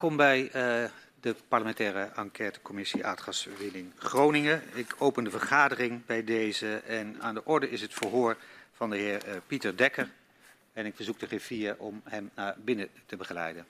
Welkom bij uh, de parlementaire enquêtecommissie aardgaswinning Groningen. Ik open de vergadering bij deze en aan de orde is het verhoor van de heer uh, Pieter Dekker. En ik verzoek de griffier om hem naar binnen te begeleiden.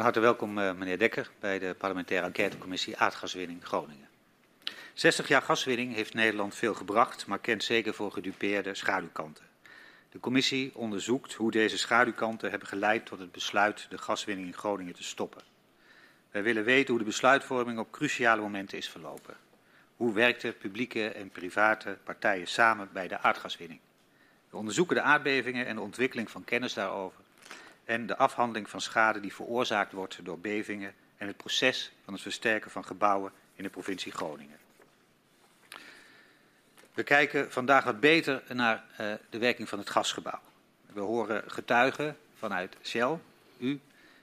Van harte welkom, uh, meneer Dekker, bij de parlementaire enquêtecommissie Aardgaswinning Groningen. 60 jaar gaswinning heeft Nederland veel gebracht, maar kent zeker voor gedupeerde schaduwkanten. De commissie onderzoekt hoe deze schaduwkanten hebben geleid tot het besluit de gaswinning in Groningen te stoppen. Wij willen weten hoe de besluitvorming op cruciale momenten is verlopen. Hoe werkten publieke en private partijen samen bij de aardgaswinning? We onderzoeken de aardbevingen en de ontwikkeling van kennis daarover en de afhandeling van schade die veroorzaakt wordt door bevingen en het proces van het versterken van gebouwen in de provincie Groningen. We kijken vandaag wat beter naar uh, de werking van het gasgebouw. We horen getuigen vanuit Shell, u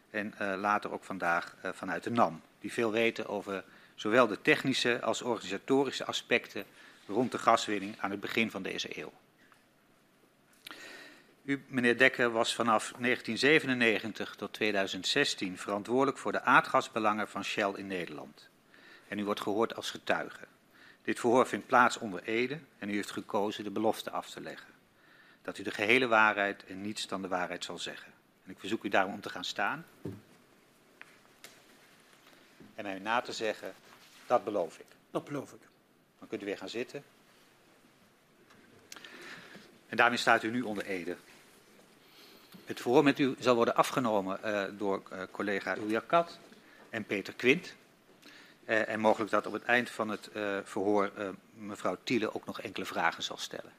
en uh, later ook vandaag uh, vanuit de NAM, die veel weten over zowel de technische als organisatorische aspecten rond de gaswinning aan het begin van deze eeuw. U, meneer Dekker, was vanaf 1997 tot 2016 verantwoordelijk voor de aardgasbelangen van Shell in Nederland. En u wordt gehoord als getuige. Dit verhoor vindt plaats onder Ede en u heeft gekozen de belofte af te leggen. Dat u de gehele waarheid en niets dan de waarheid zal zeggen. En ik verzoek u daarom om te gaan staan. En mij na te zeggen, dat beloof ik. Dat beloof ik. Dan kunt u weer gaan zitten. En daarmee staat u nu onder Ede. Het verhoor met u zal worden afgenomen uh, door uh, collega Ilja Kat en Peter Quint. Uh, en mogelijk dat op het eind van het verhoor mevrouw Thiele ook nog enkele vragen zal stellen.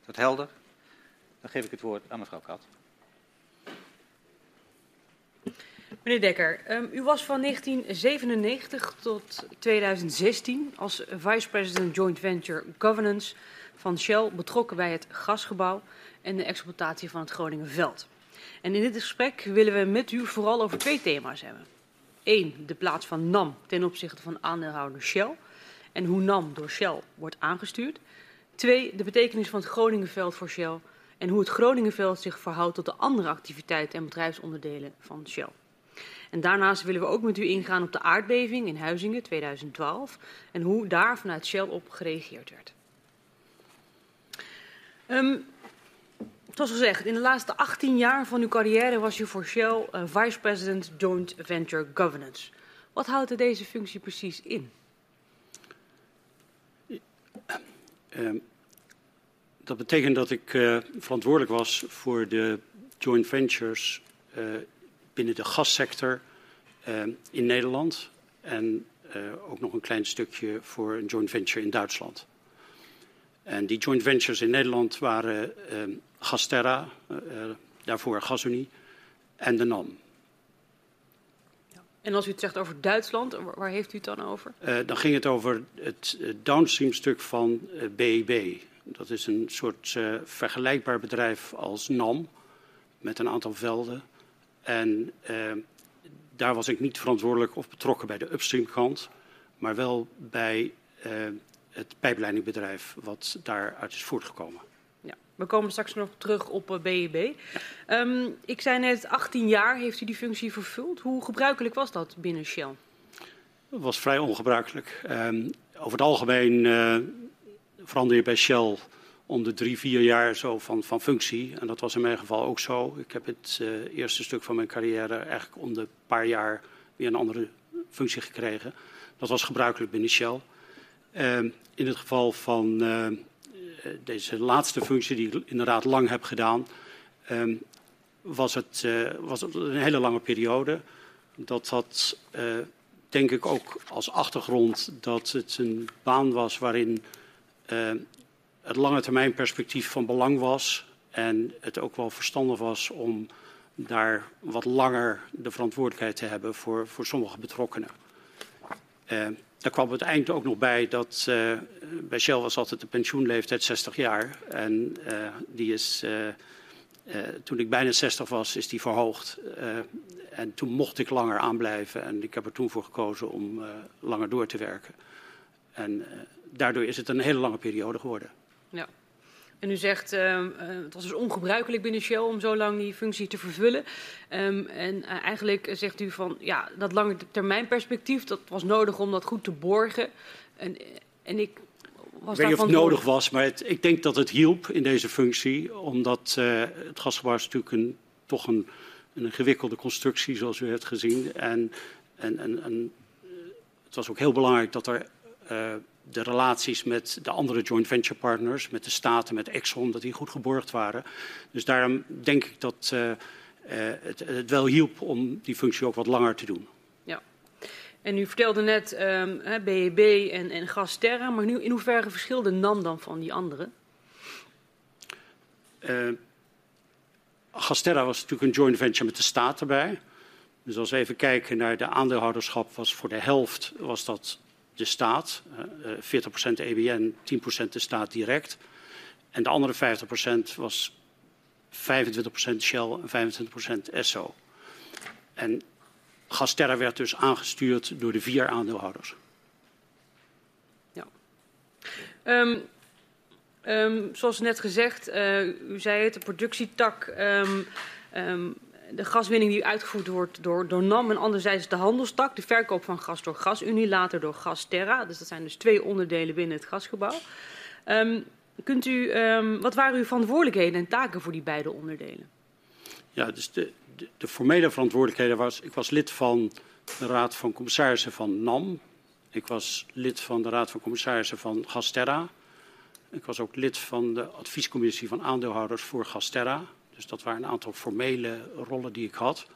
Is dat helder? Dan geef ik het woord aan mevrouw Kat. Meneer Dekker, um, u was van 1997 tot 2016 als vice-president joint venture governance van Shell betrokken bij het gasgebouw en de exploitatie van het Groningenveld. En in dit gesprek willen we met u vooral over twee thema's hebben. Eén, de plaats van NAM ten opzichte van aandeelhouder Shell en hoe NAM door Shell wordt aangestuurd. Twee, de betekenis van het Groningenveld voor Shell en hoe het Groningenveld zich verhoudt tot de andere activiteiten en bedrijfsonderdelen van Shell. En daarnaast willen we ook met u ingaan op de aardbeving in Huizingen 2012 en hoe daar vanuit Shell op gereageerd werd. Um, Zoals gezegd, in de laatste 18 jaar van uw carrière was u voor Shell uh, Vice President Joint Venture Governance. Wat houdt deze functie precies in? Uh, dat betekent dat ik uh, verantwoordelijk was voor de joint ventures binnen de gassector in Nederland. En ook nog een klein stukje voor een joint venture in Duitsland. En die joint ventures in Nederland waren Gasterra, uh, daarvoor Gasunie en de NAM. En als u het zegt over Duitsland, waar heeft u het dan over? Uh, dan ging het over het downstream stuk van uh, BEB. Dat is een soort uh, vergelijkbaar bedrijf als NAM, met een aantal velden. En daar was ik niet verantwoordelijk of betrokken bij de upstream kant, maar wel bij het pijpleidingbedrijf wat daaruit is voortgekomen. We komen straks nog terug op BEB. Uh, um, ik zei net, 18 jaar heeft u die functie vervuld. Hoe gebruikelijk was dat binnen Shell? Dat was vrij ongebruikelijk. Um, over het algemeen uh, verander je bij Shell om de drie, vier jaar zo van, van functie. En dat was in mijn geval ook zo. Ik heb het uh, eerste stuk van mijn carrière eigenlijk om de paar jaar weer een andere functie gekregen. Dat was gebruikelijk binnen Shell. Uh, in het geval van eh, deze laatste functie die ik inderdaad lang heb gedaan, um, was, het, uh, was een hele lange periode. Dat had, uh, denk ik, ook als achtergrond dat het een baan was waarin het lange termijn perspectief van belang was. En het ook wel verstandig was om daar wat langer de verantwoordelijkheid te hebben voor, voor sommige betrokkenen. Daar kwam het eind ook nog bij dat uh, bij Shell was altijd de pensioenleeftijd 60 jaar. En uh, die is, uh, toen ik bijna 60 was, is die verhoogd. en toen mocht ik langer aanblijven. En ik heb er toen voor gekozen om langer door te werken. En daardoor is het een hele lange periode geworden. Ja. En u zegt, uh, het was dus ongebruikelijk binnen Shell om zo lang die functie te vervullen. Um, en uh, eigenlijk zegt u van, ja, dat lange termijn perspectief, dat was nodig om dat goed te borgen. En, en ik was ik weet niet of het nodig was, maar het, ik denk dat het hielp in deze functie. Omdat uh, het gasgebouw is natuurlijk een, toch een, een gewikkelde constructie, zoals u heeft gezien. En, en, en, en het was ook heel belangrijk dat er de relaties met de andere joint venture partners, met de Staten, met Exxon, dat die goed geborgd waren. Dus daarom denk ik dat uh, uh, het, het, wel hielp om die functie ook wat langer te doen. Ja. En u vertelde net um, BEB en, en Gasterra, maar nu, in hoeverre verschilde NAM dan van die anderen? Uh, Gasterra was natuurlijk een joint venture met de staat erbij. Dus als we even kijken naar de aandeelhouderschap, was voor de helft was dat de staat, 40% EBN, 10% de staat direct. En de andere 50% was 25% Shell en 25% Esso. En Gasterra werd dus aangestuurd door de vier aandeelhouders. Ja. Um, um, zoals net gezegd, uh, u zei het, de productietak um, de gaswinning die uitgevoerd wordt door, door NAM en anderzijds de handelstak, de verkoop van gas door GasUnie, later door Gasterra. Dus dat zijn dus twee onderdelen binnen het gasgebouw. Um, kunt u, um, wat waren uw verantwoordelijkheden en taken voor die beide onderdelen? Ja, dus de, de, de formele verantwoordelijkheden was, ik was lid van de Raad van Commissarissen van NAM. Ik was lid van de Raad van Commissarissen van Gasterra. Ik was ook lid van de adviescommissie van aandeelhouders voor Gasterra. Dus dat waren een aantal formele rollen die ik had.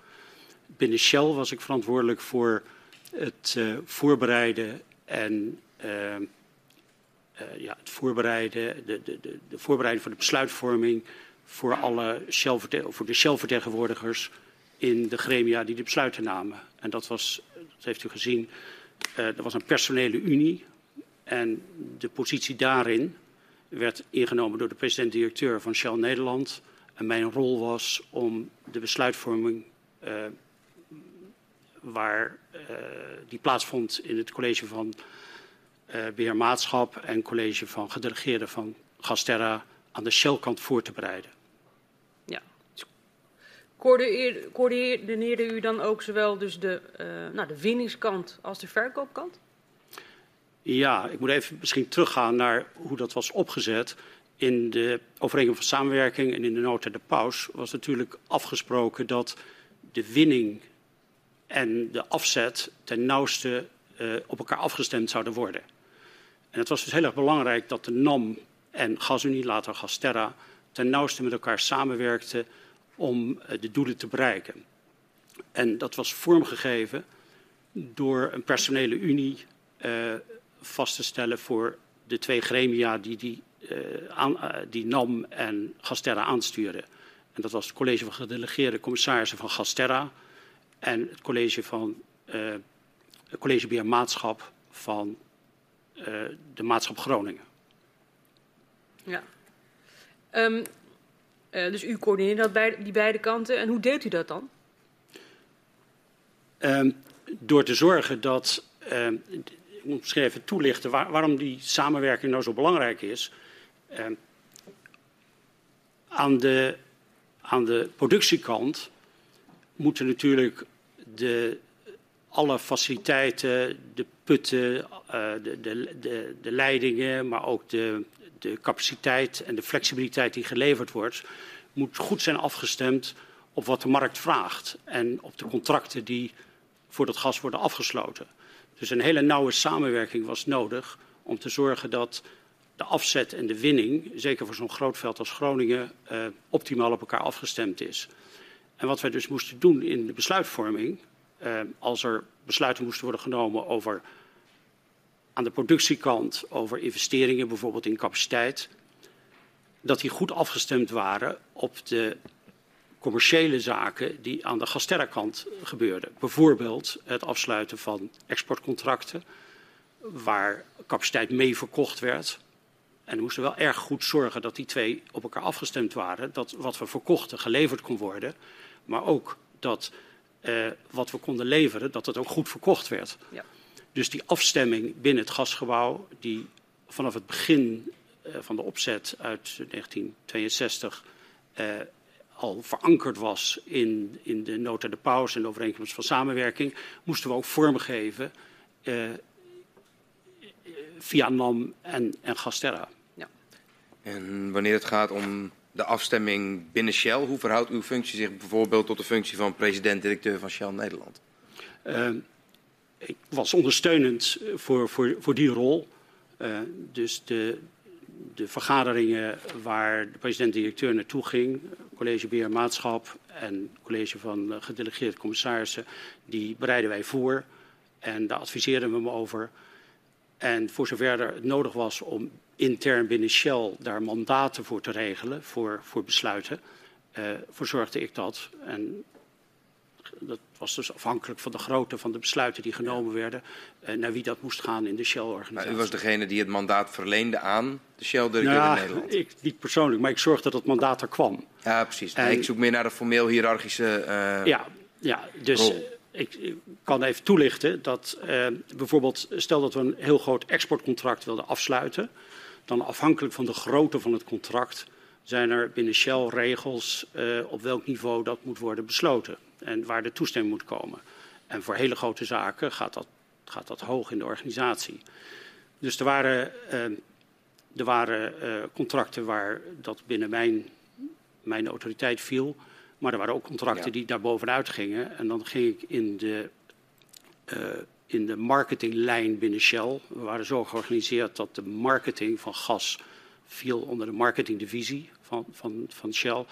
Binnen Shell was ik verantwoordelijk voor het uh, voorbereiden en uh, uh, ja, het voorbereiden, de, de, de, de, voorbereiding van de besluitvorming voor, alle Shell, voor de Shell-vertegenwoordigers in de gremia die de besluiten namen. En dat was, dat heeft u gezien, er was een personele unie. En de positie daarin werd ingenomen door de president-directeur van Shell Nederland en mijn rol was om de besluitvorming uh, waar uh, die plaatsvond in het college van uh, beheermaatschap en college van gedelegeerden van Gasterra aan de Shell-kant voor te bereiden. Ja. Coördineerde u dan ook zowel dus de, nou, de winningskant als de verkoopkant? Ja, ik moet even misschien teruggaan naar hoe dat was opgezet in de overeenkomst van samenwerking en in de nota de paus was natuurlijk afgesproken dat de winning en de afzet ten nauwste uh, op elkaar afgestemd zouden worden. En het was dus heel erg belangrijk dat de NAM en GasUnie, later Gasterra, ten nauwste met elkaar samenwerkten om uh, de doelen te bereiken. En dat was vormgegeven door een personele unie uh, vast te stellen voor de twee gremia die die aan, uh, die NAM en Gasterra aansturen. En dat was het college van gedelegeerde commissarissen van Gasterra en het college van uh, het college beheer maatschap van de maatschap Groningen. Ja. Um, dus u coördineert dat bij die beide kanten. En hoe deelt u dat dan? Um, door te zorgen dat, um, ik moet misschien even toelichten waar, waarom die samenwerking nou zo belangrijk is. Uh, aan, de, aan de productiekant moeten natuurlijk de, alle faciliteiten, de putten, uh, de, de, de, de, leidingen, maar ook de, de capaciteit en de flexibiliteit die geleverd wordt, moet goed zijn afgestemd op wat de markt vraagt en op de contracten die voor dat gas worden afgesloten. Dus een hele nauwe samenwerking was nodig om te zorgen dat de afzet en de winning, zeker voor zo'n groot veld als Groningen, uh, optimaal op elkaar afgestemd is. En wat wij dus moesten doen in de besluitvorming, uh, als er besluiten moesten worden genomen over aan de productiekant, over investeringen bijvoorbeeld in capaciteit, dat die goed afgestemd waren op de commerciële zaken die aan de Gasterra-kant gebeurden. Bijvoorbeeld het afsluiten van exportcontracten, waar capaciteit mee verkocht werd. En we moesten wel erg goed zorgen dat die twee op elkaar afgestemd waren. Dat wat we verkochten geleverd kon worden. Maar ook dat uh, wat we konden leveren, dat het ook goed verkocht werd. Ja. Dus die afstemming binnen het gasgebouw, die vanaf het begin uh, van de opzet uit 1962 uh, al verankerd was in, in de nota de paus en de overeenkomst van samenwerking, moesten we ook vormgeven via NAM en, en Gasterra. En wanneer het gaat om de afstemming binnen Shell, hoe verhoudt uw functie zich bijvoorbeeld tot de functie van president-directeur van Shell Nederland? Uh, ik was ondersteunend voor, voor, voor die rol. Uh, dus de, de vergaderingen waar de president-directeur naartoe ging, college beheer maatschap en college van gedelegeerde commissarissen, die bereiden wij voor en daar adviseerden we me over. En voor zover er het nodig was om intern binnen Shell daar mandaten voor te regelen, voor, voor besluiten, uh, verzorgde ik dat. En dat was dus afhankelijk van de grootte van de besluiten die genomen werden, uh, naar wie dat moest gaan in de Shell-organisatie. u was degene die het mandaat verleende aan de Shell-directeur nou, in Nederland? Ik niet persoonlijk, maar ik zorgde dat het mandaat er kwam. Ja, precies. En, ik zoek meer naar de formeel hiërarchische uh, Ja, ja dus... Rol ik, kan even toelichten dat bijvoorbeeld, stel dat we een heel groot exportcontract wilden afsluiten, dan afhankelijk van de grootte van het contract zijn er binnen Shell regels uh, op welk niveau dat moet worden besloten en waar de toestemming moet komen. En voor hele grote zaken gaat dat, gaat dat hoog in de organisatie. Dus er waren, uh, er waren contracten waar dat binnen mijn, mijn autoriteit viel. Maar er waren ook contracten ja. die daar bovenuit gingen. En dan ging ik in de, in de marketinglijn binnen Shell. We waren zo georganiseerd dat de marketing van gas viel onder de marketingdivisie van, van, van Shell.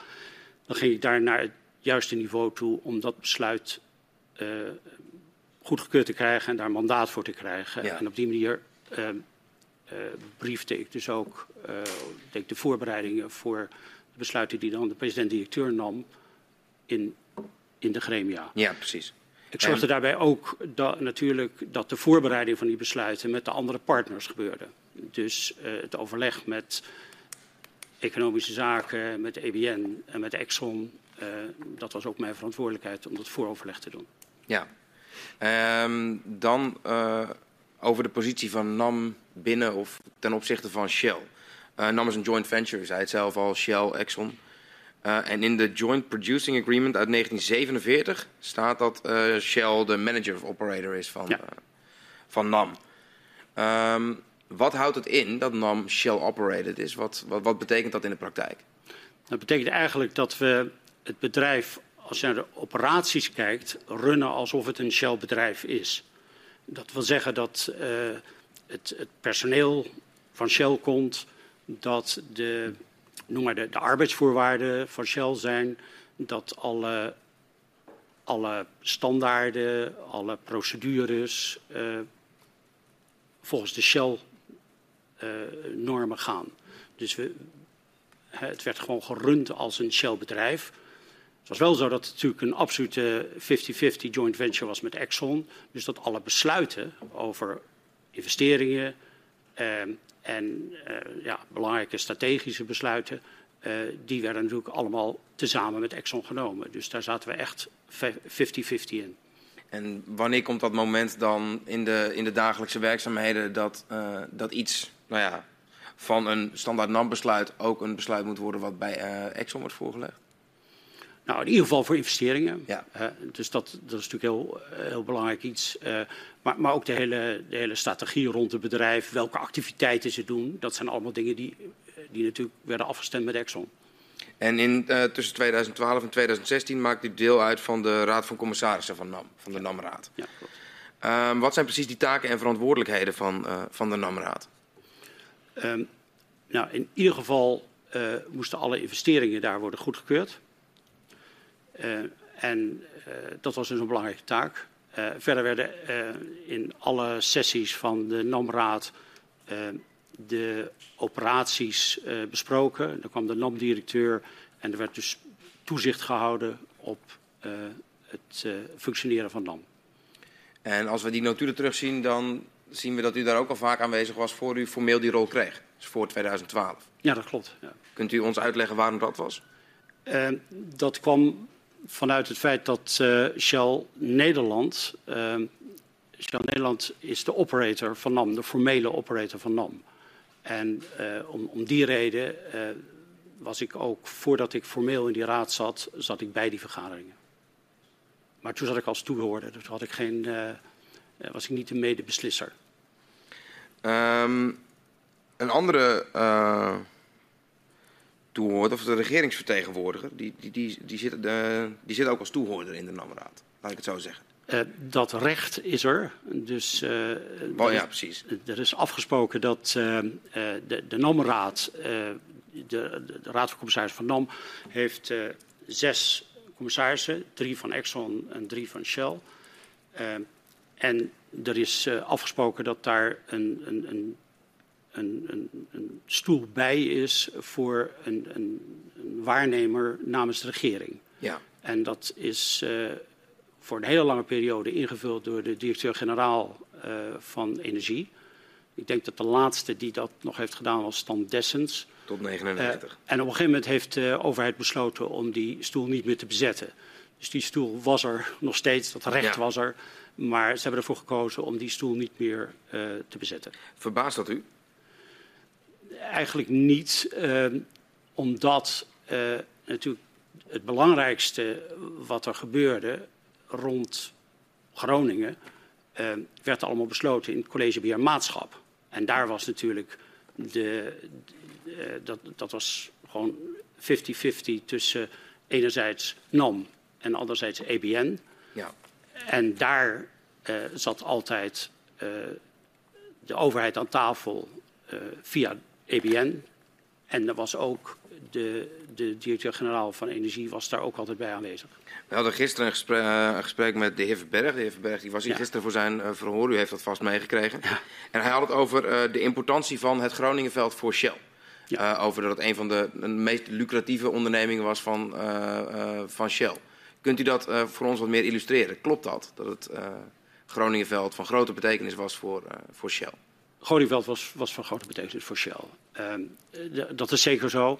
Dan ging ik daar naar het juiste niveau toe om dat besluit uh, goedgekeurd te krijgen en daar mandaat voor te krijgen. Ja. En op die manier uh, briefde ik dus ook denk de voorbereidingen voor de besluiten die dan de president-directeur nam in, in de gremia. Ja, precies. Ik zorgde en... daarbij ook dat, natuurlijk dat de voorbereiding van die besluiten met de andere partners gebeurde. Dus uh, het overleg met economische zaken, met de EBN en met Exxon, uh, dat was ook mijn verantwoordelijkheid om dat vooroverleg te doen. Ja, um, dan uh, over de positie van NAM binnen of ten opzichte van Shell. NAM is een joint venture, u zei het zelf al, Shell, Exxon. Uh, en in de Joint Producing Agreement uit 1947 staat dat uh, Shell de manager of operator is van, ja. uh, van NAM. Um, wat houdt het in dat NAM Shell operated is? Wat, wat, wat, betekent dat in de praktijk? Dat betekent eigenlijk dat we het bedrijf, als je naar de operaties kijkt, runnen alsof het een Shell bedrijf is. Dat wil zeggen dat het, het personeel van Shell komt, dat de noem maar de, de arbeidsvoorwaarden van Shell zijn dat alle, alle standaarden, alle procedures uh, volgens de Shell-normen uh, gaan. Dus we, het werd gewoon gerund als een Shell-bedrijf. Het was wel zo dat het natuurlijk een absolute 50-50 joint venture was met Exxon. Dus dat alle besluiten over investeringen, uh, en uh, ja, belangrijke strategische besluiten, uh, die werden natuurlijk allemaal tezamen met Exxon genomen. Dus daar zaten we echt 50-50 in. En wanneer komt dat moment dan in de, in de dagelijkse werkzaamheden dat, uh, dat iets nou ja, van een standaard NAM-besluit ook een besluit moet worden wat bij Exxon wordt voorgelegd? Nou, in ieder geval voor investeringen. Ja. Uh, dus dat, dat is natuurlijk heel, heel belangrijk iets. Uh, maar, maar ook de hele, de hele strategie rond het bedrijf, welke activiteiten ze doen. Dat zijn allemaal dingen die, die natuurlijk werden afgestemd met Exxon. En in, uh, tussen 2012 en 2016 maakt u deel uit van de Raad van Commissarissen van NAM, van de NAM-raad. Ja, klopt. Ehm, wat zijn precies die taken en verantwoordelijkheden van, van de NAM-raad? Um, nou, in ieder geval moesten alle investeringen daar worden goedgekeurd. Uh, en uh, dat was dus een belangrijke taak. Uh, verder werden in alle sessies van de NAM-raad de operaties besproken. Er kwam de NAM-directeur en er werd dus toezicht gehouden op het functioneren van NAM. En als we die notulen terugzien, dan zien we dat u daar ook al vaak aanwezig was voor u formeel die rol kreeg. Dus voor 2012. Ja, dat klopt. Ja. Kunt u ons uitleggen waarom dat was? Uh, dat kwam vanuit het feit dat uh, Shell Nederland. Uh, Shell Nederland is de operator van NAM, de formele operator van NAM. En om, om, die reden was ik ook, voordat ik formeel in die raad zat, zat ik bij die vergaderingen. Maar toen zat ik als toehoorder, dus had ik geen, was ik niet de medebeslisser. Um, een andere toehoorder, of de regeringsvertegenwoordiger, die, die, die, die, zit, uh, die zit ook als toehoorder in de NAM-raad. Laat ik het zo zeggen. Uh, dat recht is er. Dus, oh ja, precies. Er is afgesproken dat de, de NAM-raad, de, de, Raad van Commissarissen van NAM, heeft zes commissarissen. Drie van Exxon en drie van Shell. en er is afgesproken dat daar een, een, een een, een, een stoel bij is voor een, een, waarnemer namens de regering. Ja. En dat is uh, voor een hele lange periode ingevuld door de directeur-generaal uh, van Energie. Ik denk dat de laatste die dat nog heeft gedaan was Stan Dessens. Tot 99. Uh, en op een gegeven moment heeft de overheid besloten om die stoel niet meer te bezetten. Dus die stoel was er nog steeds, dat recht ja. was er. Maar ze hebben ervoor gekozen om die stoel niet meer te bezetten. Verbaast dat u? Eigenlijk niet, uh, omdat uh, natuurlijk het belangrijkste wat er gebeurde rond Groningen uh, werd allemaal besloten in het college beheer maatschap. En daar was natuurlijk de, de dat, dat was gewoon 50-50 tussen enerzijds NAM en anderzijds EBN. Ja. En daar zat altijd de overheid aan tafel via EBN. En er was ook de, de directeur-generaal van Energie was daar ook altijd bij aanwezig. We hadden gisteren een gesprek, uh, een gesprek met de heer Verberg. De heer Verberg die was hier ja. gisteren voor zijn uh, verhoor. U heeft dat vast meegekregen. Ja. En hij had het over uh, de importantie van het Groningenveld voor Shell. Ja. over dat het een van de, de, meest lucratieve ondernemingen was van, van Shell. Kunt u dat voor ons wat meer illustreren? Klopt dat? Dat het Groningenveld van grote betekenis was voor, voor Shell? Groningsveld was, was van grote betekenis voor Shell. Uh, dat is zeker zo.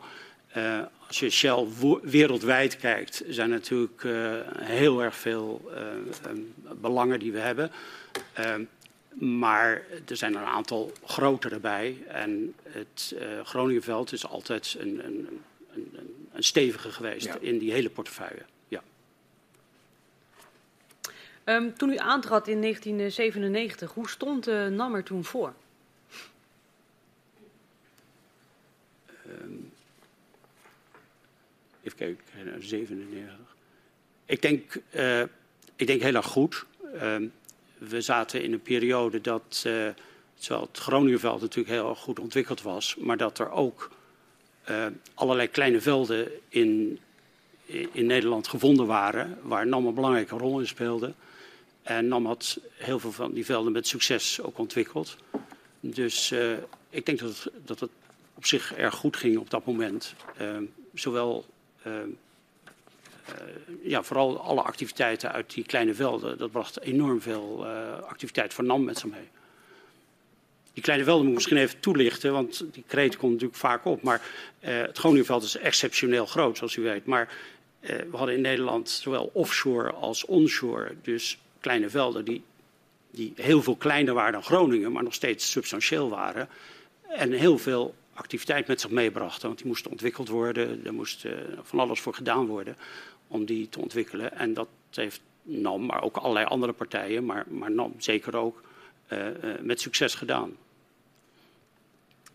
Uh, als je Shell wereldwijd kijkt, zijn er natuurlijk uh, heel erg veel um, belangen die we hebben. Ehm, maar er zijn er een aantal grotere bij. En het Groningenveld is altijd een, een, een, een stevige geweest ja. in die hele portefeuille. Ja. Um, toen u aantrad in 1997, hoe stond uh, NAM er toen voor? Even kijken, 97. Ik denk, uh, ik denk heel erg goed. Uh, we zaten in een periode dat uh, zowel het Groningenveld natuurlijk heel erg goed ontwikkeld was, maar dat er ook uh, allerlei kleine velden in, in Nederland gevonden waren, waar NAM een belangrijke rol in speelde. En NAM had heel veel van die velden met succes ook ontwikkeld. Dus ik denk dat het, dat het op zich erg goed ging op dat moment. Uh, zowel, ja, vooral alle activiteiten uit die kleine velden, dat bracht enorm veel activiteit voor NAM met zich mee. Die kleine velden moet ik misschien even toelichten, want die kreet komt natuurlijk vaak op. Maar het Groningenveld is exceptioneel groot, zoals u weet. Maar we hadden in Nederland zowel offshore als onshore, dus kleine velden die, die heel veel kleiner waren dan Groningen, maar nog steeds substantieel waren. En heel veel activiteit met zich meebrachten. Want die moesten ontwikkeld worden. Er moest uh, van alles voor gedaan worden om die te ontwikkelen. En dat heeft NAM, maar ook allerlei andere partijen, maar, maar NAM zeker ook, uh, uh, met succes gedaan.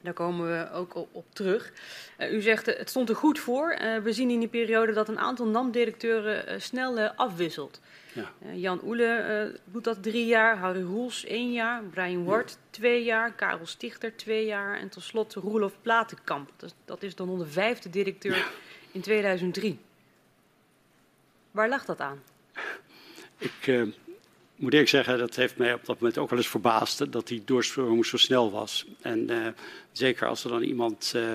Daar komen we ook op, terug. Uh, u zegt het stond er goed voor. Uh, we zien in die periode dat een aantal NAM-directeuren snel afwisselt. Ja. Jan Oele doet dat drie jaar, Harry Roels één jaar, Brian Ward ja. twee jaar, Karel Stichter twee jaar en tot slot Roelof Platenkamp. Dat, dat is dan onze vijfde directeur ja. in 2003. Waar lag dat aan? Ik moet ik zeggen, dat heeft mij op dat moment ook wel eens verbaasd dat die doorstroming zo snel was. En uh, zeker als er dan iemand uh,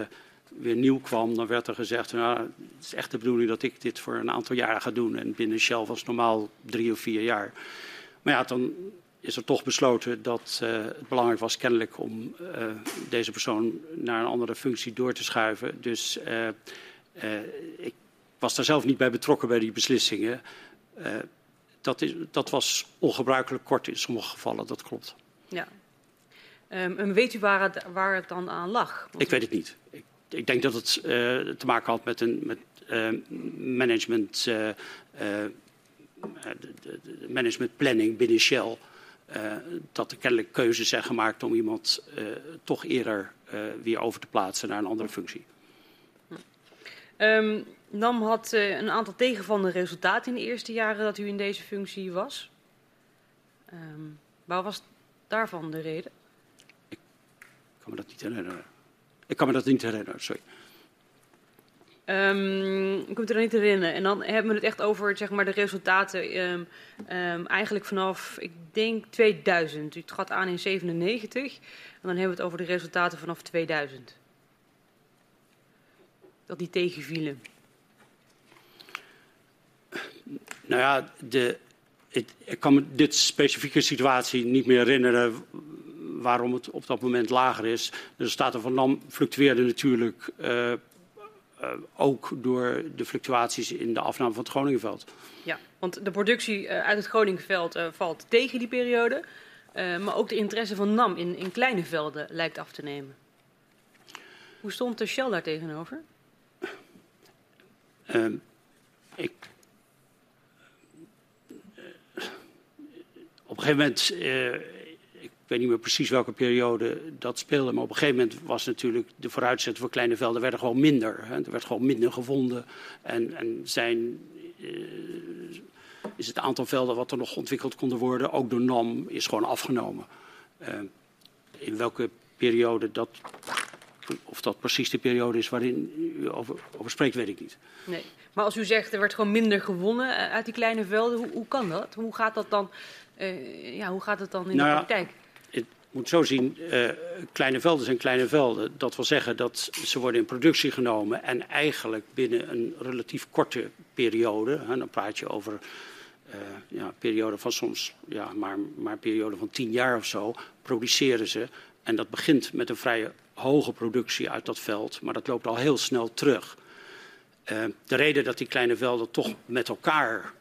weer nieuw kwam, dan werd er gezegd, nou, het is echt de bedoeling dat ik dit voor een aantal jaren ga doen. En binnen Shell was normaal drie of vier jaar. Maar ja, dan is er toch besloten dat uh, het belangrijk was kennelijk om deze persoon naar een andere functie door te schuiven. Dus ik was daar zelf niet bij betrokken bij die beslissingen. Dat, is, dat was ongebruikelijk kort in sommige gevallen, dat klopt. Ja. Um, en weet u waar het, waar het dan aan lag? Want ik weet het niet. Ik, ik denk dat het te maken had met een met, management, management planning binnen Shell. Dat er kennelijk keuzes zijn gemaakt om iemand toch eerder weer over te plaatsen naar een andere functie. Um, NAM had een aantal tegenvallende resultaten in de eerste jaren dat u in deze functie was. Um, waar was daarvan de reden? Ik kan me dat niet herinneren. Ik kan me dat niet herinneren, sorry. Um, ik kom het er niet herinneren. En dan hebben we het echt over zeg maar, de resultaten um, um, eigenlijk vanaf, ik denk 2000. Het gaat aan in 97 en dan hebben we het over de resultaten vanaf 2000. Dat die tegenvielen. Nou ja, de, het, ik kan me dit specifieke situatie niet meer herinneren waarom het op dat moment lager is. De resultaten van NAM fluctueerden natuurlijk uh, uh, ook door de fluctuaties in de afname van het Groningenveld. Ja, want de productie uh, uit het Groningenveld uh, valt tegen die periode. maar ook de interesse van NAM in, in kleine velden lijkt af te nemen. Hoe stond de Shell daar tegenover? Ehm, ik, op een gegeven moment ik weet niet meer precies welke periode dat speelde. Maar op een gegeven moment was natuurlijk de vooruitzetten voor kleine velden werden gewoon minder. Hè. Er werd gewoon minder gevonden. En, en zijn, uh, is het aantal velden wat er nog ontwikkeld konden worden, ook door NAM, is gewoon afgenomen. Uh, in welke periode dat, of dat precies de periode is waarin u over, spreekt, weet ik niet. Nee. Maar als u zegt er werd gewoon minder gewonnen eh, uit die kleine velden, hoe kan dat? Hoe gaat dat dan, uh, ja, hoe gaat het dan in nou, de praktijk? moet zo zien, uh, kleine velden zijn kleine velden. Dat wil zeggen dat ze worden in productie genomen en eigenlijk binnen een relatief korte periode, hè, dan praat je over uh, ja, een periode van soms ja, maar, maar een periode van tien jaar of zo, produceren ze. En dat begint met een vrij hoge productie uit dat veld, maar dat loopt al heel snel terug. Uh, de reden dat die kleine velden toch met elkaar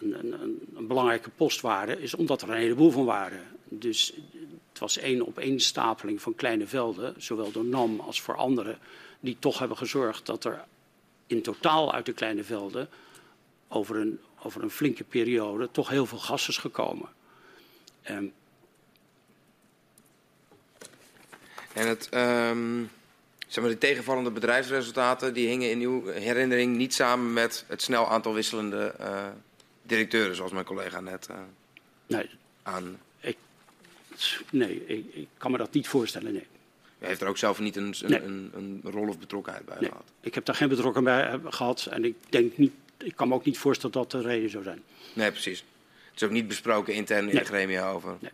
een, een, belangrijke post waren, is omdat er een heleboel van waren. Dus het was één op één stapeling van kleine velden, zowel door NAM als voor anderen, die toch hebben gezorgd dat er in totaal uit de kleine velden over een, over een flinke periode toch heel veel gas is gekomen. Um, en het, um, zeg maar, de tegenvallende bedrijfsresultaten die hingen in uw herinnering niet samen met het snel aantal wisselende uh, directeuren, zoals mijn collega net uh, nee, aan nee, ik, ik, kan me dat niet voorstellen, nee. U heeft er ook zelf niet een, een, een, een rol of betrokkenheid bij nee, gehad? ik heb daar geen betrokkenheid bij gehad en ik, denk niet, ik kan me ook niet voorstellen dat dat de reden zou zijn. Nee, precies. Het is ook niet besproken intern in de gremia over? Nee.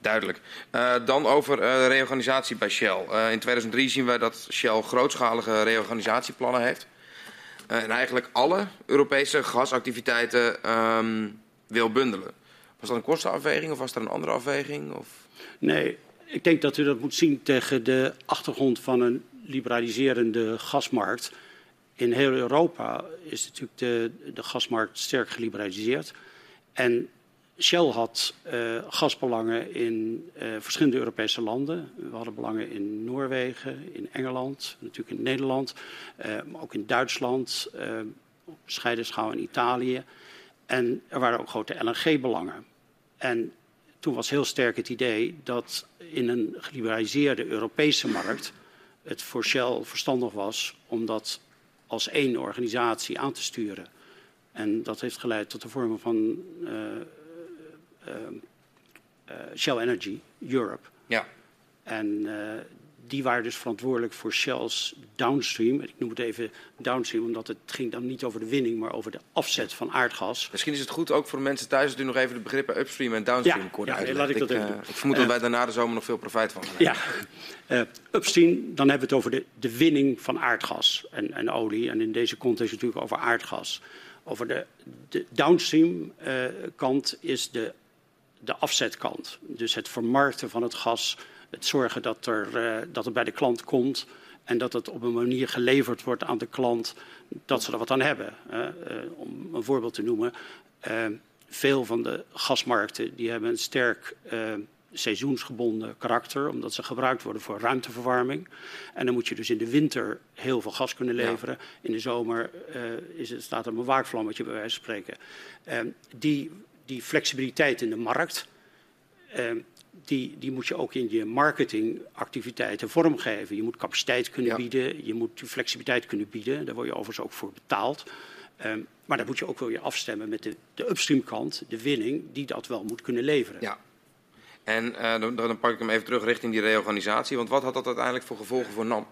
Duidelijk. Uh, dan over uh, reorganisatie bij Shell. Uh, in 2003 zien we dat Shell grootschalige reorganisatieplannen heeft. En eigenlijk alle Europese gasactiviteiten um, wil bundelen. Was dat een kostenafweging of was er een andere afweging? Of? Nee, ik denk dat u dat moet zien tegen de achtergrond van een liberaliserende gasmarkt. In heel Europa is natuurlijk de, de gasmarkt sterk geliberaliseerd. En Shell had uh, gasbelangen in uh, verschillende Europese landen. We hadden belangen in Noorwegen, in Engeland, natuurlijk in Nederland, uh, maar ook in Duitsland, op bescheiden schaal in Italië. En er waren ook grote LNG-belangen. En toen was heel sterk het idee dat in een geliberaliseerde Europese markt het voor Shell verstandig was om dat als één organisatie aan te sturen. En dat heeft geleid tot de vorming van Shell Energy Europe. Ja. En die waren dus verantwoordelijk voor Shell's downstream. Ik noem het even downstream, omdat het ging dan niet over de winning, maar over de afzet van aardgas. Misschien is het goed ook voor mensen thuis dat u nog even de begrippen upstream en downstream ja, kort ja, laat ik dat ik, even uh, ik vermoed uh, dat wij daarna de zomer nog veel profijt van hebben. Ja, uh, upstream, dan hebben we het over de, de winning van aardgas en, en olie. En in deze context natuurlijk over aardgas. Over de, de downstream kant is de de afzetkant. Dus het vermarkten van het gas, het zorgen dat, er, uh, dat het bij de klant komt en dat het op een manier geleverd wordt aan de klant dat ze er wat aan hebben. Uh, om een voorbeeld te noemen, veel van de gasmarkten die hebben een sterk seizoensgebonden karakter, omdat ze gebruikt worden voor ruimteverwarming. En dan moet je dus in de winter heel veel gas kunnen leveren. In de zomer uh, is het, staat er een waakvlammetje bij wijze van spreken. Uh, die, die flexibiliteit in de markt, uh, die, die moet je ook in je marketingactiviteiten vormgeven. Je moet capaciteit kunnen ja. bieden, je moet flexibiliteit kunnen bieden. Daar word je overigens ook voor betaald. Um, maar dan moet je ook wel weer afstemmen met de, de upstream kant, de winning, die dat wel moet kunnen leveren. Ja, en uh, dan, dan, pak ik hem even terug richting die reorganisatie. Want wat had dat uiteindelijk voor gevolgen voor NAM?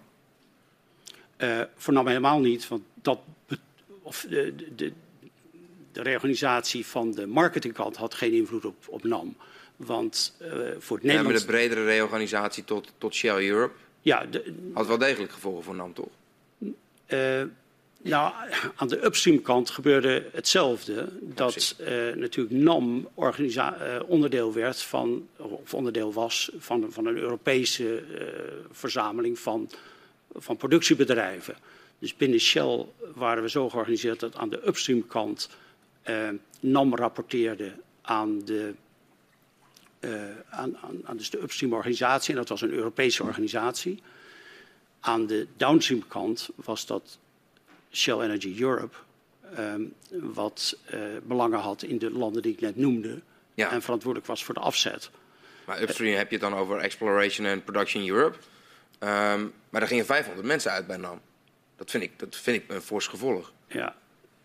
Uh, voor NAM helemaal niet. Want dat, of de, de, de, reorganisatie van de marketingkant had geen invloed op, op NAM. Want uh, voor het Nederlands... Maar de bredere reorganisatie tot, tot Shell Europe ja, de, had wel degelijk gevolgen voor NAM, toch? Nou, aan de upstream kant gebeurde hetzelfde. Dat uh, natuurlijk NAM onderdeel werd van, of onderdeel was van, van een Europese verzameling van, van productiebedrijven. Dus binnen Shell waren we zo georganiseerd dat aan de upstream kant NAM rapporteerde aan de, aan, aan, aan dus de upstream organisatie. En dat was een Europese organisatie. Aan de downstream kant was dat Shell Energy Europe, um, wat uh, belangen had in de landen die ik net noemde ja. en verantwoordelijk was voor de afzet. Maar upstream uh, heb je het dan over Exploration and Production Europe. Um, maar daar gingen 500 mensen uit bij NAM. Dat vind ik, dat vind ik een fors gevolg. Ja.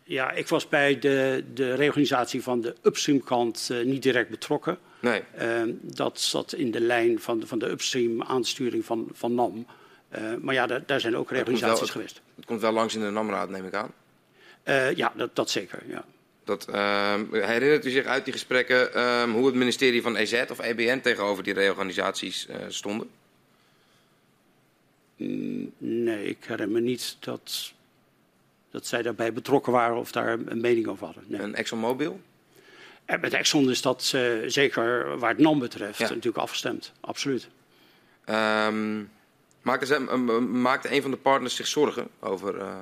Ja, ik was bij de, de reorganisatie van de upstream kant uh, niet direct betrokken. Nee. Uh, dat zat in de lijn van de, van de upstream aansturing van, van NAM. Uh, maar ja, daar, daar zijn ook reorganisaties wel, geweest. Het komt wel langs in de NAM-raad, neem ik aan. Uh, ja, dat, dat, zeker. Ja. Dat, uh, herinnert u zich uit die gesprekken ehm, hoe het ministerie van EZ of EBN tegenover die reorganisaties stonden? Nee, ik herinner me niet dat, dat zij daarbij betrokken waren of daar een mening over hadden. Nee. En ExxonMobil? En met Exxon is dat zeker waar het NAM betreft ja. natuurlijk afgestemd, absoluut. Um, Maakte, maakte een van de partners zich zorgen over... Uh,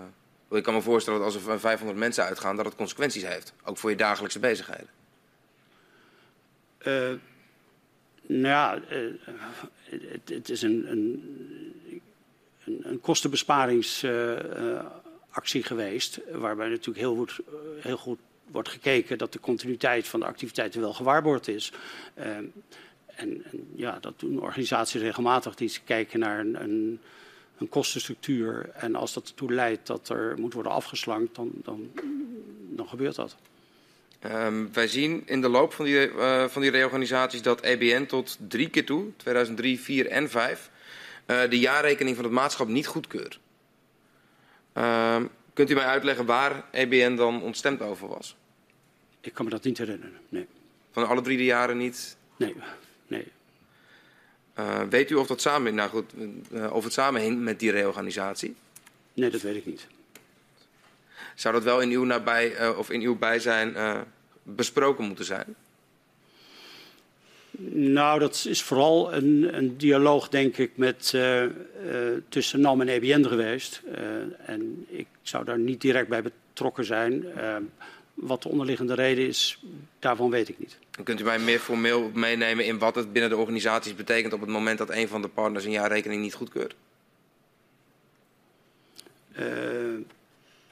ik kan me voorstellen dat als er 500 mensen uitgaan... dat het consequenties heeft, ook voor je dagelijkse bezigheden. Uh, nou ja, het, het, is een, een, een kostenbesparingsactie geweest... waarbij natuurlijk heel goed, heel goed wordt gekeken dat de continuïteit van de activiteiten wel gewaarborgd is. Uh, en, en, ja, dat doen organisaties regelmatig. Die kijken naar een, een, een, kostenstructuur. En als dat ertoe leidt dat er moet worden afgeslankt, dan, dan, gebeurt dat. Um, wij zien in de loop van die, uh, van die reorganisaties dat EBN tot drie keer toe, 2003, 4 en 5, uh, eh, de jaarrekening van het maatschap niet goedkeurt. Um, kunt u mij uitleggen waar EBN dan ontstemd over was? Ik kan me dat niet herinneren, nee. Van alle drie de jaren niet? Nee, nee. Uh, weet u of, dat samen, nou goed, uh, of het samenhing met die reorganisatie? Nee, dat weet ik niet. Zou dat wel in uw, nabij, uh, of in uw bijzijn besproken moeten zijn? Nou, dat is vooral een, een dialoog, denk ik, met, tussen NAM en EBN geweest. en ik zou daar niet direct bij betrokken zijn. Wat de onderliggende reden is, daarvan weet ik niet. En kunt u mij meer formeel meenemen in wat het binnen de organisaties betekent op het moment dat een van de partners een jaarrekening niet goedkeurt?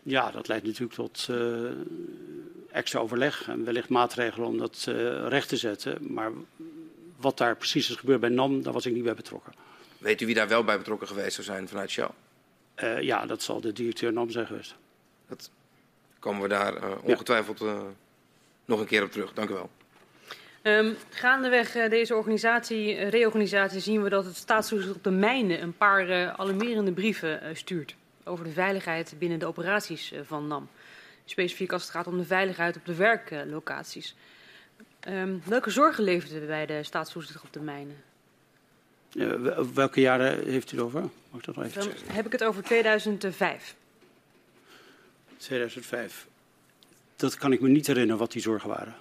Ja, dat leidt natuurlijk tot extra overleg en wellicht maatregelen om dat recht te zetten. Maar wat daar precies is gebeurd bij NAM, daar was ik niet bij betrokken. Weet u wie daar wel bij betrokken geweest zou zijn vanuit Shell? ja, dat zal de directeur NAM zijn geweest. Dat komen we daar uh, ongetwijfeld uh, nog een keer op terug. Dank u wel. Um, gaandeweg uh, deze organisatie, reorganisatie zien we dat het staatstoezicht op de mijnen een paar alarmerende brieven stuurt over de veiligheid binnen de operaties van NAM. Specifiek als het gaat om de veiligheid op de werklocaties. Um, welke zorgen levert het bij de staatstoezicht op de mijnen? welke jaren heeft u het over? Mag ik dat nog even Dan heb ik het over 2005. 2005. Dat kan ik me niet herinneren wat die zorgen waren.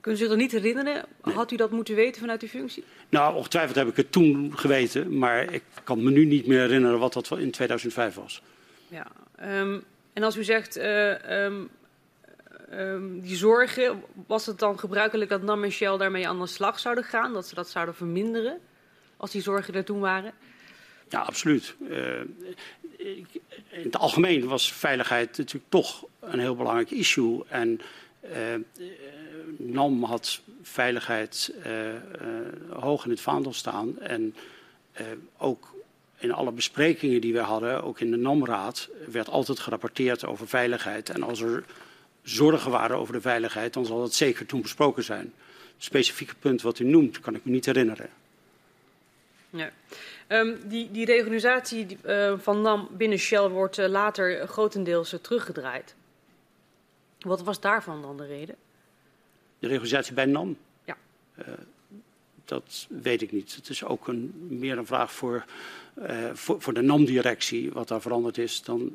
Kunt u zich dat niet herinneren? Had u dat moeten weten vanuit uw functie? Nou, ongetwijfeld heb ik het toen geweten, maar ik kan me nu niet meer herinneren wat dat in 2005 was. Ja, um, en als u zegt uh, um, um, die zorgen, was het dan gebruikelijk dat NAM en Shell daarmee aan de slag zouden gaan? Dat ze dat zouden verminderen als die zorgen er toen waren? Ja, absoluut. Uh, in het algemeen was veiligheid natuurlijk toch een heel belangrijk issue. En uh, NAM had veiligheid hoog in het vaandel staan. En ook in alle besprekingen die we hadden, ook in de NAM-raad, werd altijd gerapporteerd over veiligheid. En als er zorgen waren over de veiligheid, dan zal dat zeker toen besproken zijn. Het specifieke punt wat u noemt, kan ik me niet herinneren. Ja. Um, die, die reorganisatie uh, van NAM binnen Shell wordt uh, later grotendeels uh, teruggedraaid. Wat was daarvan dan de reden? De reorganisatie bij NAM? Ja. dat weet ik niet. Het is ook een, meer een vraag voor, voor, voor, de NAM-directie wat daar veranderd is dan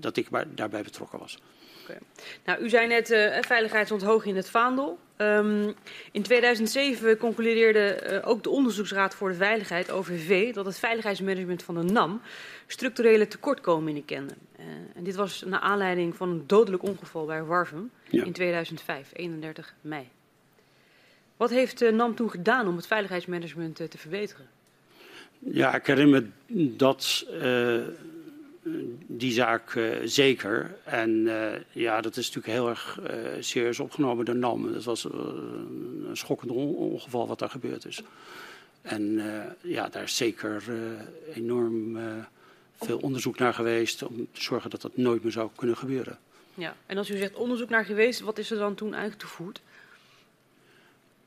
dat ik bij, daarbij betrokken was. Okay. Nou, u zei net uh, in het vaandel. Um, in 2007 concludeerde uh, ook de Onderzoeksraad voor de Veiligheid, OVV, dat het veiligheidsmanagement van de NAM structurele tekortkomingen kende. Uh, en dit was naar aanleiding van een dodelijk ongeval bij Warfum ja. in 2005, 31 mei. Wat heeft de NAM toen gedaan om het veiligheidsmanagement te verbeteren? Ja, ik herinner me dat die zaak uh, zeker. En uh, ja, dat is natuurlijk heel erg uh, serieus opgenomen door NAM. Dat was een schokkend on ongeval wat daar gebeurd is. En ja, daar is zeker enorm veel onderzoek naar geweest om te zorgen dat dat nooit meer zou kunnen gebeuren. Ja, en als u zegt onderzoek naar geweest, wat is er dan toen uitgevoerd?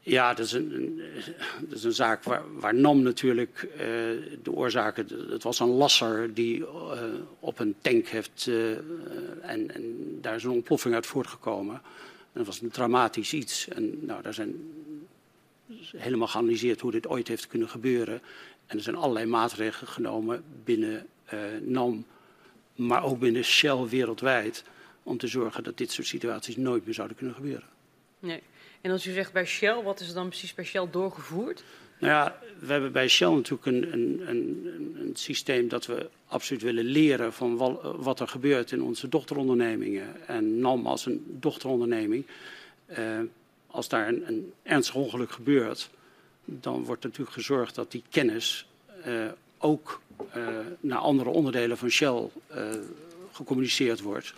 Ja, dat is een, dat is een zaak waar, NAM natuurlijk uh, de oorzaken. Het was een lasser die uh, op een tank heeft. Uh, en, en, daar is een ontploffing uit voortgekomen. En dat was een dramatisch iets. En nou, daar zijn helemaal geanalyseerd hoe dit ooit heeft kunnen gebeuren. En er zijn allerlei maatregelen genomen binnen NAM, maar ook binnen Shell wereldwijd. Om te zorgen dat dit soort situaties nooit meer zouden kunnen gebeuren. Nee. En als u zegt bij Shell, wat is er dan precies bij Shell doorgevoerd? Nou ja, we hebben bij Shell natuurlijk een, een, een, een systeem dat we absoluut willen leren van wat er gebeurt in onze dochterondernemingen. En NAM als een dochteronderneming, eh, als daar een, een, ernstig ongeluk gebeurt, dan wordt natuurlijk gezorgd dat die kennis eh, ook uh, naar andere onderdelen van Shell gecommuniceerd wordt.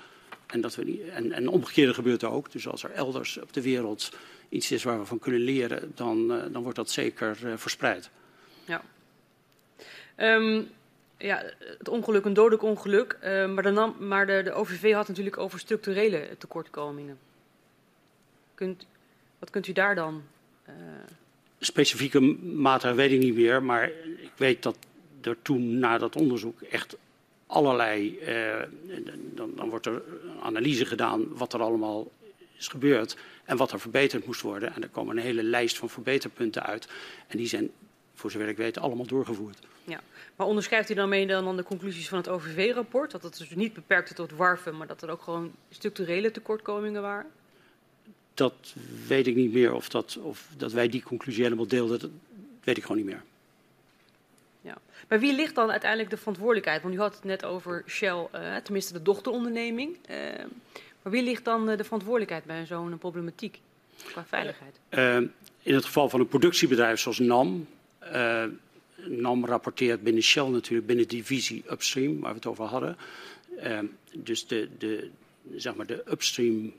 En, dat we niet, en, en omgekeerde gebeurt ook. Dus als er elders op de wereld iets is waar we van kunnen leren, dan, uh, dan wordt dat zeker uh, verspreid. Ja. Um, ja, het ongeluk, een dodelijk ongeluk. Uh, maar de, maar de, de OVV had natuurlijk over structurele tekortkomingen. Kunt, wat kunt u daar dan... Specifieke maatregelen weet ik niet meer, maar ik weet dat er toen na dat onderzoek echt allerlei. Uh, dan, dan, wordt er analyse gedaan wat er allemaal is gebeurd en wat er verbeterd moest worden. En er komen een hele lijst van verbeterpunten uit. En die zijn, voor zover ik weet, allemaal doorgevoerd. Ja, maar onderschrijft u dan mee dan de conclusies van het OVV-rapport? Dat het dus niet beperkt tot warven, maar dat er ook gewoon structurele tekortkomingen waren? Dat weet ik niet meer of dat, of dat wij die conclusie helemaal deelden. Dat weet ik gewoon niet meer. Ja. Maar wie ligt dan uiteindelijk de verantwoordelijkheid? Want u had het net over Shell, uh, tenminste de dochteronderneming. Uh, maar wie ligt dan uh, de verantwoordelijkheid bij zo'n problematiek qua veiligheid? in het geval van een productiebedrijf zoals NAM. NAM rapporteert binnen Shell natuurlijk, binnen divisie upstream, waar we het over hadden. dus de, de, zeg maar de upstream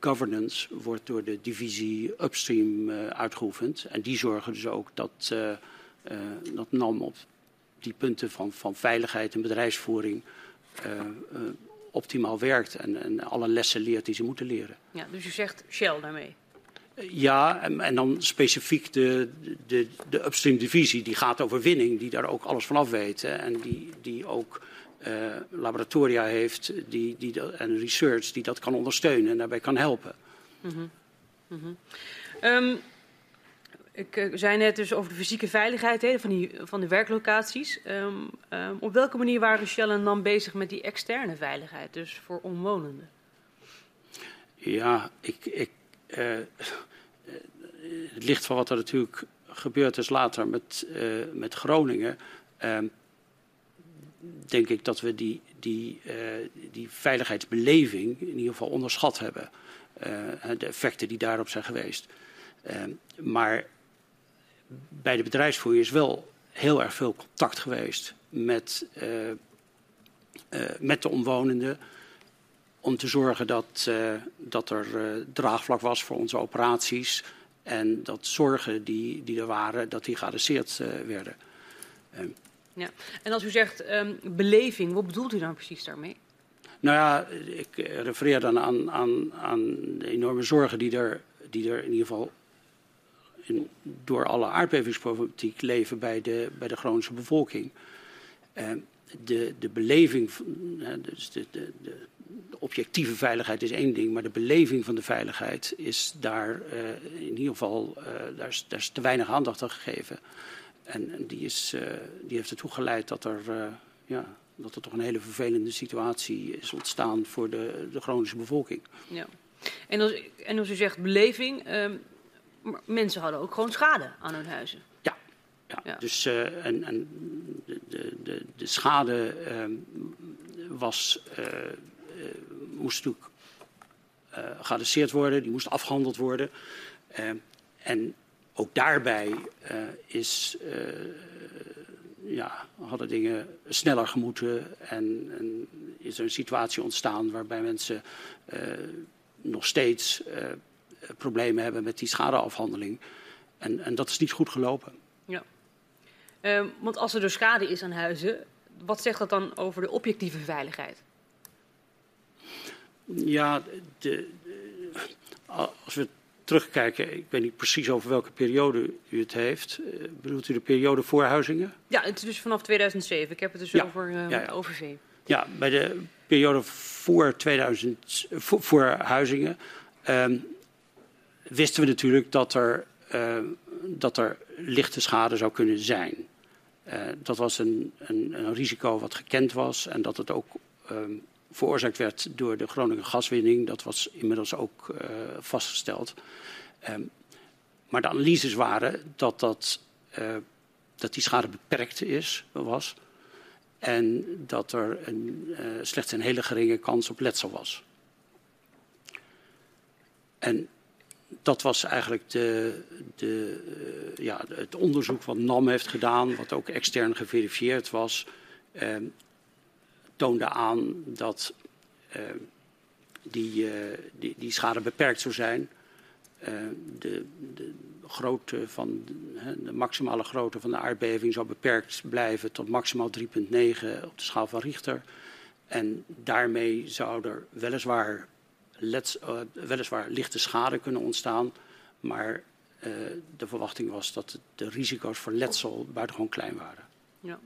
governance wordt door de divisie upstream uitgeoefend. En die zorgen dus ook dat uh, dat NAM op die punten van, van veiligheid en bedrijfsvoering uh, uh, optimaal werkt en, en, alle lessen leert die ze moeten leren. Ja, dus u zegt Shell daarmee? Ja, en, en, dan specifiek de, de, de upstream divisie, die gaat over winning, die daar ook alles van af weet. Hè, en die, die ook uh, laboratoria heeft die, die, en research die dat kan ondersteunen en daarbij kan helpen. Mm -hmm. Mm -hmm. Um, ik uh, zei net dus over de fysieke veiligheid he, van, die, van de werklocaties. Um, um, op welke manier waren Shell en NAM bezig met die externe veiligheid, dus voor omwonenden? Ja, ik, ik het licht van wat er natuurlijk gebeurd is later met, met Groningen, ehm, denk ik dat we die, die, die veiligheidsbeleving in ieder geval onderschat hebben. de effecten die daarop zijn geweest. Ehm, maar bij de bedrijfsvoer is wel heel erg veel contact geweest met, uh, uh, met de omwonenden. Om te zorgen dat, uh, dat er draagvlak was voor onze operaties. En dat zorgen die, die er waren, dat die geadresseerd werden. Ja. En als u zegt um, beleving, wat bedoelt u dan precies daarmee? Nou ja, ik refereer dan aan, aan, aan de enorme zorgen die er, die er in ieder geval door alle aardbevingsproblematiek leven bij de, bij de Groningse bevolking. Uh, de, de beleving, dus de, de, de, objectieve veiligheid is één ding, maar de beleving van de veiligheid is daar uh, in ieder geval daar is, daar, is, te weinig aandacht aan gegeven. En, en die, is, die heeft ertoe geleid dat er, ja, dat er toch een hele vervelende situatie is ontstaan voor de, de Groningse bevolking. Ja. En als, en als u zegt beleving, ehm, maar mensen hadden ook gewoon schade aan hun huizen. Ja, ja. ja. dus uh, en, en de, de, de, schade uh, was, uh, moest natuurlijk geadresseerd worden, die moest afgehandeld worden. en ook daarbij is, ja, hadden dingen sneller gemoeten en, en, is er een situatie ontstaan waarbij mensen nog steeds problemen hebben met die schadeafhandeling. En, en dat is niet goed gelopen. Ja. Uh, want als er dus schade is aan huizen, wat zegt dat dan over de objectieve veiligheid? Ja, de, als we terugkijken, ik weet niet precies over welke periode u het heeft. Uh, bedoelt u de periode voor Huizingen? Ja, het is dus vanaf 2007. Ik heb het dus ja. over uh, ja, ja. OVV. Ja, bij de periode voor, 2000, voor, voor Huizingen ehm, wisten we natuurlijk dat er, uh, dat er lichte schade zou kunnen zijn. Uh, dat was een, een, een, risico wat gekend was en dat het ook um, veroorzaakt werd door de Groningen gaswinning. Dat was inmiddels ook uh, vastgesteld. Um, maar de analyses waren dat, dat, dat die schade beperkt is, was. En dat er een, slechts een hele geringe kans op letsel was. En dat was eigenlijk de, de, uh, ja, het onderzoek wat NAM heeft gedaan, wat ook extern geverifieerd was, uh, toonde aan dat uh, die, die, die, schade beperkt zou zijn. De, de, grootte van, de maximale grootte van de aardbeving zou beperkt blijven tot maximaal 3,9 op de schaal van Richter. En daarmee zou er weliswaar lets, uh, weliswaar lichte schade kunnen ontstaan, maar uh, de verwachting was dat de risico's voor letsel buitengewoon klein waren. Ja.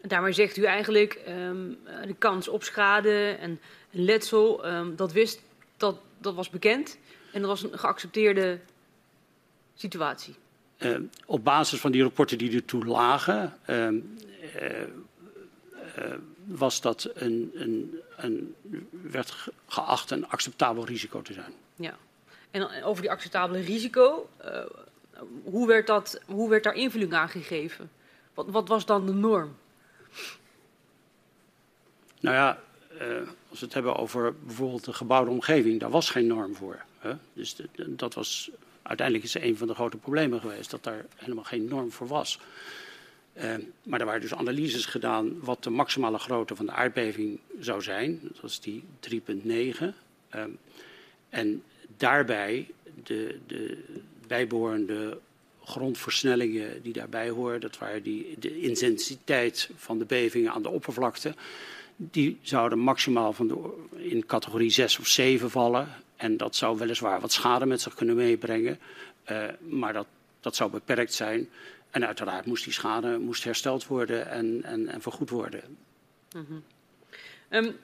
Daarmee zegt u eigenlijk um, de kans op schade en letsel, um, dat wist, dat, dat was bekend en dat was een geaccepteerde situatie. Uh, op basis van die rapporten die ertoe lagen, was dat een, een, een, werd geacht een acceptabel risico te zijn. Ja, en over die acceptabele risico, uh, hoe, werd dat, hoe werd daar invulling aan gegeven? Wat, wat was dan de norm? Nou ja, uh, als we het hebben over bijvoorbeeld de gebouwde omgeving, daar was geen norm voor. Hè? Dus de, de, dat was uiteindelijk is een van de grote problemen geweest, dat daar helemaal geen norm voor was. Uh, maar er waren dus analyses gedaan wat de maximale grootte van de aardbeving zou zijn. Dat was die 3,9. Uh, en daarbij de, de bijbehorende grondversnellingen die daarbij horen, dat waren die, de intensiteit van de bevingen aan de oppervlakte, die zouden maximaal van de, in categorie 6 of 7 vallen. En dat zou weliswaar wat schade met zich kunnen meebrengen, uh, maar dat, dat zou beperkt zijn. En uiteraard moest die schade moest hersteld worden en, en, en vergoed worden. Mm -hmm. um,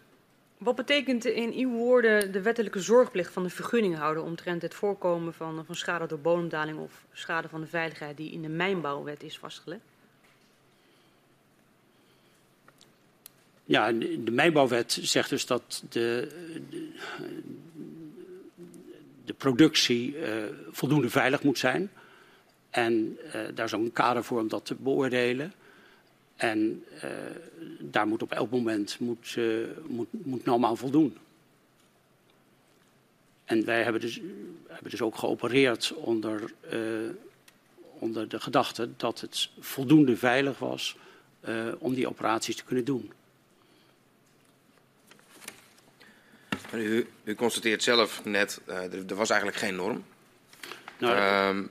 wat betekent in uw woorden de wettelijke zorgplicht van de vergunninghouder omtrent het voorkomen van, van schade door bodemdaling of schade van de veiligheid die in de mijnbouwwet is vastgelegd? Ja, de mijnbouwwet zegt dus dat de, de, de productie uh, voldoende veilig moet zijn. En uh, daar is ook een kader voor om dat te beoordelen. En uh, daar moet op elk moment moet, moet, moet NAM aan voldoen. En wij hebben dus, hebben dus ook geopereerd onder, onder de gedachte dat het voldoende veilig was om die operaties te kunnen doen. U, u constateert zelf net, uh, er, er, was eigenlijk geen norm. Nou, uh,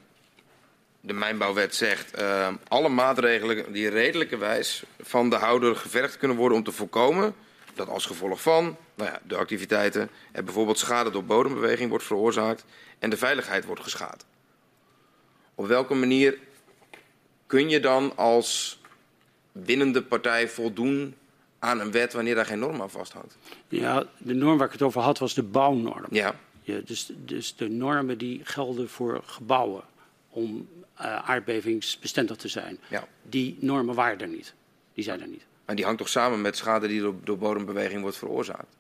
de mijnbouwwet zegt uh, alle maatregelen die redelijkerwijs van de houder gevergd kunnen worden om te voorkomen dat als gevolg van nou ja, de activiteiten er bijvoorbeeld schade door bodembeweging wordt veroorzaakt en de veiligheid wordt geschaad. Op welke manier kun je dan als winnende partij voldoen aan een wet wanneer daar geen norm aan vasthangt. Ja, de norm waar ik het over had was de bouwnorm. Ja. ja dus, dus de normen die gelden voor gebouwen om uh, aardbevingsbestendig te zijn. Ja. Die normen waren er niet. Die zijn er niet. Maar die hangt toch samen met schade die door, door bodembeweging wordt veroorzaakt?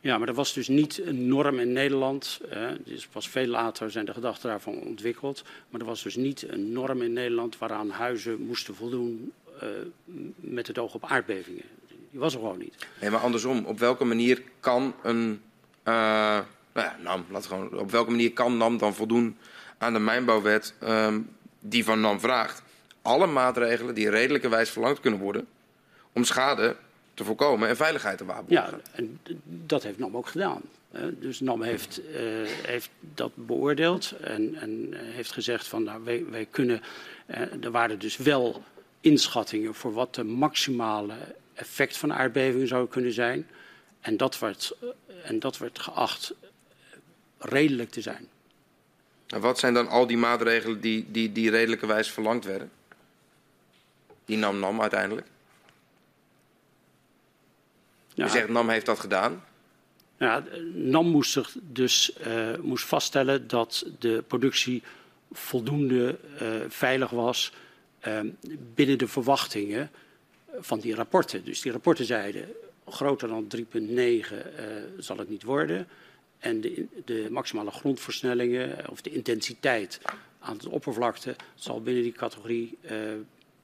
Ja, maar er was dus niet een norm in Nederland. Eh, dus pas veel later zijn de gedachten daarvan ontwikkeld. Maar er was dus niet een norm in Nederland waaraan huizen moesten voldoen uh, met het oog op aardbevingen. Die was er gewoon niet. Nee, maar andersom. Op welke manier kan een... Uh, nou ja, NAM, laat gewoon, op welke manier kan NAM dan voldoen aan de mijnbouwwet um, die van NAM vraagt? Alle maatregelen die redelijkerwijs verlangd kunnen worden om schade te voorkomen en veiligheid te waarborgen. Ja, en dat heeft NAM ook gedaan. Dus NAM heeft, uh, heeft dat beoordeeld en, en heeft gezegd van nou, wij, wij kunnen... Uh, er waren dus wel inschattingen voor wat de maximale effect van aardbevingen zou kunnen zijn. En dat werd, eh, en dat werd geacht redelijk te zijn. En wat zijn dan al die maatregelen die, die, die redelijkerwijs verlangd werden? Die NAM NAM uiteindelijk? Ja, U zegt NAM heeft dat gedaan. Ja, NAM moest zich dus uh, moest vaststellen dat de productie voldoende uh, veilig was uh, binnen de verwachtingen van die rapporten. Dus die rapporten zeiden groter dan 3,9 uh, zal het niet worden. En de, maximale grondversnellingen of de intensiteit aan de oppervlakte zal binnen die categorie uh,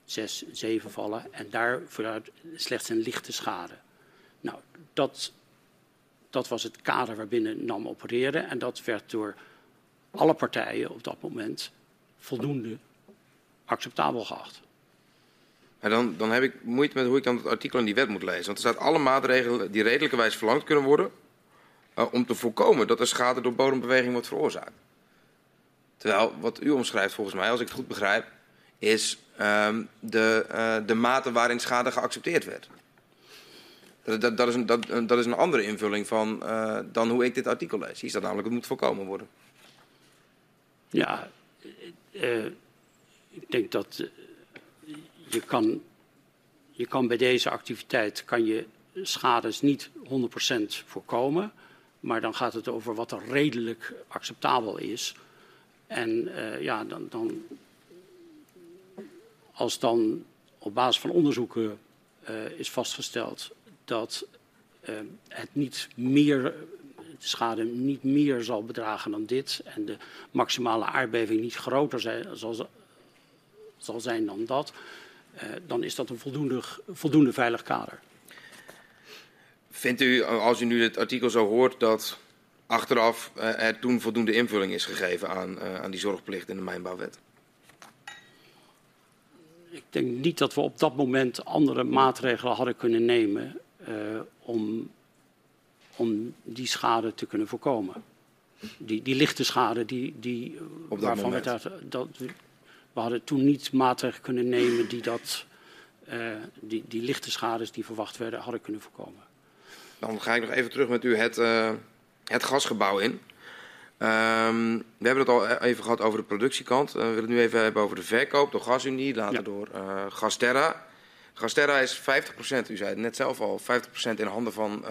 6, 7 vallen. En daar vooruit slechts een lichte schade. Nou, dat, dat was het kader waarbinnen NAM opereerde. En dat werd door alle partijen op dat moment voldoende acceptabel geacht. Dan, dan heb ik moeite met hoe ik dan het artikel in die wet moet lezen. Want er staat alle maatregelen die redelijkerwijs verlangd kunnen worden... Uh, om te voorkomen dat er schade door bodembeweging wordt veroorzaakt. Terwijl wat u omschrijft volgens mij, als ik het goed begrijp... is um, de, uh, de mate waarin schade geaccepteerd werd. Dat, dat, dat, is, een, dat, dat is een andere invulling van, uh, dan hoe ik dit artikel lees. Hier staat namelijk het moet voorkomen worden. Ja, ik denk dat je kan, je kan bij deze activiteit kan je schades niet 100% voorkomen. Maar dan gaat het over wat er redelijk acceptabel is. En uh, ja, dan, dan, als dan op basis van onderzoeken uh, is vastgesteld dat uh, het niet meer, de schade niet meer zal bedragen dan dit en de maximale aardbeving niet groter zijn, zal, zal zijn dan dat, dan is dat een voldoende, voldoende veilig kader. Vindt u, als u nu het artikel zo hoort, dat achteraf uh, er toen voldoende invulling is gegeven aan, uh, aan die zorgplicht in de mijnbouwwet? Ik denk niet dat we op dat moment andere maatregelen hadden kunnen nemen om, om die schade te kunnen voorkomen. Die, die lichte schade die, die, waarvan we dat, dat, we hadden toen niet maatregelen kunnen nemen die, dat, die, die lichte schades die verwacht werden hadden kunnen voorkomen. Dan ga ik nog even terug met u het, uh, het gasgebouw in. Um, we hebben het al even gehad over de productiekant. Uh, we willen het nu even hebben over de verkoop door GasUnie, later ja. door uh, Gasterra. Gasterra is 50%, u zei het net zelf al, 50% in handen van,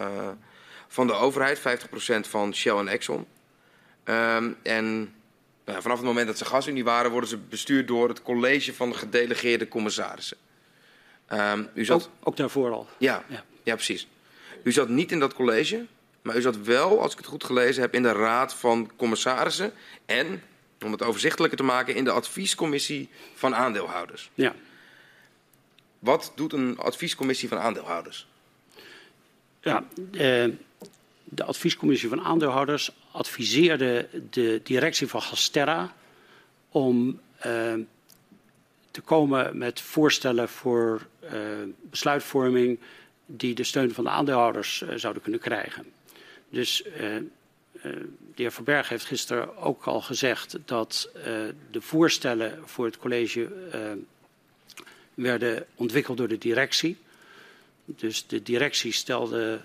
van de overheid, 50% van Shell en Exxon. Um, en nou, vanaf het moment dat ze gasunie waren, worden ze bestuurd door het college van gedelegeerde commissarissen. Um, u zat... ook, ook, daarvoor al. Ja, ja, ja. precies. U zat niet in dat college. Maar u zat wel, als ik het goed gelezen heb, in de Raad van Commissarissen. En, om het overzichtelijker te maken, in de adviescommissie van aandeelhouders. Ja. Wat doet een adviescommissie van aandeelhouders? Ja, eh, de adviescommissie van aandeelhouders adviseerde de directie van Gasterra om eh, te komen met voorstellen voor uh, besluitvorming die de steun van de aandeelhouders uh, zouden kunnen krijgen. Dus de heer Verberg heeft gisteren ook al gezegd dat de voorstellen voor het college werden ontwikkeld door de directie. Dus de directie stelde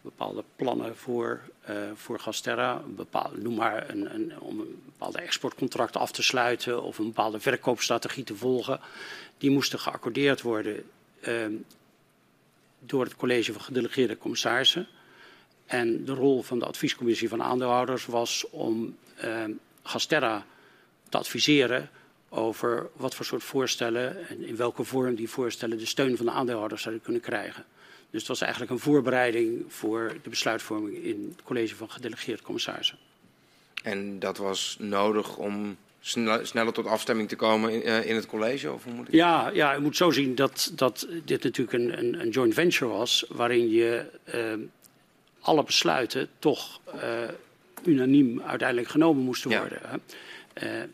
bepaalde plannen voor, voor Gasterra. Bepaal, noem maar een, een, om een bepaalde exportcontracten af te sluiten of een bepaalde verkoopstrategie te volgen. Die moesten geaccordeerd worden uh, door het college van gedelegeerde commissarissen. En de rol van de adviescommissie van aandeelhouders was om Gasterra te adviseren over wat voor soort voorstellen en in welke vorm die voorstellen de steun van de aandeelhouders zouden kunnen krijgen. Dus het was eigenlijk een voorbereiding voor de besluitvorming in het college van gedelegeerde commissarissen. En dat was nodig om sneller tot afstemming te komen in, uh, in het college? Of hoe moet ik... ja, ja, je moet zo zien dat, dat dit natuurlijk een, een, een joint venture was, waarin je uh, alle besluiten toch uh, unaniem uiteindelijk genomen moesten worden. Ja.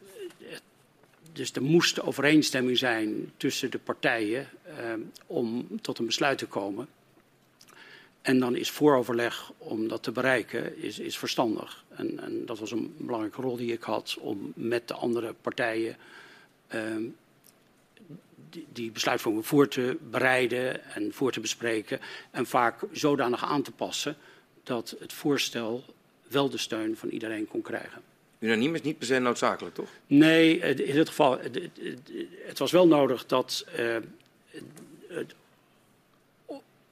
Dus er moest overeenstemming zijn tussen de partijen om tot een besluit te komen. En dan is vooroverleg om dat te bereiken is, is verstandig. En, en, dat was een belangrijke rol die ik had om met de andere partijen uh, die, die besluitvorming voor te bereiden en voor te bespreken. En vaak zodanig aan te passen dat het voorstel wel de steun van iedereen kon krijgen. Unaniem is niet per se noodzakelijk, toch? Nee, in dit geval, het was wel nodig dat uh,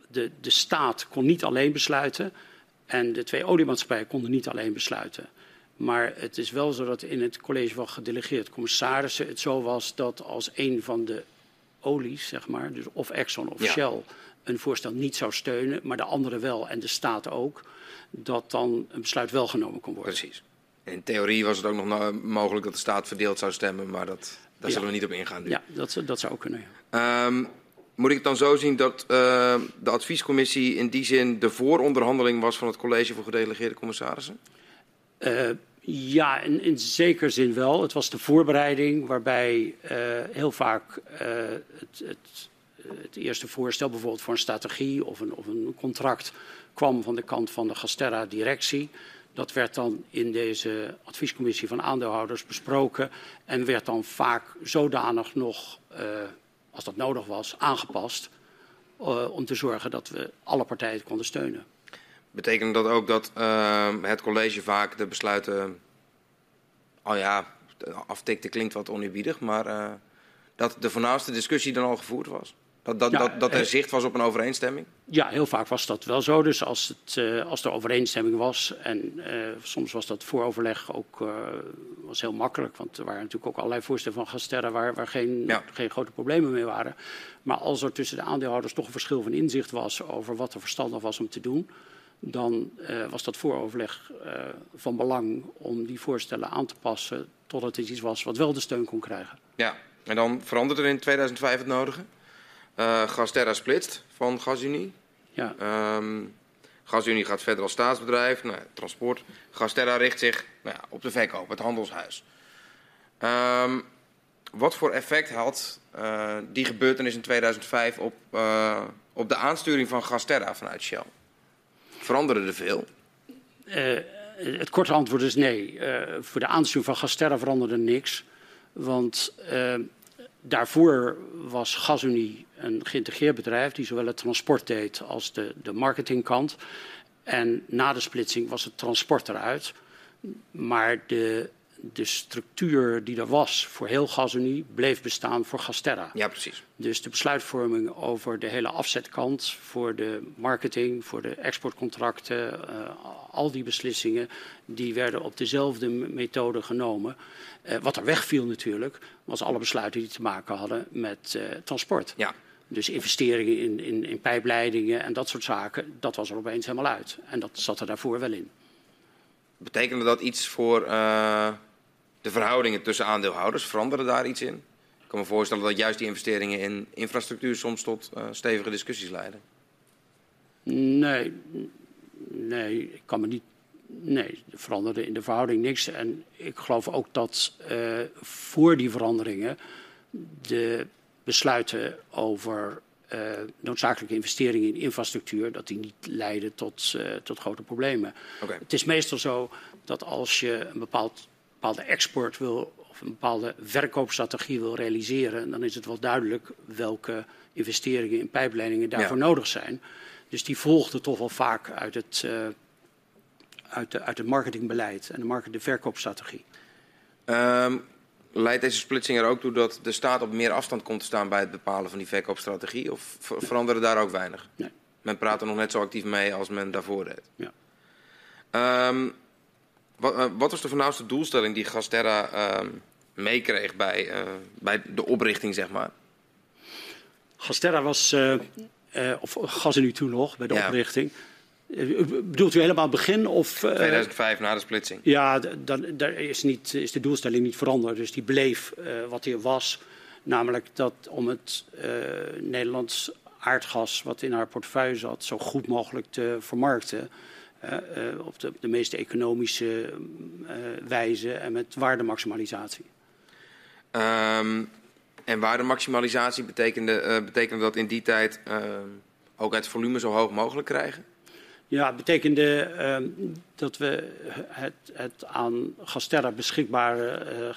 de, de staat kon niet alleen besluiten en de twee oliemaatschappijen konden niet alleen besluiten. Maar het is wel zo dat in het college van gedelegeerd commissarissen het zo was dat als een van de olies, zeg maar, dus of Exxon of ja. Shell, een voorstel niet zou steunen, maar de andere wel en de staat ook, dat dan een besluit wel genomen kon worden. Precies. In theorie was het ook nog mogelijk dat de staat verdeeld zou stemmen, maar dat, daar ja. zullen we niet op ingaan nu. Ja, dat, dat zou ook kunnen. Ja. Um, moet ik het dan zo zien dat uh, de adviescommissie in die zin de vooronderhandeling was van het college voor gedelegeerde commissarissen? Uh, ja, in, in zekere zin wel. Het was de voorbereiding waarbij uh, heel vaak het, het, het, eerste voorstel, bijvoorbeeld voor een strategie of een, of een contract, kwam van de kant van de Gasterra-directie. Dat werd dan in deze adviescommissie van aandeelhouders besproken en werd dan vaak zodanig nog, als dat nodig was, aangepast uh, om te zorgen dat we alle partijen konden steunen. Betekent dat ook dat uh, het college vaak de besluiten, oh ja, aftikte klinkt wat oneerbiedig, maar dat de voornaamste discussie dan al gevoerd was? Dat, dat, ja, dat, dat er zicht was op een overeenstemming? Ja, heel vaak was dat wel zo. Dus als, het, uh, als er overeenstemming was, en uh, soms was dat vooroverleg ook uh, was heel makkelijk, want er waren natuurlijk ook allerlei voorstellen van Gasterra waar, waar geen, ja. geen grote problemen mee waren. Maar als er tussen de aandeelhouders toch een verschil van inzicht was over wat er verstandig was om te doen, dan was dat vooroverleg van belang om die voorstellen aan te passen totdat het iets was wat wel de steun kon krijgen. Ja, en dan verandert er in 2005 het nodige? Uh, Gasterra splitst van GasUnie. Ja. Um, GasUnie gaat verder als staatsbedrijf, nou, transport. Gasterra richt zich nou ja, op de verkoop, het handelshuis. Um, wat voor effect had uh, die gebeurtenis in 2005 op, uh, op de aansturing van Gasterra vanuit Shell? Veranderde er veel? het korte antwoord is nee. voor de aansturing van Gasterra veranderde niks. Want daarvoor was GasUnie een geïntegreerd bedrijf die zowel het transport deed als de, de marketingkant. En na de splitsing was het transport eruit. Maar de, de structuur die er was voor heel GasUnie bleef bestaan voor Gasterra. Ja, precies. Dus de besluitvorming over de hele afzetkant, voor de marketing, voor de exportcontracten, uh, al die beslissingen, die werden op dezelfde methode genomen. Uh, wat er wegviel natuurlijk, was alle besluiten die te maken hadden met uh, transport. Ja. Dus investeringen in, in, in pijpleidingen en dat soort zaken, dat was er opeens helemaal uit. En dat zat er daarvoor wel in. Betekende dat iets voor uh, de verhoudingen tussen aandeelhouders? Veranderde daar iets in? Ik kan me voorstellen dat juist die investeringen in infrastructuur soms tot uh, stevige discussies leiden. Nee, nee, ik kan me niet. Nee, er veranderde in de verhouding niks. En ik geloof ook dat uh, voor die veranderingen de besluiten over uh, noodzakelijke investeringen in infrastructuur, dat die niet leiden tot, tot grote problemen. Okay. Het is meestal zo dat als je een bepaald, bepaalde export wil of een bepaalde verkoopstrategie wil realiseren, dan is het wel duidelijk welke investeringen in pijpleidingen daarvoor ja. nodig zijn. Dus die volgden toch wel vaak uit het, uh, uit, de, uit het marketingbeleid en de, market, de verkoopstrategie. Um, leidt deze splitsing er ook toe dat de staat op meer afstand komt te staan bij het bepalen van die verkoopstrategie? Of ver veranderde daar ook weinig? Nee. Men praat er nog net zo actief mee als men daarvoor deed. Ja. Um, wat, uh, wat, was de voornaamste doelstelling die Gasterra uh, meekreeg bij, uh, bij de oprichting, zeg maar? Gasterra was, uh, of gas nu toen nog, bij de ja. oprichting. Bedoelt u helemaal het begin? Of, uh, 2005, na de splitsing. Ja, dan, daar is, niet, is de doelstelling niet veranderd. Dus die bleef wat hier was. Namelijk dat om het Nederlands aardgas wat in haar portefeuille zat... zo goed mogelijk te vermarkten. Op de, de, meest economische wijze en met waardemaximalisatie. Um, en waardemaximalisatie betekende, betekende dat in die tijd ook het volume zo hoog mogelijk krijgen? Ja, het betekende uh, dat we het, het aan Gasterra beschikbare uh,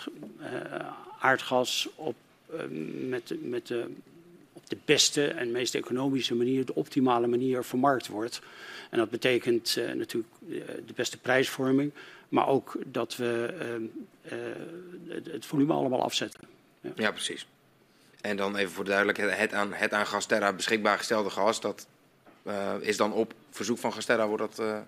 uh, aardgas op, met, met de, de beste en meest economische manier, de optimale manier vermarkt wordt. En dat betekent natuurlijk de beste prijsvorming, maar ook dat we het volume allemaal afzetten. Ja. ja. precies. En dan even voor de duidelijkheid, het aan, het aan Gasterra beschikbaar gestelde gas, dat is dan op verzoek van Gasterra wordt dat...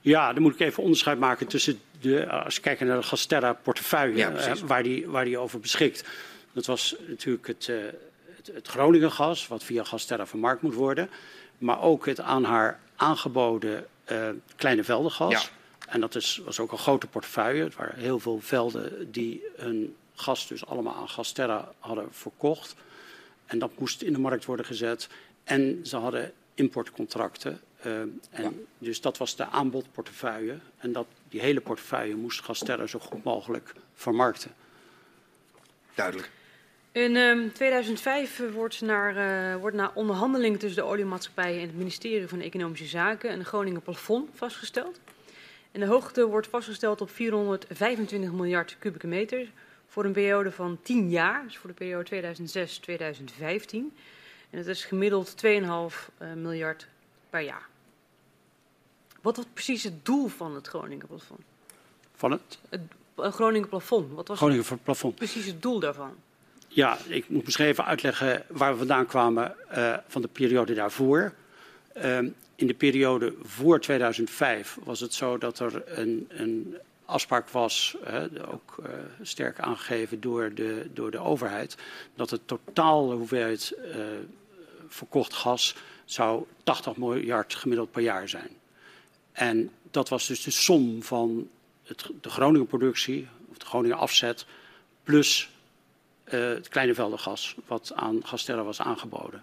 Ja, dan moet ik even onderscheid maken tussen de, als je kijkt naar de Gasterra portefeuille, ja, waar, die, waar die over beschikt. Dat was natuurlijk het, het, het Groningen gas, wat via Gasterra vermarkt moet worden. Maar ook het aan haar aangeboden kleine veldengas. Ja. En dat is, was ook een grote portefeuille. Het waren heel veel velden die hun gas dus allemaal aan Gasterra hadden verkocht. En dat moest in de markt worden gezet. En ze hadden importcontracten. Uh, en ja. Dus dat was de aanbodportefeuille. En dat, die hele portefeuille moest Gasterra zo goed mogelijk vermarkten. Duidelijk. In um, 2005 wordt naar, uh, wordt na onderhandeling tussen de oliemaatschappijen en het ministerie van Economische Zaken een Groningen plafond vastgesteld. En de hoogte wordt vastgesteld op 425 miljard kubieke meter voor een periode van 10 jaar, dus voor de periode 2006-2015. En dat is gemiddeld 2,5 uh, miljard per jaar. Wat was precies het doel van het Groningen plafond? Van het? Het uh, Groningen plafond. Wat was Groningen plafond. precies het doel daarvan? Ja, ik moet misschien even uitleggen waar we vandaan kwamen uh, van de periode daarvoor. Uh, in de periode voor 2005 was het zo dat er een, een afspraak was, ook uh, sterk aangegeven door de, door de overheid, dat de totale hoeveelheid uh, verkocht gas zou 80 miljard gemiddeld per jaar zijn. En dat was dus de som van het, de Groningen productie, of de Groningen afzet, plus het kleine veldengas wat aan Gasterra was aangeboden.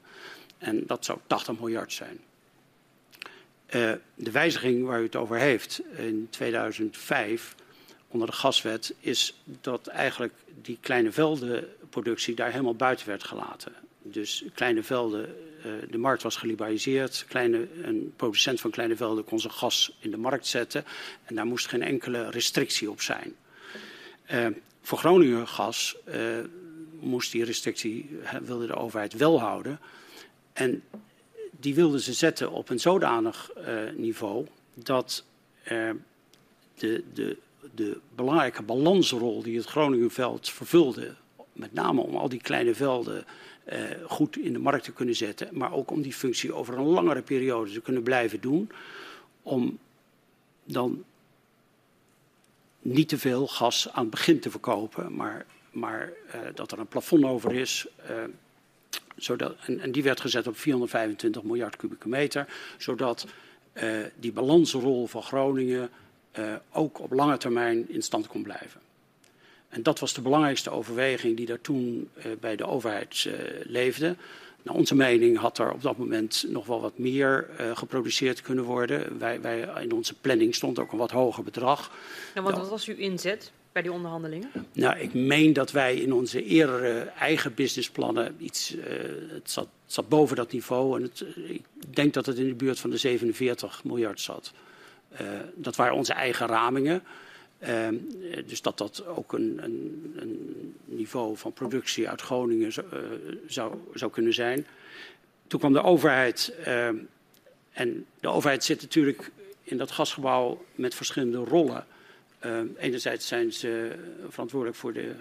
En dat zou 80 miljard zijn. Uh, de wijziging waar u het over heeft in 2005 onder de gaswet is dat eigenlijk die kleine veldenproductie daar helemaal buiten werd gelaten. Dus kleine velden, uh, de markt was geliberaliseerd. Kleine, een producent van kleine velden kon zijn gas in de markt zetten. En daar moest geen enkele restrictie op zijn. Voor Groningen gas moest die restrictie, wilde de overheid wel houden. En die wilden ze zetten op een zodanig uh, niveau dat uh, de, de, de belangrijke balansrol die het Groningenveld vervulde, met name om al die kleine velden uh, goed in de markt te kunnen zetten, maar ook om die functie over een langere periode te kunnen blijven doen, om dan niet te veel gas aan het begin te verkopen, maar, maar dat er een plafond over is Zodat, en, en die werd gezet op 425 miljard kubieke meter, zodat uh, die balansrol van Groningen uh, ook op lange termijn in stand kon blijven. En dat was de belangrijkste overweging die daar toen uh, bij de overheid leefde. Naar onze mening had er op dat moment nog wel wat meer geproduceerd kunnen worden. Wij, wij, in onze planning stond ook een wat hoger bedrag. En wat, wat was uw inzet bij die onderhandelingen? Nou, ik meen dat wij in onze eerdere eigen businessplannen iets. Uh, het, zat, zat, boven dat niveau. En het, ik denk dat het in de buurt van de 47 miljard zat. Uh, dat waren onze eigen ramingen. Uh, dus dat dat ook een, een, een, niveau van productie uit Groningen zou, zou, kunnen zijn. Toen kwam de overheid. Uh, en de overheid zit natuurlijk in dat gasgebouw met verschillende rollen. Enerzijds zijn ze verantwoordelijk voor, de,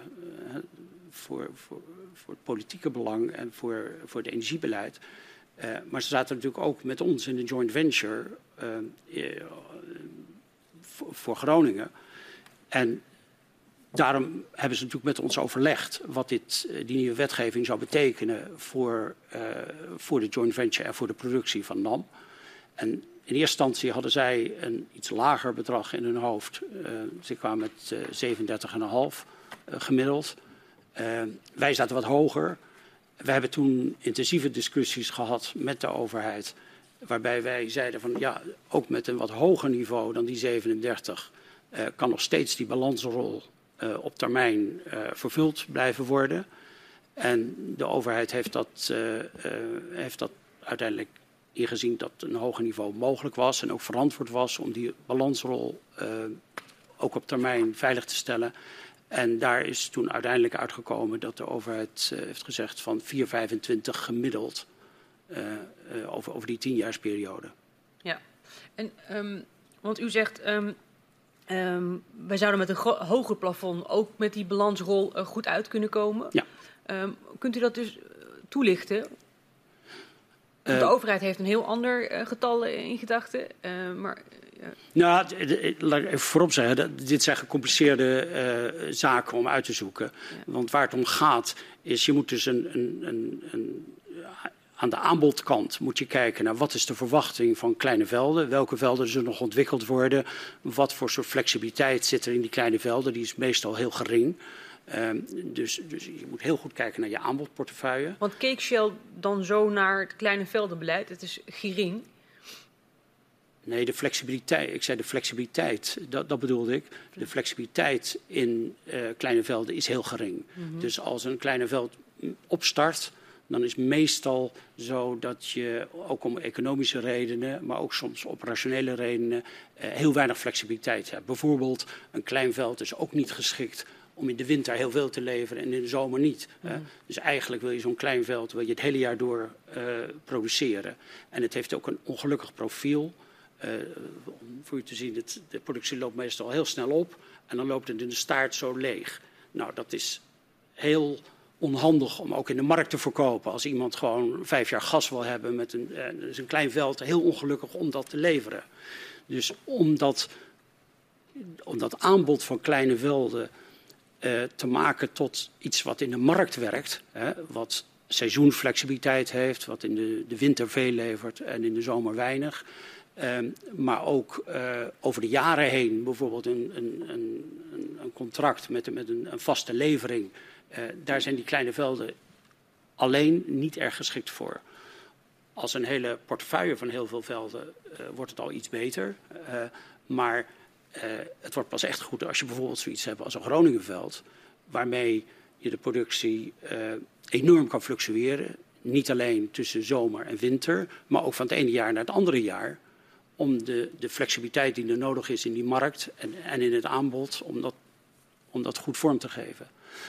voor, voor, voor, het politieke belang en voor, voor het energiebeleid. maar ze zaten natuurlijk ook met ons in de joint venture voor Groningen. En daarom hebben ze natuurlijk met ons overlegd wat dit, eh, die nieuwe wetgeving zou betekenen voor, voor de joint venture en voor de productie van NAM. En in eerste instantie hadden zij een iets lager bedrag in hun hoofd. Uh, ze kwamen met uh, 37,5 gemiddeld. wij zaten wat hoger. We hebben toen intensieve discussies gehad met de overheid. Waarbij wij zeiden van ja, ook met een wat hoger niveau dan die 37 uh, kan nog steeds die balansrol op termijn vervuld blijven worden. En de overheid heeft dat, heeft dat uiteindelijk ingezien dat een hoger niveau mogelijk was en ook verantwoord was om die balansrol ook op termijn veilig te stellen. En daar is toen uiteindelijk uitgekomen dat de overheid heeft gezegd van 4,25 gemiddeld over, over die tienjaarsperiode. Ja, en um, want u zegt um, Um, wij zouden met een hoger plafond ook met die balansrol goed uit kunnen komen. Ja. Kunt u dat dus toelichten? De uh, overheid heeft een heel ander uh, getal in gedachten. maar, nou, laat ik even voorop zeggen, dit zijn gecompliceerde zaken om uit te zoeken. Ja. Want waar het om gaat, is je moet dus een, een, een, een aan de aanbodkant moet je kijken naar wat is de verwachting van kleine velden. Welke velden zullen nog ontwikkeld worden. Wat voor soort flexibiliteit zit er in die kleine velden. Die is meestal heel gering. Um, dus, dus, je moet heel goed kijken naar je aanbodportefeuille. Want keek Shell dan zo naar het kleine veldenbeleid? Het is gering. Nee, de flexibiliteit. Ik zei de flexibiliteit, dat, dat bedoelde ik. De flexibiliteit in uh, kleine velden is heel gering. Mm -hmm. Dus als een kleine veld opstart, dan is meestal zo dat je ook om economische redenen, maar ook soms operationele redenen, eh, heel weinig flexibiliteit hebt. Bijvoorbeeld, een klein veld is ook niet geschikt om in de winter heel veel te leveren en in de zomer niet. Mm. Dus eigenlijk wil je zo'n klein veld wil je het hele jaar door uh, produceren. En het heeft ook een ongelukkig profiel. Uh, om voor u te zien, het, de productie loopt meestal heel snel op en dan loopt het in de staart zo leeg. Nou, dat is heel onhandig om ook in de markt te verkopen. Als iemand gewoon vijf jaar gas wil hebben met een, eh, dus een klein veld, heel ongelukkig om dat te leveren. Dus om dat, om dat aanbod van kleine velden te maken tot iets wat in de markt werkt, hè, wat seizoenflexibiliteit heeft, wat in de, de winter veel levert en in de zomer weinig. Um, maar ook uh, over de jaren heen bijvoorbeeld een, een, een, een contract met, met een, vaste levering uh, daar zijn die kleine velden alleen niet erg geschikt voor. Als een hele portefeuille van heel veel velden wordt het al iets beter. Maar het wordt pas echt goed als je bijvoorbeeld zoiets hebt als een Groningenveld, waarmee je de productie enorm kan fluctueren. Niet alleen tussen zomer en winter, maar ook van het ene jaar naar het andere jaar. Om de, de flexibiliteit die er nodig is in die markt en, en in het aanbod, om dat, om dat goed vorm te geven.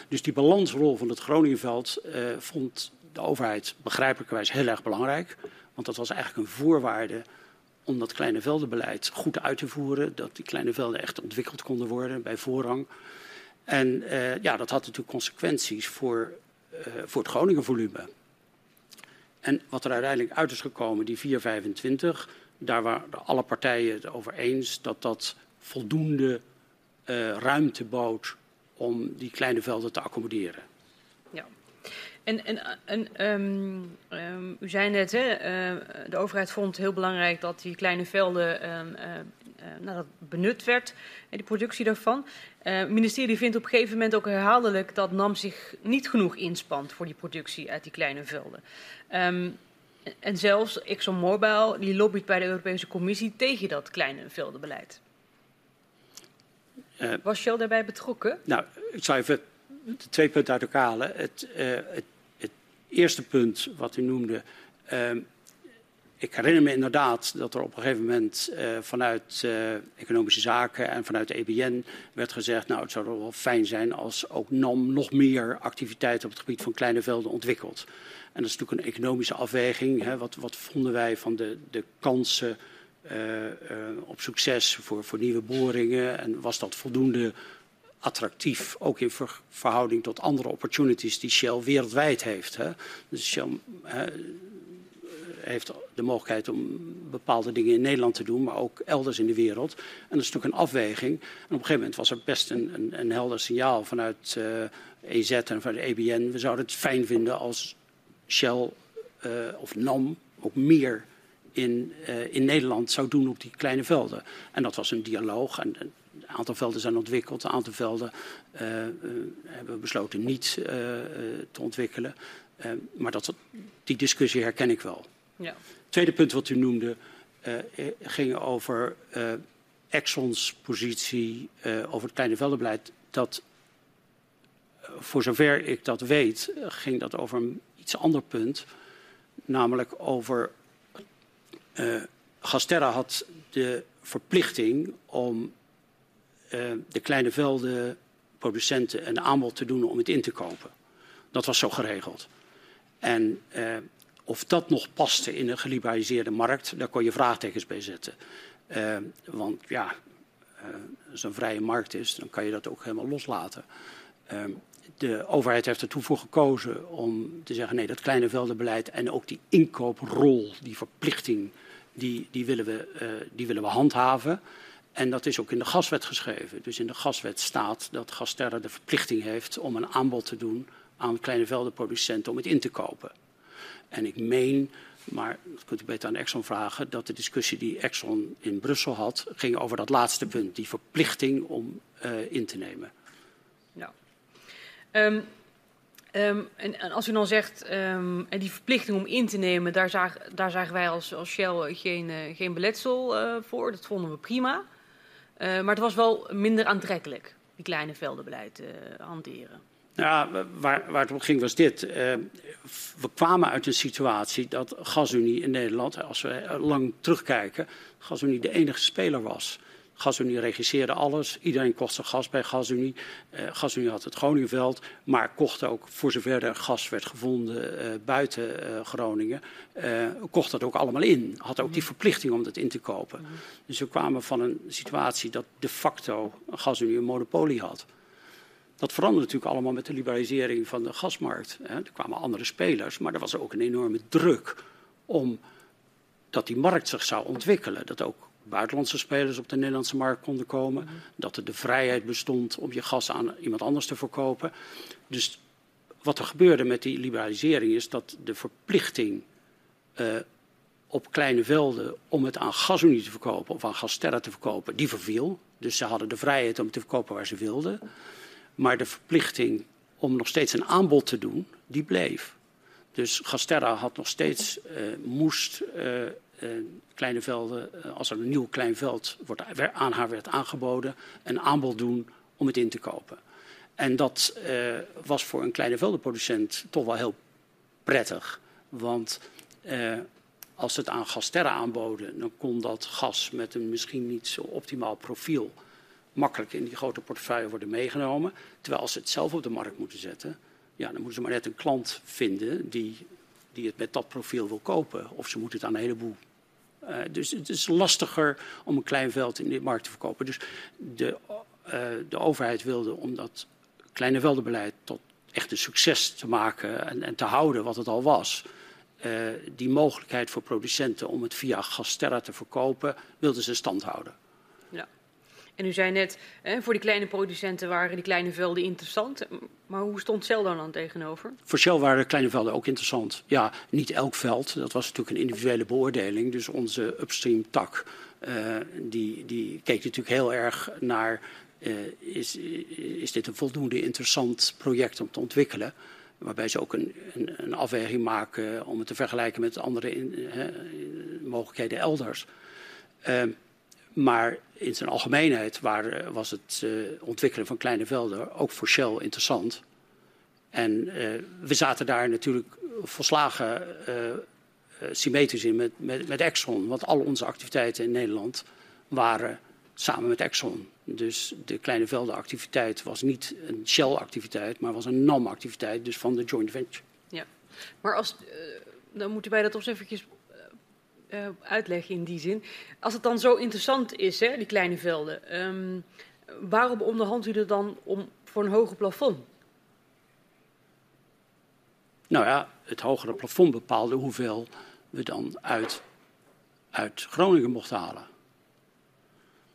Dus die balansrol van het Groningenveld uh, vond de overheid begrijpelijkerwijs heel erg belangrijk. Want dat was eigenlijk een voorwaarde om dat kleine veldenbeleid goed uit te voeren. Dat die kleine velden echt ontwikkeld konden worden bij voorrang. En uh, ja, dat had natuurlijk consequenties voor, uh, voor het Groningenvolume. En wat er uiteindelijk uit is gekomen, die 425, daar waren alle partijen het over eens dat dat voldoende uh, ruimte bood om die kleine velden te accommoderen. En, en, en um, um, u zei net, hè, uh, de overheid vond het heel belangrijk dat die kleine velden um, uh, nou, dat benut werd, en die productie daarvan. Uh, het ministerie vindt op een gegeven moment ook herhaaldelijk dat NAM zich niet genoeg inspant voor die productie uit die kleine velden. En zelfs ExxonMobil die lobbyt bij de Europese Commissie tegen dat kleine veldenbeleid. Uh, Was Shell daarbij betrokken? Nou, ik zal even de twee punten uit elkaar halen. Het, uh, het eerste punt wat u noemde. Uh, ik herinner me inderdaad dat er op een gegeven moment uh, vanuit uh, Economische Zaken en vanuit de EBN werd gezegd: Nou, het zou wel fijn zijn als ook NAM nog meer activiteiten op het gebied van kleine velden ontwikkelt. En dat is natuurlijk een economische afweging. Hè. Wat, wat, vonden wij van de, de kansen uh, op succes voor, voor, nieuwe boringen? En was dat voldoende attractief, ook in ver, verhouding tot andere opportunities die Shell wereldwijd heeft? Hè. Dus Shell heeft de mogelijkheid om bepaalde dingen in Nederland te doen, maar ook elders in de wereld. En dat is natuurlijk een afweging. En op een gegeven moment was er best een, een, helder signaal vanuit EZ en van de EBN. We zouden het fijn vinden als Shell uh, of NAM ook meer in, uh, in Nederland zou doen op die kleine velden. En dat was een dialoog. En een aantal velden zijn ontwikkeld, een aantal velden uh, hebben we besloten niet te ontwikkelen. maar dat, die discussie herken ik wel. Ja. Tweede punt wat u noemde ging over Exxon's positie over het kleine veldenbeleid. Dat voor zover ik dat weet, ging dat over een iets ander punt, namelijk over. Gasterra had de verplichting om de kleine velden producenten een aanbod te doen om het in te kopen. Dat was zo geregeld. En uh, of dat nog paste in een geliberaliseerde markt, daar kon je vraagtekens bij zetten. Uh, want ja, als een vrije markt is, dan kan je dat ook helemaal loslaten. De overheid heeft ertoe voor gekozen om te zeggen: nee, dat kleine veldenbeleid en ook die inkooprol, die verplichting, die, die, willen, we, die willen we handhaven. En dat is ook in de gaswet geschreven. Dus in de gaswet staat dat Gasterra de verplichting heeft om een aanbod te doen aan kleine veldenproducenten om het in te kopen. En ik meen, maar dat kunt u beter aan Exxon vragen, dat de discussie die Exxon in Brussel had, ging over dat laatste punt, die verplichting om uh, in te nemen. Um, um, en, als u dan zegt, um, en die verplichting om in te nemen, daar, zag, daar zagen wij als, als Shell geen, uh, geen beletsel uh, voor. Dat vonden we prima. Uh, maar het was wel minder aantrekkelijk, die kleine veldenbeleid hanteren. Ja, waar, waar het om ging was dit. we kwamen uit een situatie dat GasUnie in Nederland, als we lang terugkijken, GasUnie de enige speler was. GasUnie regisseerde alles. Iedereen kocht zijn gas bij GasUnie. Uh, GasUnie had het Groningenveld, maar kocht ook, voor zover er gas werd gevonden uh, buiten uh, Groningen, kocht dat ook allemaal in. Had ook die verplichting om dat in te kopen. Dus we kwamen van een situatie dat de facto GasUnie een monopolie had. Dat veranderde natuurlijk allemaal met de liberalisering van de gasmarkt. Hè. Er kwamen andere spelers, maar er was ook een enorme druk om dat die markt zich zou ontwikkelen. Dat ook buitenlandse spelers op de Nederlandse markt konden komen. -hmm. Dat er de vrijheid bestond om je gas aan iemand anders te verkopen. Dus wat er gebeurde met die liberalisering is dat de verplichting uh, op kleine velden om het aan gasunie te verkopen of aan gasterra te verkopen, die verviel. Dus ze hadden de vrijheid om te verkopen waar ze wilden. Maar de verplichting om nog steeds een aanbod te doen, die bleef. Dus Gasterra had nog steeds, uh, moest uh, kleine velden, uh, als er een nieuw klein veld wordt, aan haar werd aangeboden, een aanbod doen om het in te kopen. En dat uh, was voor een kleine veldenproducent toch wel heel prettig. Want als ze het aan Gasterra aanboden, dan kon dat gas met een misschien niet zo optimaal profiel makkelijk in die grote portefeuille worden meegenomen. Terwijl als ze het zelf op de markt moeten zetten, ja, dan moeten ze maar net een klant vinden die, die het met dat profiel wil kopen. Of ze moeten het aan een heleboel dus het is lastiger om een klein veld in de markt te verkopen. Dus de, uh, de overheid wilde om dat kleine veldenbeleid tot echt een succes te maken en, en te houden wat het al was. Uh, die mogelijkheid voor producenten om het via Gasterra te verkopen, wilden ze stand houden. En u zei net, voor die kleine producenten waren die kleine velden interessant. Maar hoe stond Shell dan, dan tegenover? Voor Shell waren kleine velden ook interessant. Ja, niet elk veld. Dat was natuurlijk een individuele beoordeling. Dus onze upstream tak, uh, die, die keek natuurlijk heel erg naar... Uh, is, is dit een voldoende interessant project om te ontwikkelen? Waarbij ze ook een, een, een afweging maken om het te vergelijken met andere mogelijkheden elders. Maar in zijn algemeenheid waar, was het uh, ontwikkelen van kleine velden ook voor Shell interessant. En uh, we zaten daar natuurlijk volslagen symmetrisch in met, met, met, Exxon. Want al onze activiteiten in Nederland waren samen met Exxon. Dus de kleine veldenactiviteit was niet een Shell-activiteit, maar was een NAM-activiteit, dus van de joint venture. Ja, maar als, dan moet u bij dat eens eventjes uh, uitleggen in die zin. Als het dan zo interessant is, hè, die kleine velden, um, waarom onderhandt u er dan om voor een hoger plafond? Nou ja, het hogere plafond bepaalde hoeveel we dan uit, uit Groningen mochten halen.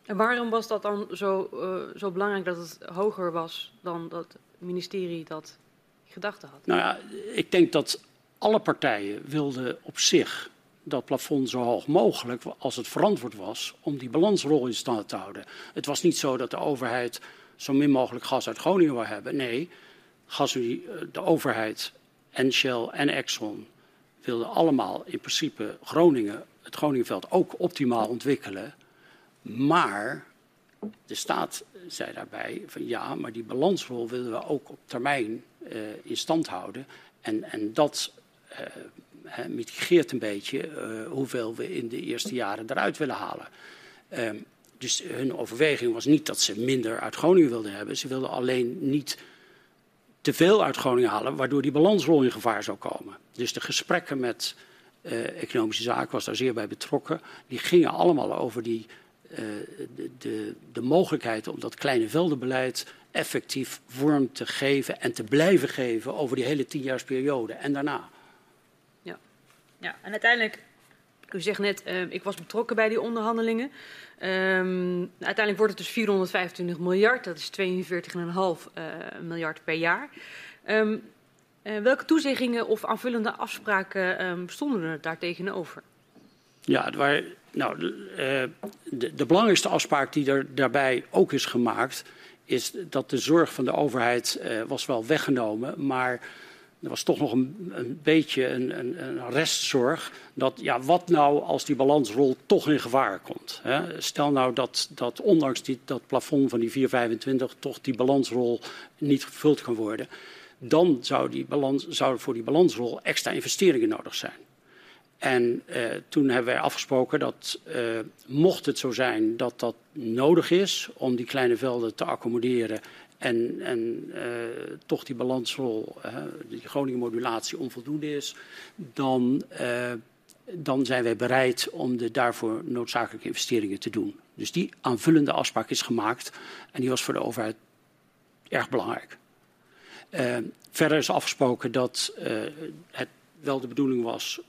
En waarom was dat dan zo, uh, zo belangrijk dat het hoger was dan dat het ministerie dat gedachten had? Nou ja, ik denk dat alle partijen wilden op zich dat plafond zo hoog mogelijk als het verantwoord was om die balansrol in stand te houden. Het was niet zo dat de overheid zo min mogelijk gas uit Groningen wil hebben. Nee, gas, de overheid en Shell en Exxon wilden allemaal in principe Groningen, het Groningenveld ook optimaal ontwikkelen. Maar de staat zei daarbij van ja, maar die balansrol willen we ook op termijn uh, in stand houden. En, en dat uh, mitigeert een beetje uh, hoeveel we in de eerste jaren eruit willen halen. Uh, dus hun overweging was niet dat ze minder uit Groningen wilden hebben. Ze wilden alleen niet te veel uit Groningen halen, waardoor die balansrol in gevaar zou komen. Dus de gesprekken met uh, economische zaken, was daar zeer bij betrokken, die gingen allemaal over die, uh, de, de, de mogelijkheid om dat kleine veldenbeleid effectief vorm te geven en te blijven geven over die hele tienjaarsperiode en daarna. Ja, en uiteindelijk, u zegt net, uh, ik was betrokken bij die onderhandelingen. Um, uiteindelijk wordt het dus 425 miljard, dat is 42,5 uh, miljard per jaar. Um, uh, welke toezeggingen of aanvullende afspraken stonden er daar tegenover? Ja, nou, de, de, belangrijkste afspraak die er daarbij ook is gemaakt, is dat de zorg van de overheid was wel weggenomen, maar er was toch nog een, een beetje een, een, een, restzorg. Dat, ja, wat nou als die balansrol toch in gevaar komt? Hè? Stel nou dat, dat ondanks die, dat plafond van die 4,25 toch die balansrol niet gevuld kan worden. Dan zou, die balans, zou voor die balansrol extra investeringen nodig zijn. En uh, toen hebben wij afgesproken dat uh, mocht het zo zijn dat dat nodig is om die kleine velden te accommoderen en, en uh, toch die balansrol, die Groningen modulatie onvoldoende is, dan, uh, dan zijn wij bereid om de daarvoor noodzakelijke investeringen te doen. Dus die aanvullende afspraak is gemaakt en die was voor de overheid erg belangrijk. verder is afgesproken dat het wel de bedoeling was,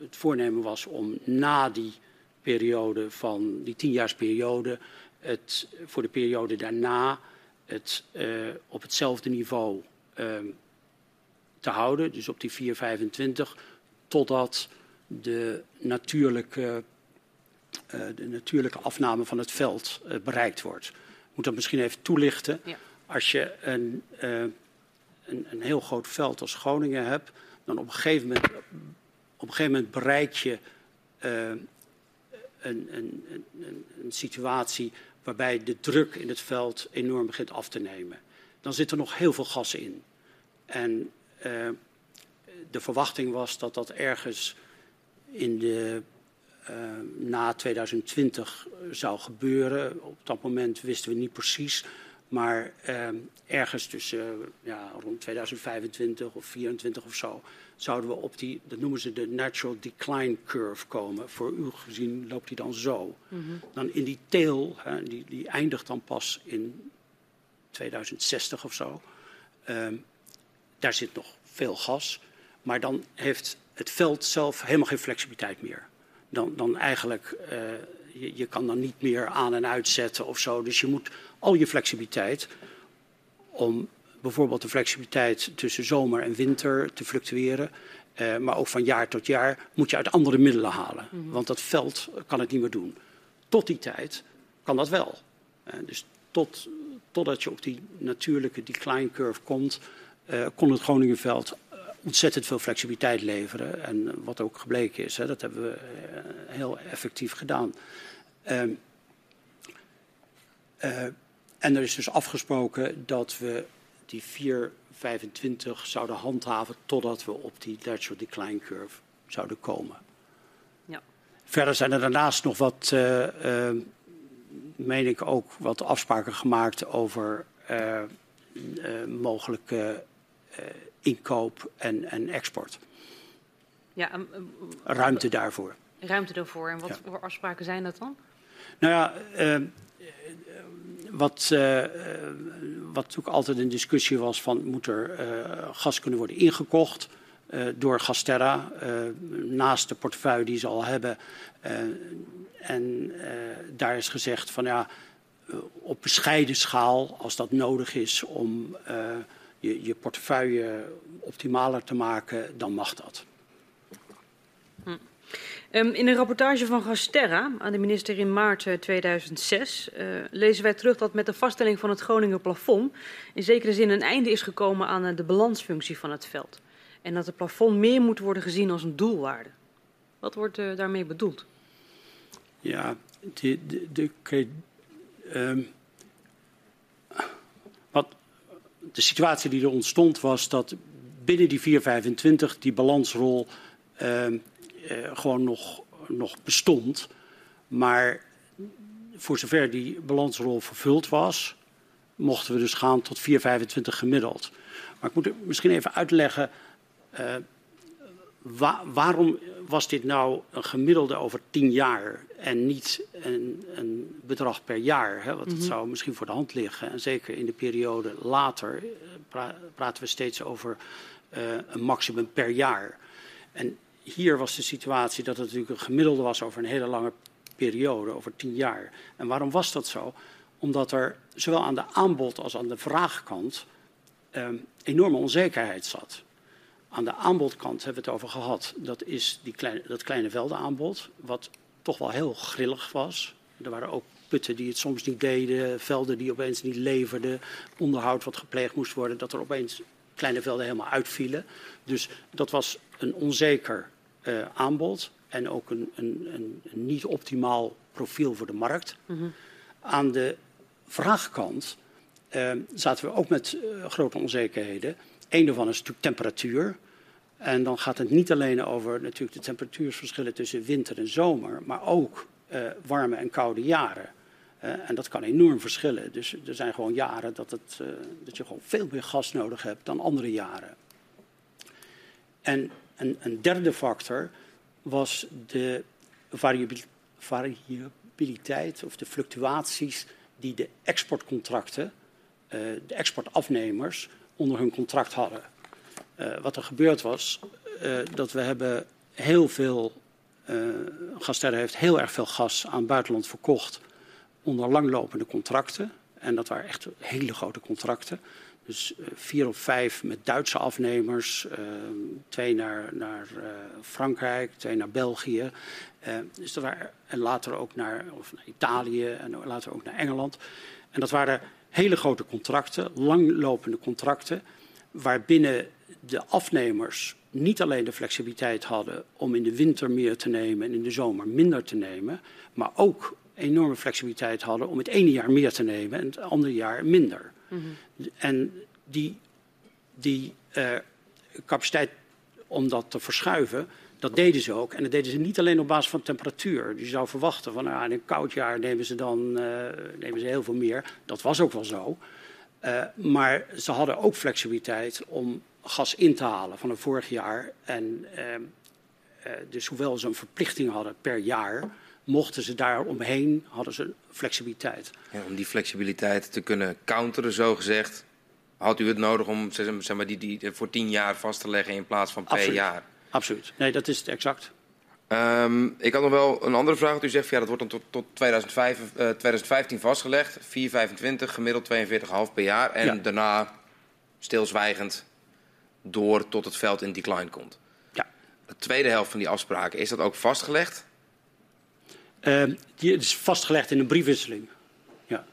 het voornemen was om na die periode van die tienjaarsperiode, het voor de periode daarna het uh, op hetzelfde niveau uh, te houden, dus op die 425, totdat de natuurlijke, uh, de natuurlijke afname van het veld bereikt wordt. Ik moet dat misschien even toelichten. Ja. Als je een, een, een, heel groot veld als Groningen hebt, dan op een gegeven moment, op een gegeven moment bereik je een, een, een, een situatie waarbij de druk in het veld enorm begint af te nemen. Dan zit er nog heel veel gas in. En uh, de verwachting was dat dat ergens in de, uh, na 2020 zou gebeuren. Op dat moment wisten we niet precies. Maar ergens tussen ja, rond 2025 of 2024 of zo zouden we op die, dat noemen ze de natural decline curve komen. Voor u gezien loopt die dan zo. Mm -hmm. Dan in die tail, hè, die, die eindigt dan pas in 2060 of zo. Um, daar zit nog veel gas. Maar dan heeft het veld zelf helemaal geen flexibiliteit meer. Dan, dan eigenlijk uh, je, je kan dan niet meer aan en uitzetten of zo. Dus je moet al je flexibiliteit om bijvoorbeeld de flexibiliteit tussen zomer en winter te fluctueren. Uh, maar ook van jaar tot jaar moet je uit andere middelen halen. Mm -hmm. Want dat veld kan het niet meer doen. Tot die tijd kan dat wel. Uh, dus tot, totdat je op die natuurlijke decline curve komt, uh, kon het Groningenveld ontzettend veel flexibiliteit leveren. En wat ook gebleken is, hè, dat hebben we heel effectief gedaan. Ehm, en er is dus afgesproken dat we die 4,25 zouden handhaven totdat we op die natural decline curve zouden komen. Ja. Verder zijn er daarnaast nog wat, uh, uh, meen ik ook, wat afspraken gemaakt over uh, mogelijke inkoop en, en export. Ja, um, ruimte daarvoor. Ruimte daarvoor. En wat ja. voor afspraken zijn dat dan? Nou ja, wat, wat natuurlijk altijd een discussie was van moet er uh, gas kunnen worden ingekocht uh, door Gasterra naast de portefeuille die ze al hebben. en daar is gezegd van ja, op bescheiden schaal, als dat nodig is om je, je portefeuille optimaler te maken, dan mag dat. Hm. Um, in een rapportage van Gasterra aan de minister in maart 2006 uh, lezen wij terug dat met de vaststelling van het Groninger plafond in zekere zin een einde is gekomen aan uh, de balansfunctie van het veld. En dat het plafond meer moet worden gezien als een doelwaarde. Wat wordt uh, daarmee bedoeld? Ja, de, de, de, de um, wat, de situatie die er ontstond was dat binnen die 425 die balansrol um, gewoon nog, nog bestond. Maar voor zover die balansrol vervuld was, mochten we dus gaan tot 4,25 gemiddeld. Maar ik moet misschien even uitleggen. Uh, wa waarom was dit nou een gemiddelde over 10 jaar en niet een, een bedrag per jaar? Hè? Want dat mm -hmm. zou misschien voor de hand liggen. En zeker in de periode later pra praten we steeds over uh, een maximum per jaar. En hier was de situatie dat het natuurlijk een gemiddelde was over een hele lange periode, over tien jaar. En waarom was dat zo? Omdat er zowel aan de aanbod als aan de vraagkant um, enorme onzekerheid zat. Aan de aanbodkant hebben we het over gehad. Dat is die kleine, dat kleine veldenaanbod, wat toch wel heel grillig was. Er waren ook putten die het soms niet deden, velden die opeens niet leverden, onderhoud wat gepleegd moest worden, dat er opeens kleine velden helemaal uitvielen. Dus dat was een onzeker uh, aanbod en ook een, een, een, niet optimaal profiel voor de markt. Mm -hmm. Aan de vraagkant uh, zaten we ook met uh, grote onzekerheden. Eén daarvan is natuurlijk temperatuur. En dan gaat het niet alleen over natuurlijk de temperatuursverschillen tussen winter en zomer, maar ook warme en koude jaren. Uh, en dat kan enorm verschillen. Dus er zijn gewoon jaren dat, het, uh, dat je gewoon veel meer gas nodig hebt dan andere jaren. En een, een derde factor was de variabiliteit of de fluctuaties die de exportcontracten, uh, de exportafnemers, onder hun contract hadden. wat er gebeurd was, dat we hebben heel veel, Gasterra heeft heel erg veel gas aan het buitenland verkocht onder langlopende contracten. En dat waren echt hele grote contracten. Dus uh, vier of vijf met Duitse afnemers, uh, twee naar, naar uh, Frankrijk, twee naar België. dus dat waren, en later ook naar, of naar Italië en later ook naar Engeland. En dat waren hele grote contracten, langlopende contracten, waarbinnen de afnemers niet alleen de flexibiliteit hadden om in de winter meer te nemen en in de zomer minder te nemen, maar ook enorme flexibiliteit hadden om het ene jaar meer te nemen en het andere jaar minder. -hmm. En die, die uh, capaciteit om dat te verschuiven, dat deden ze ook. En dat deden ze niet alleen op basis van temperatuur. Je zou verwachten van nou, in een koud jaar nemen ze dan uh, nemen ze heel veel meer. Dat was ook wel zo. Uh, maar ze hadden ook flexibiliteit om gas in te halen van het vorig jaar. En dus hoewel ze een verplichting hadden per jaar, mochten ze daar omheen, hadden ze flexibiliteit. Ja, om die flexibiliteit te kunnen counteren, zo gezegd, had u het nodig om zeg maar, die, die voor tien jaar vast te leggen in plaats van per Absoluut. jaar? Absoluut. Nee, dat is het exact. Ehm, ik had nog wel een andere vraag. U zegt ja, dat wordt dan tot, tot 2005, eh, 2015 vastgelegd. 4,25 gemiddeld 42,5 per jaar. En Ja. daarna stilzwijgend door tot het veld in decline komt. Ja. De tweede helft van die afspraken, is dat ook vastgelegd? Ehm, die is vastgelegd in een briefwisseling. Ja.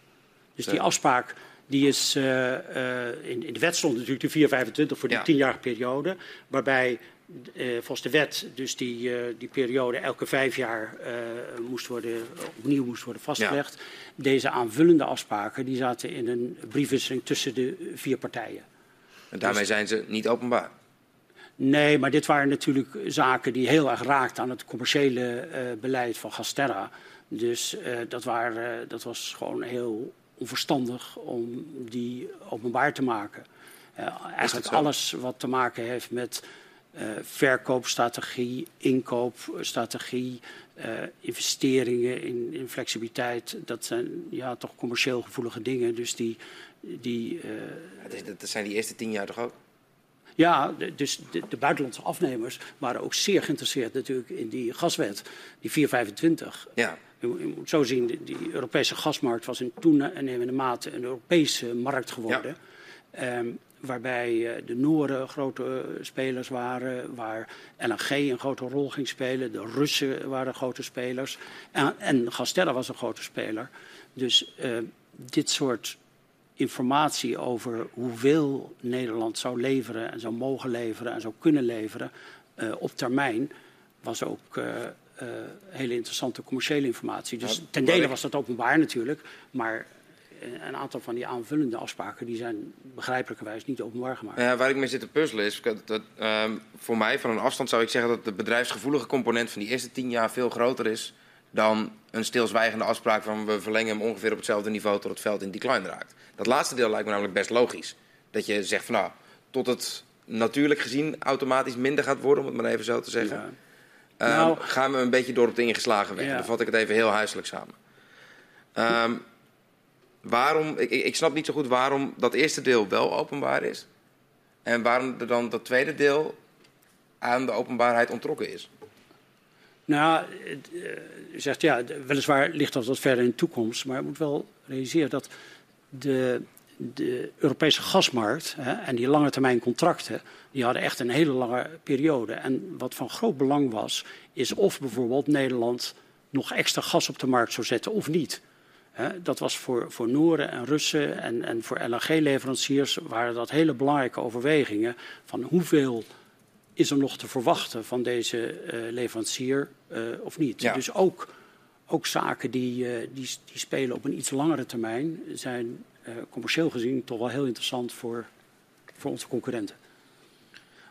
Dus die afspraak die is eh, eh, in, in de wet stond natuurlijk de 425 voor die Ja. tienjarige periode, waarbij eh, volgens de wet dus die, die periode elke vijf jaar moest worden, opnieuw moest worden vastgelegd. Deze aanvullende afspraken die zaten in een briefwisseling tussen de vier partijen. En daarmee Dus- zijn ze niet openbaar. Nee, maar dit waren natuurlijk zaken die heel erg raakten aan het commerciële eh, beleid van Gasterra. Dus eh, dat, waren, dat was gewoon heel onverstandig om die openbaar te maken. Eh, eigenlijk alles wat te maken heeft met eh, verkoopstrategie, inkoopstrategie, eh, investeringen in, in flexibiliteit, dat zijn ja, toch commercieel gevoelige dingen. Dus die, die eh, is, dat zijn die eerste tien jaar toch ook? Ja, de- dus de, de buitenlandse afnemers waren ook zeer geïnteresseerd natuurlijk in die gaswet, die 425. Ja. Je, moet- je moet zo zien, die, die Europese gasmarkt was in toenemende mate een Europese markt geworden. Ehm, waarbij eh, de Nooren grote eh, spelers waren, waar LNG een grote rol ging spelen. De Russen waren grote spelers. En, en Gasterra was een grote speler. Dus eh, dit soort informatie over hoeveel Nederland zou leveren en zou mogen leveren en zou kunnen leveren eh, op termijn, was ook eh, eh, hele interessante commerciële informatie. Dus ten dele was dat openbaar natuurlijk, maar een aantal van die aanvullende afspraken die zijn begrijpelijkerwijs niet openbaar gemaakt. Ja, waar ik mee zit te puzzelen is, dat, dat, ehm, voor mij van een afstand zou ik zeggen dat de bedrijfsgevoelige component van die eerste tien jaar veel groter is dan een stilzwijgende afspraak van we verlengen hem ongeveer op hetzelfde niveau tot het veld in decline raakt. Dat laatste deel lijkt me namelijk best logisch. Dat je zegt van nou, tot het natuurlijk gezien automatisch minder gaat worden, om het maar even zo te zeggen. Ja. Ehm, Nou- gaan we een beetje door op de ingeslagen weg. Ja. Dan vat ik het even heel huiselijk samen. Ehm, waarom, ik, ik ik snap niet zo goed waarom dat eerste deel wel openbaar is. En waarom er dan dat tweede deel aan de openbaarheid ontrokken is. Nou, eh, u zegt ja, weliswaar ligt dat wat verder in de toekomst, maar je moet wel realiseren dat de, de Europese gasmarkt hè, en die lange termijn contracten, die hadden echt een hele lange periode. En wat van groot belang was, is of bijvoorbeeld Nederland nog extra gas op de markt zou zetten of niet. Dat was voor, voor Noorden en Russen en, en voor LNG-leveranciers waren dat hele belangrijke overwegingen van hoeveel is er nog te verwachten van deze eh, leverancier eh, of niet. Ja. Dus ook, ook zaken die, eh, die, die spelen op een iets langere termijn zijn commercieel gezien toch wel heel interessant voor, voor onze concurrenten.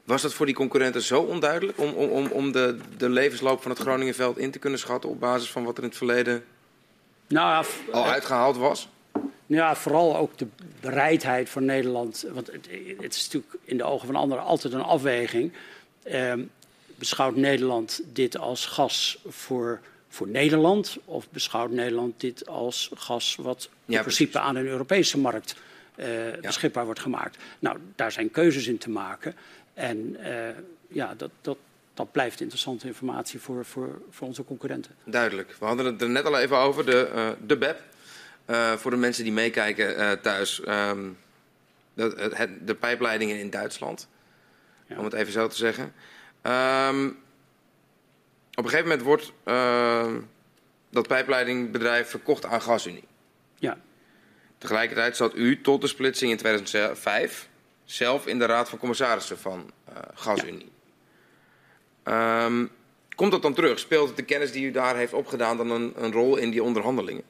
Was dat voor die concurrenten zo onduidelijk om, om, om, om de, de levensloop van het Groningenveld in te kunnen schatten op basis van wat er in het verleden Nou ja, al eh, uitgehaald was? Ja, vooral ook de bereidheid van Nederland. Want het, het is natuurlijk in de ogen van anderen altijd een afweging. Ehm, beschouwt Nederland dit als gas voor, voor Nederland? Of beschouwt Nederland dit als gas wat in Ja, principe aan een Europese markt eh, beschikbaar wordt gemaakt? Nou, daar zijn keuzes in te maken. En eh, ja, dat, dat, dat blijft interessante informatie voor, voor, voor onze concurrenten. Duidelijk. We hadden het er net al even over, de, eh, de BEP. Eh, voor de mensen die meekijken thuis. ehm, het- de pijpleidingen in Duitsland. Om het even zo te zeggen. Ehm, op een gegeven moment wordt ehm, dat pijpleidingbedrijf verkocht aan GasUnie. Ja, Tegelijkertijd zat u tot de splitsing in 2005 zelf in de Raad van Commissarissen van eh GasUnie. Ehm, komt dat dan terug? Speelt de kennis die u daar heeft opgedaan dan een, een rol in die onderhandelingen?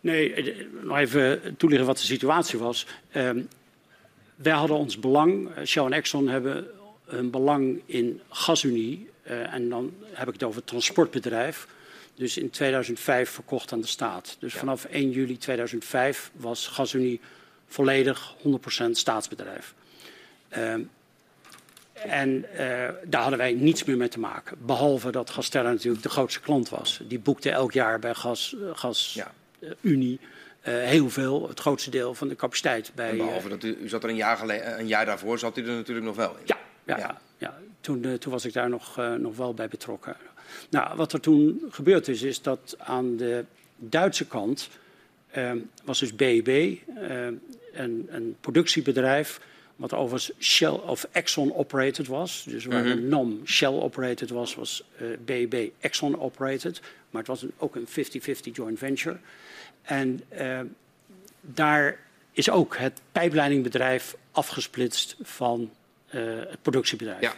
Nee, eh, nog even toelichten wat de situatie was. Wij hadden ons belang, eh, Shell en Exxon hebben een belang in GasUnie. eh, en dan heb ik het over het transportbedrijf. Dus in 2005 verkocht aan de staat. Dus Ja. vanaf 1 juli 2005 was GasUnie volledig 100% staatsbedrijf. Ehm, en eh, daar hadden wij niets meer mee te maken. Behalve dat Gasterra natuurlijk de grootste klant was. Die boekte elk jaar bij Gas, gas Ja. Unie heel veel, het grootste deel van de capaciteit bij. En eh, behalve dat u, u zat er een jaar, geleden, een jaar daarvoor, zat u er natuurlijk nog wel in. ja, ja, ja. ja. Toen, uh, toen was ik daar nog, nog wel bij betrokken. Nou, wat er toen gebeurd is, is dat aan de Duitse kant uh, was dus BEB, een, een productiebedrijf wat overigens Shell of Exxon operated was. Dus waar -hmm. de NAM Shell operated was, was uh, BEB Exxon operated. Maar het was een, ook een 50-50 joint venture. En uh, daar is ook het pijpleidingbedrijf afgesplitst van uh, het productiebedrijf. Ja.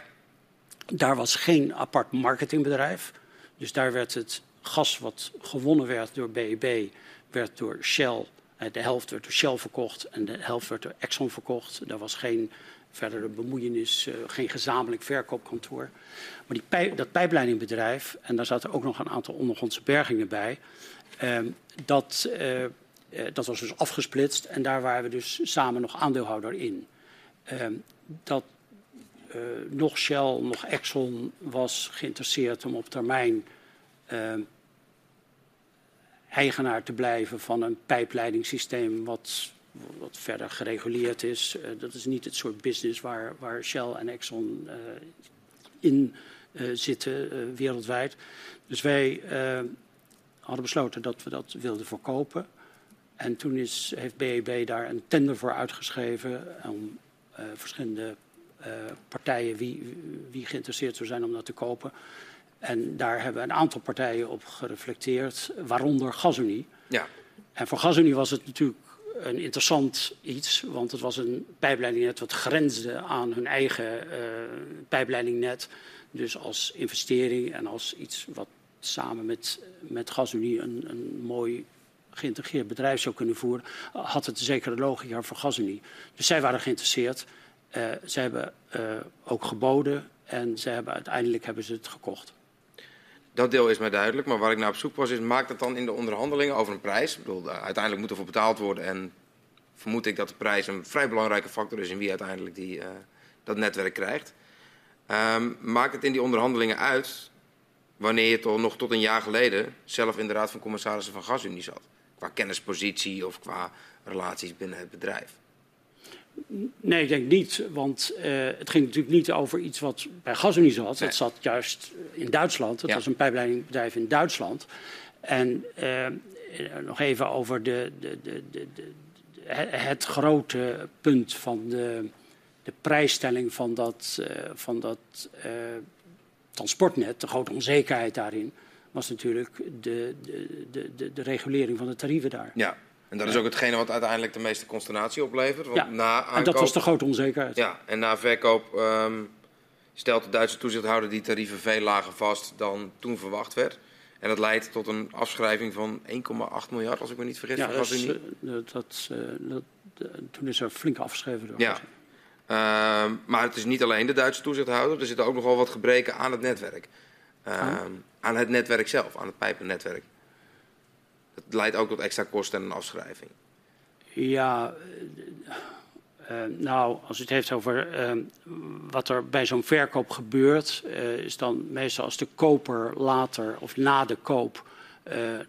Daar was geen apart marketingbedrijf. Dus daar werd het gas wat gewonnen werd door BEB, werd door Shell de helft werd door Shell verkocht en de helft werd door Exxon verkocht. Daar was geen verdere bemoeienis, uh, geen gezamenlijk verkoopkantoor. Maar die pij dat pijpleidingbedrijf, en daar zaten ook nog een aantal ondergrondse bergingen bij, dat, uh, dat was dus afgesplitst en daar waren we dus samen nog aandeelhouder in. Ehm, dat nog Shell, nog Exxon was geïnteresseerd om op termijn ehm, eigenaar te blijven van een pijpleidingssysteem wat, wat verder gereguleerd is. Dat is niet het soort business waar, waar Shell en Exxon in zitten wereldwijd. Dus wij hadden besloten dat we dat wilden verkopen. En toen is, heeft BEB daar een tender voor uitgeschreven om verschillende partijen wie, wie geïnteresseerd zou zijn om dat te kopen. En daar hebben een aantal partijen op gereflecteerd, waaronder Gasunie. Ja. En voor Gasunie was het natuurlijk een interessant iets, want het was een pijpleidingnet wat grensde aan hun eigen uh, pijpleidingnet. Dus als investering en als iets wat samen met, met Gasunie een, een mooi geïntegreerd bedrijf zou kunnen voeren, had het een zekere logica voor Gasunie. Dus zij waren geïnteresseerd. Uh, zij hebben uh, ook geboden en ze hebben, uiteindelijk hebben ze het gekocht. Dat deel is mij duidelijk, maar waar ik naar op zoek was, is maakt het dan in de onderhandelingen over een prijs? Ik bedoel, uiteindelijk moet er voor betaald worden en vermoed ik dat de prijs een vrij belangrijke factor is in wie uiteindelijk die, dat netwerk krijgt. Um, maakt het in die onderhandelingen uit wanneer je toch nog tot een jaar geleden zelf in de Raad van Commissarissen van Gasunie zat? Qua kennispositie of qua relaties binnen het bedrijf? Nee, ik denk niet. Want uh, het ging natuurlijk niet over iets wat bij Gasunie zat. Nee. Dat zat juist in Duitsland. Dat ja. was een pijpleidingbedrijf in Duitsland. En uh, nog even over de, de, de, de, het grote punt van de, de prijsstelling van dat, uh, van dat transportnet. De grote onzekerheid daarin was natuurlijk de, de, de, de, regulering van de tarieven daar. Ja. En dat is ook hetgene wat uiteindelijk de meeste consternatie oplevert. Want ja, na aankoop, en dat was de grote onzekerheid. Ja, en na verkoop um, stelt de Duitse toezichthouder die tarieven veel lager vast dan toen verwacht werd. En dat leidt tot een afschrijving van 1,8 miljard, als ik me niet vergis. Ja, dat, uh, dat uh, toen is er flink afgeschreven. Door ja. Uh, maar het is niet alleen de Duitse toezichthouder. Er zitten ook nogal wat gebreken aan het netwerk. Uh, aan het netwerk zelf, aan het pijpennetwerk. Het leidt ook tot extra kosten en een afschrijving. Ja, uh, nou, als u het heeft over uh, wat er bij zo'n verkoop gebeurt, uh, is dan meestal als de koper later of na de koop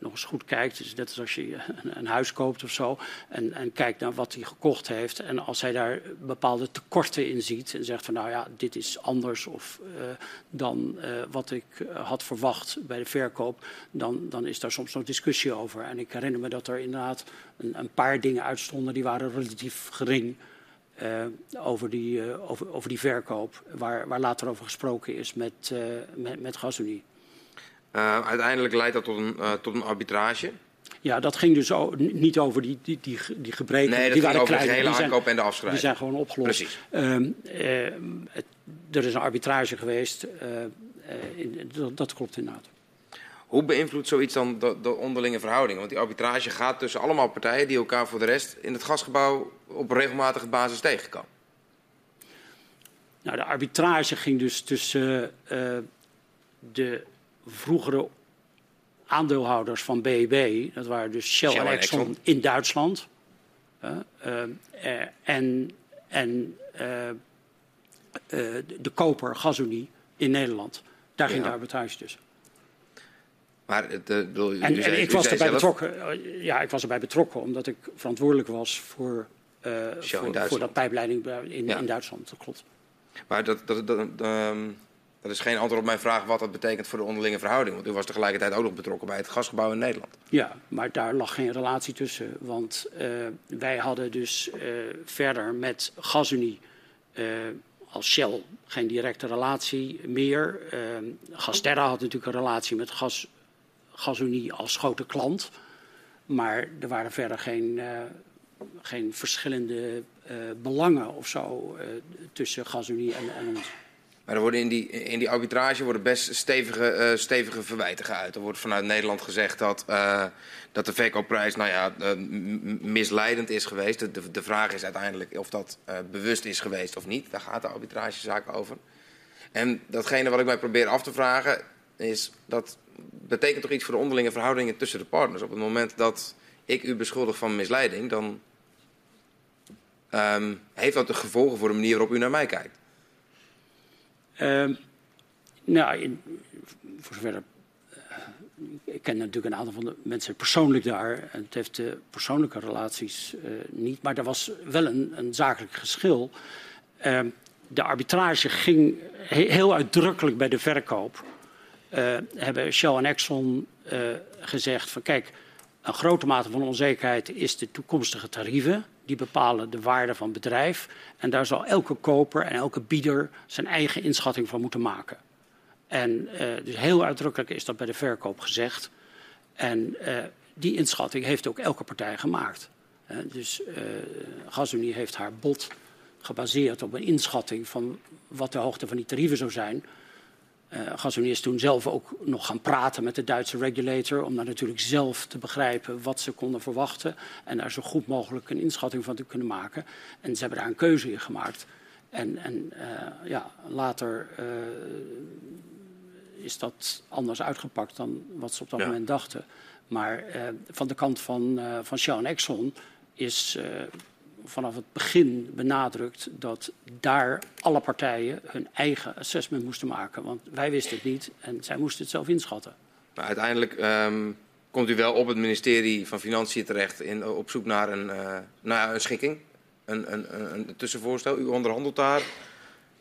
nog eens goed kijkt. Dus net als als je een, een huis koopt of zo. En, en, kijkt naar wat hij gekocht heeft. En als hij daar bepaalde tekorten in ziet. En zegt van nou ja, dit is anders of, uh, dan uh, wat ik had verwacht bij de verkoop. Dan, dan is daar soms nog discussie over. En ik herinner me dat er inderdaad een, een paar dingen uitstonden. Die waren relatief gering. Over, die, over, over die verkoop, waar, waar later over gesproken is met, uh, met, met Gasunie. Uh, uiteindelijk leidt dat tot een, uh, tot een arbitrage. Ja, dat ging dus niet over die, die, die, die gebreken. Nee, dat die ging waren over klein, de hele die aankoop zijn, en de afschrijving. Die zijn gewoon opgelost. Precies. Uh, het, er is een arbitrage geweest. In, dat, dat, klopt inderdaad. Hoe beïnvloedt zoiets dan de, de, onderlinge verhoudingen? Want die arbitrage gaat tussen allemaal partijen die elkaar voor de rest in het gasgebouw op regelmatige basis tegenkomen. Nou, de arbitrage ging dus tussen de vroegere aandeelhouders van BEB, dat waren dus Shell, Shell en Exxon, Exxon, in Duitsland. Uh, uh, en en uh, de koper Gasunie in Nederland. Daar ging de arbitrage tussen. Maar het, uh, bedoel, en, ik was erbij betrokken. Ja, ik was erbij betrokken omdat ik verantwoordelijk was voor, uh, voor, voor, dat pijpleiding in, ja. in Duitsland. Dat klopt. Maar dat, dat, dat, ehm, dat is geen antwoord op mijn vraag wat dat betekent voor de onderlinge verhouding. Want u was tegelijkertijd ook nog betrokken bij het gasgebouw in Nederland. Ja, maar daar lag geen relatie tussen. Want uh, wij hadden dus uh, verder met GasUnie uh, als Shell geen directe relatie meer. Gasterra had natuurlijk een relatie met gas, GasUnie als grote klant. Maar er waren verder geen, geen verschillende belangen of zo tussen GasUnie en, en ons. Maar er worden in, die, in die arbitrage worden best stevige, uh, stevige verwijten geuit. Er wordt vanuit Nederland gezegd dat, uh, dat de verkoopprijs nou ja, uh, misleidend is geweest. De, de, vraag is uiteindelijk of dat bewust is geweest of niet. Daar gaat de arbitragezaak over. En datgene wat ik mij probeer af te vragen is dat betekent toch iets voor de onderlinge verhoudingen tussen de partners. Op het moment dat ik u beschuldig van misleiding, dan um, heeft dat de gevolgen voor de manier waarop u naar mij kijkt. Uh, nou, in, voor zover uh, ik ken natuurlijk een aantal van de mensen persoonlijk daar. Het heeft de persoonlijke relaties uh, niet. Maar er was wel een, een zakelijk geschil. Uh, de arbitrage ging he heel uitdrukkelijk bij de verkoop. Hebben Shell en Exxon gezegd van kijk, een grote mate van onzekerheid is de toekomstige tarieven die bepalen de waarde van bedrijf. En daar zal elke koper en elke bieder zijn eigen inschatting van moeten maken. En uh, dus heel uitdrukkelijk is dat bij de verkoop gezegd. En uh, die inschatting heeft ook elke partij gemaakt. Uh, dus GasUnie heeft haar bod gebaseerd op een inschatting van wat de hoogte van die tarieven zou zijn. Uh, GasUnie is toen zelf ook nog gaan praten met de Duitse regulator om daar natuurlijk zelf te begrijpen wat ze konden verwachten en daar zo goed mogelijk een inschatting van te kunnen maken. En ze hebben daar een keuze in gemaakt. En, en uh, ja, later uh, is dat anders uitgepakt dan wat ze op dat ja. moment dachten. Maar van de kant van, van Shell en Exxon is vanaf het begin benadrukt dat daar alle partijen hun eigen assessment moesten maken. Want wij wisten het niet en zij moesten het zelf inschatten. Maar uiteindelijk um, komt u wel op het ministerie van Financiën terecht in, op zoek naar een, uh, naar een schikking, een, een, een, een tussenvoorstel. U onderhandelt daar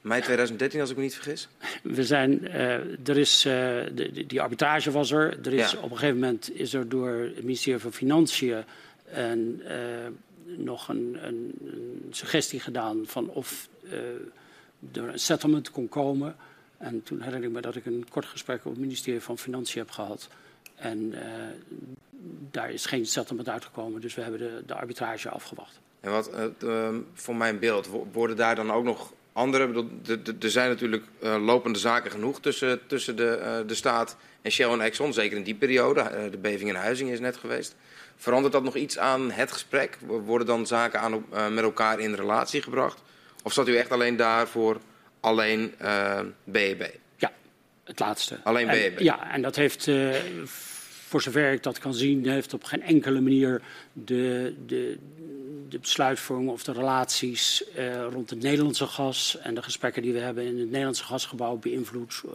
mei 2013, als ik me niet vergis? We zijn, uh, er is, uh, de, die arbitrage was er. er is, ja. Op een gegeven moment is er door het ministerie van Financiën een, uh, nog een, suggestie gedaan van of uh, er een settlement kon komen. En toen herinner ik me dat ik een kort gesprek op het ministerie van Financiën heb gehad. En uh, daar is geen settlement uitgekomen, dus we hebben de, de arbitrage afgewacht. En wat uh, voor mijn beeld, worden daar dan ook nog andere... Er zijn natuurlijk lopende zaken genoeg tussen, tussen de, de staat en Shell en Exxon, zeker in die periode. de beving in Huizing is net geweest. Verandert dat nog iets aan het gesprek? Worden dan zaken aan, uh, met elkaar in relatie gebracht? Of zat u echt alleen daar voor alleen uh, BEB? Ja, het laatste. Alleen BEB? En, ja, en dat heeft, uh, voor zover ik dat kan zien, heeft op geen enkele manier de, de, de besluitvorming of de relaties uh, rond het Nederlandse gas en de gesprekken die we hebben in het Nederlandse gasgebouw beïnvloed. Uh,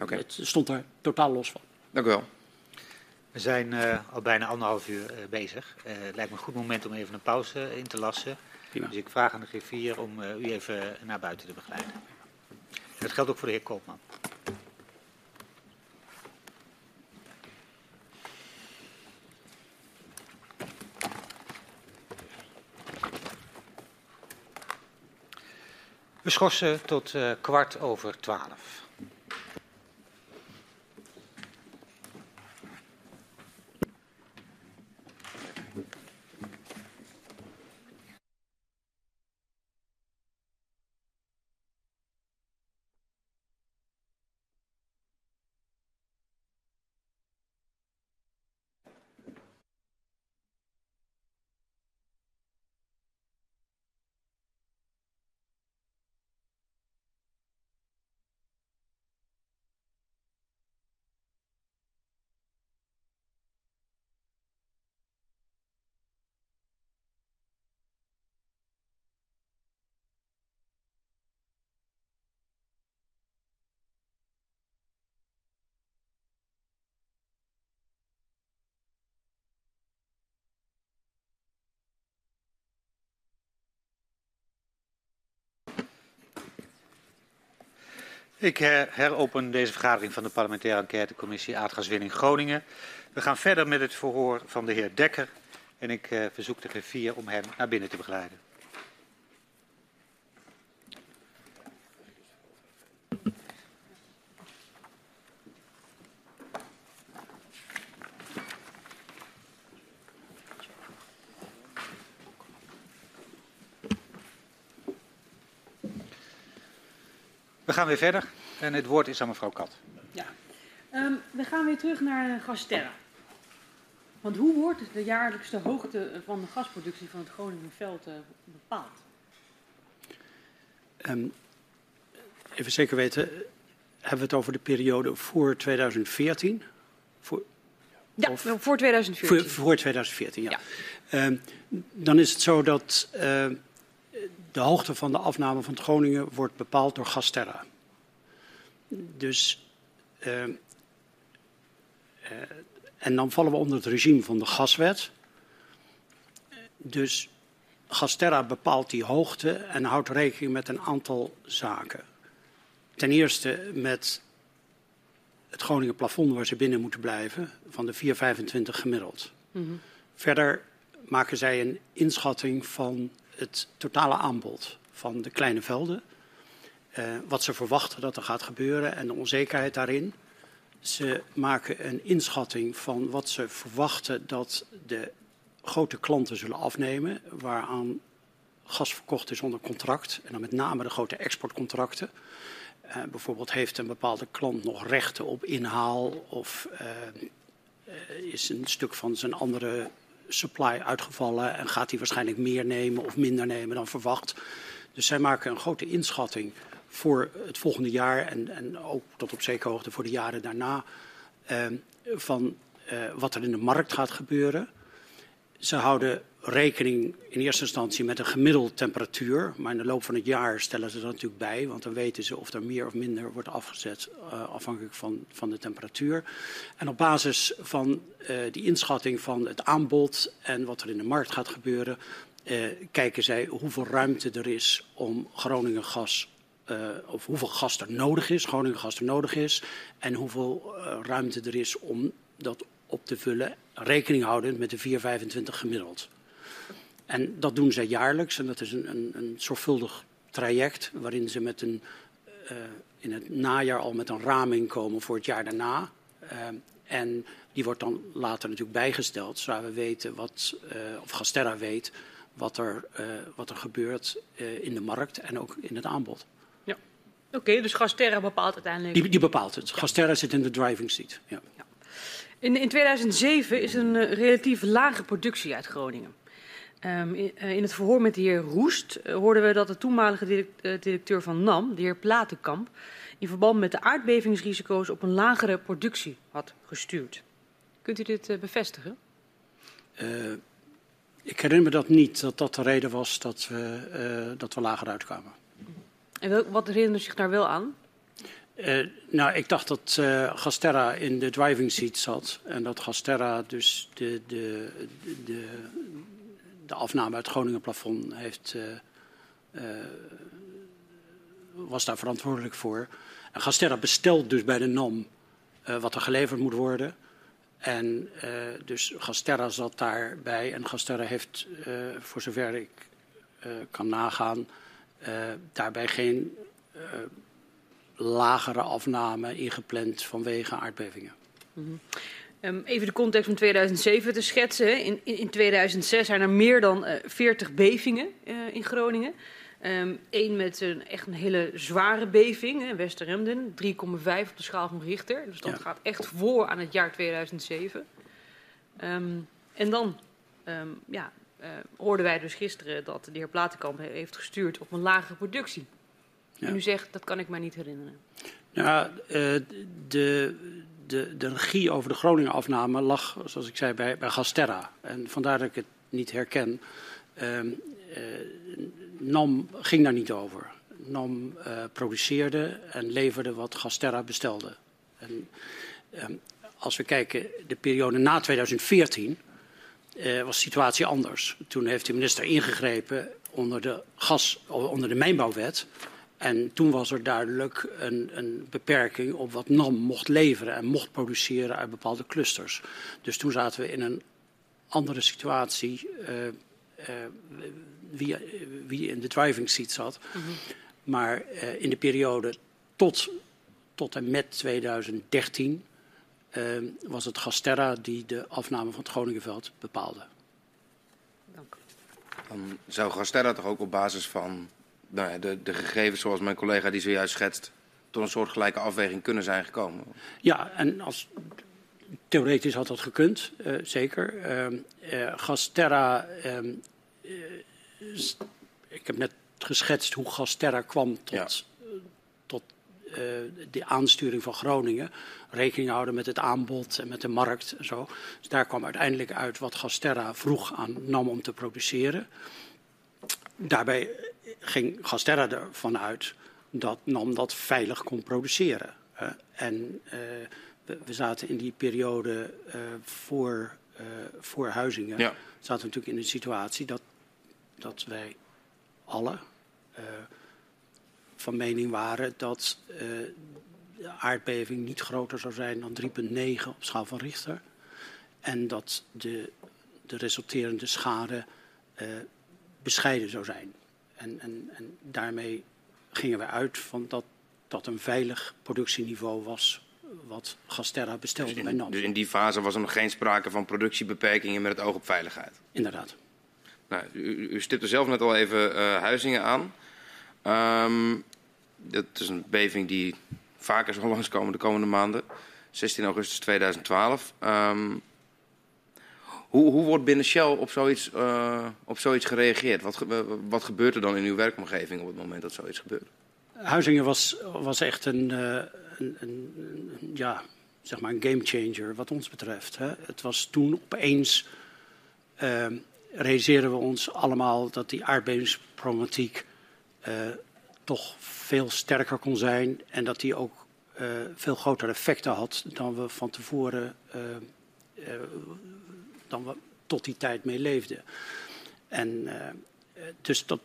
okay. Het stond er totaal los van. Dank u wel. We zijn uh, al bijna anderhalf uur uh, bezig. Uh, het lijkt me een goed moment om even een pauze in te lassen. Prima. Dus ik vraag aan de griffier om u even naar buiten te begeleiden. En dat geldt ook voor de heer Koopman. We schorsen tot kwart over twaalf. Ik heropen deze vergadering van de parlementaire enquêtecommissie Aardgaswinning Groningen. We gaan verder met het verhoor van de heer Dekker en ik uh, verzoek de griffier om hem naar binnen te begeleiden. Gaan weer verder en het woord is aan mevrouw Kat. Ja. Um, we gaan weer terug naar Gasterra. Want hoe wordt de jaarlijkse hoogte van de gasproductie van het Groningenveld uh, bepaald? Um, even zeker weten, hebben we het over de periode voor 2014? Voor, ja, of, voor 2014. Voor, voor 2014, ja. ja. Um, dan is het zo dat uh, de hoogte van de afname van het Groningen wordt bepaald door Gasterra. Dus uh, en dan vallen we onder het regime van de gaswet. Dus Gasterra bepaalt die hoogte en houdt rekening met een aantal zaken. Ten eerste met het Groningen plafond waar ze binnen moeten blijven, van de 4,25 gemiddeld. Mm -hmm. Verder maken zij een inschatting van het totale aanbod van de kleine velden. Uh, wat ze verwachten dat er gaat gebeuren en de onzekerheid daarin. Ze maken een inschatting van wat ze verwachten dat de grote klanten zullen afnemen, waaraan gas verkocht is onder contract. En dan met name de grote exportcontracten. Uh, bijvoorbeeld heeft een bepaalde klant nog rechten op inhaal of uh, is een stuk van zijn andere supply uitgevallen en gaat hij waarschijnlijk meer nemen of minder nemen dan verwacht. Dus zij maken een grote inschatting voor het volgende jaar en, en ook tot op zekere hoogte voor de jaren daarna uh, van uh, wat er in de markt gaat gebeuren. Ze houden rekening in eerste instantie met een gemiddelde temperatuur, maar in de loop van het jaar stellen ze dat natuurlijk bij, want dan weten ze of er meer of minder wordt afgezet uh, afhankelijk van, van de temperatuur. En op basis van die inschatting van het aanbod en wat er in de markt gaat gebeuren, kijken zij hoeveel ruimte er is om Groningen gas of hoeveel gas er nodig is, Groningen gas er nodig is, en hoeveel ruimte er is om dat op te vullen, rekening houdend met de 4,25 gemiddeld. En dat doen zij jaarlijks en dat is een, een, een zorgvuldig traject waarin ze met een, uh, in het najaar al met een raming komen voor het jaar daarna. en die wordt dan later natuurlijk bijgesteld, zodat we weten wat, of Gasterra weet, wat er, wat er gebeurt in de markt en ook in het aanbod. Oké, okay, dus Gasterra bepaalt uiteindelijk. Die, die bepaalt het. Ja. Gasterra zit in de driving seat. Ja. ja. In, in 2007 is een relatief lage productie uit Groningen. In, uh, in, het verhoor met de heer Roest uh, hoorden we dat de toenmalige direct, directeur van NAM, de heer Platenkamp, in verband met de aardbevingsrisico's op een lagere productie had gestuurd. Kunt u dit bevestigen? ik herinner me dat niet, dat dat de reden was dat we, dat we lager uitkwamen. En wat herinnert u zich daar wel aan? Uh, nou, ik dacht dat uh, Gasterra in de driving seat zat. En dat Gasterra dus de, de, de, de afname uit het Groningen plafond heeft, uh, was daar verantwoordelijk voor. En Gasterra bestelt dus bij de NAM wat er geleverd moet worden. En dus Gasterra zat daarbij. En Gasterra heeft, voor zover ik kan nagaan daarbij geen lagere afname ingepland vanwege aardbevingen. -hmm. Um, even de context van 2007 te schetsen. In, in, in 2006 zijn er meer dan uh, 40 bevingen in Groningen. Eén um, met een echt een hele zware beving, Westeremden, 3,5 op de schaal van Richter. Dus dat ja. gaat echt voor aan het jaar 2007. Um, en dan ja, uh, hoorden wij dus gisteren dat de heer Platenkamp heeft gestuurd op een lagere productie. Ja. En u zegt, dat kan ik mij niet herinneren. Ja, uh, de, de, de regie over de Groningen afname lag, zoals ik zei, bij, bij Gasterra. En vandaar dat ik het niet herken. Uh, NAM ging daar niet over. NAM produceerde en leverde wat Gasterra bestelde. En, ehm, als we kijken de periode na 2014 uh, was de situatie anders. Toen heeft de minister ingegrepen onder de, gas, onder de mijnbouwwet. En toen was er duidelijk een, een, beperking op wat NAM mocht leveren en mocht produceren uit bepaalde clusters. Dus toen zaten we in een andere situatie uh, uh, wie, wie, in de driving seat zat. Mm -hmm. Maar uh, in de periode tot, tot en met 2013 was het Gasterra die de afname van het Groningenveld bepaalde. Dank. Dan zou Gasterra toch ook op basis van nou ja, de, de gegevens zoals mijn collega die zojuist schetst, tot een soortgelijke afweging kunnen zijn gekomen. Ja, en als, theoretisch had dat gekund, uh, zeker. Uh, uh, Gasterra, ehm, ik heb net geschetst hoe Gasterra kwam tot, ja. tot de aansturing van Groningen. Rekening houden met het aanbod en met de markt en zo. Dus daar kwam uiteindelijk uit wat Gasterra vroeg aan NAM om te produceren. Daarbij ging Gasterra ervan uit dat NAM dat veilig kon produceren. En uh, we, we, zaten in die periode uh, voor, voor Huizingen, ja. zaten we natuurlijk in een situatie dat, dat wij alle van mening waren dat de aardbeving niet groter zou zijn dan 3,9 op schaal van Richter. En dat de, de resulterende schade bescheiden zou zijn. En, en, en daarmee gingen we uit van dat dat een veilig productieniveau was wat Gasterra bestelde dus bij NAM. Dus in die fase was er nog geen sprake van productiebeperkingen met het oog op veiligheid? Inderdaad. Nou, u, u stipte zelf net al even uh, Huizingen aan. Um, dat is een beving die vaker zal langskomen de komende maanden. 16 augustus 2012. Um, hoe, hoe, wordt binnen Shell op zoiets, uh, op zoiets gereageerd? Wat, wat, gebeurt er dan in uw werkomgeving op het moment dat zoiets gebeurt? Huizingen was, was echt een, uh, een, een, een, ja, zeg maar een gamechanger wat ons betreft. Hè. Het was toen opeens, uh, we ons allemaal dat die aardbevingsproblematiek toch veel sterker kon zijn. En dat die ook veel grotere effecten had dan we van tevoren dan we tot die tijd mee leefden. En uh, dus dat,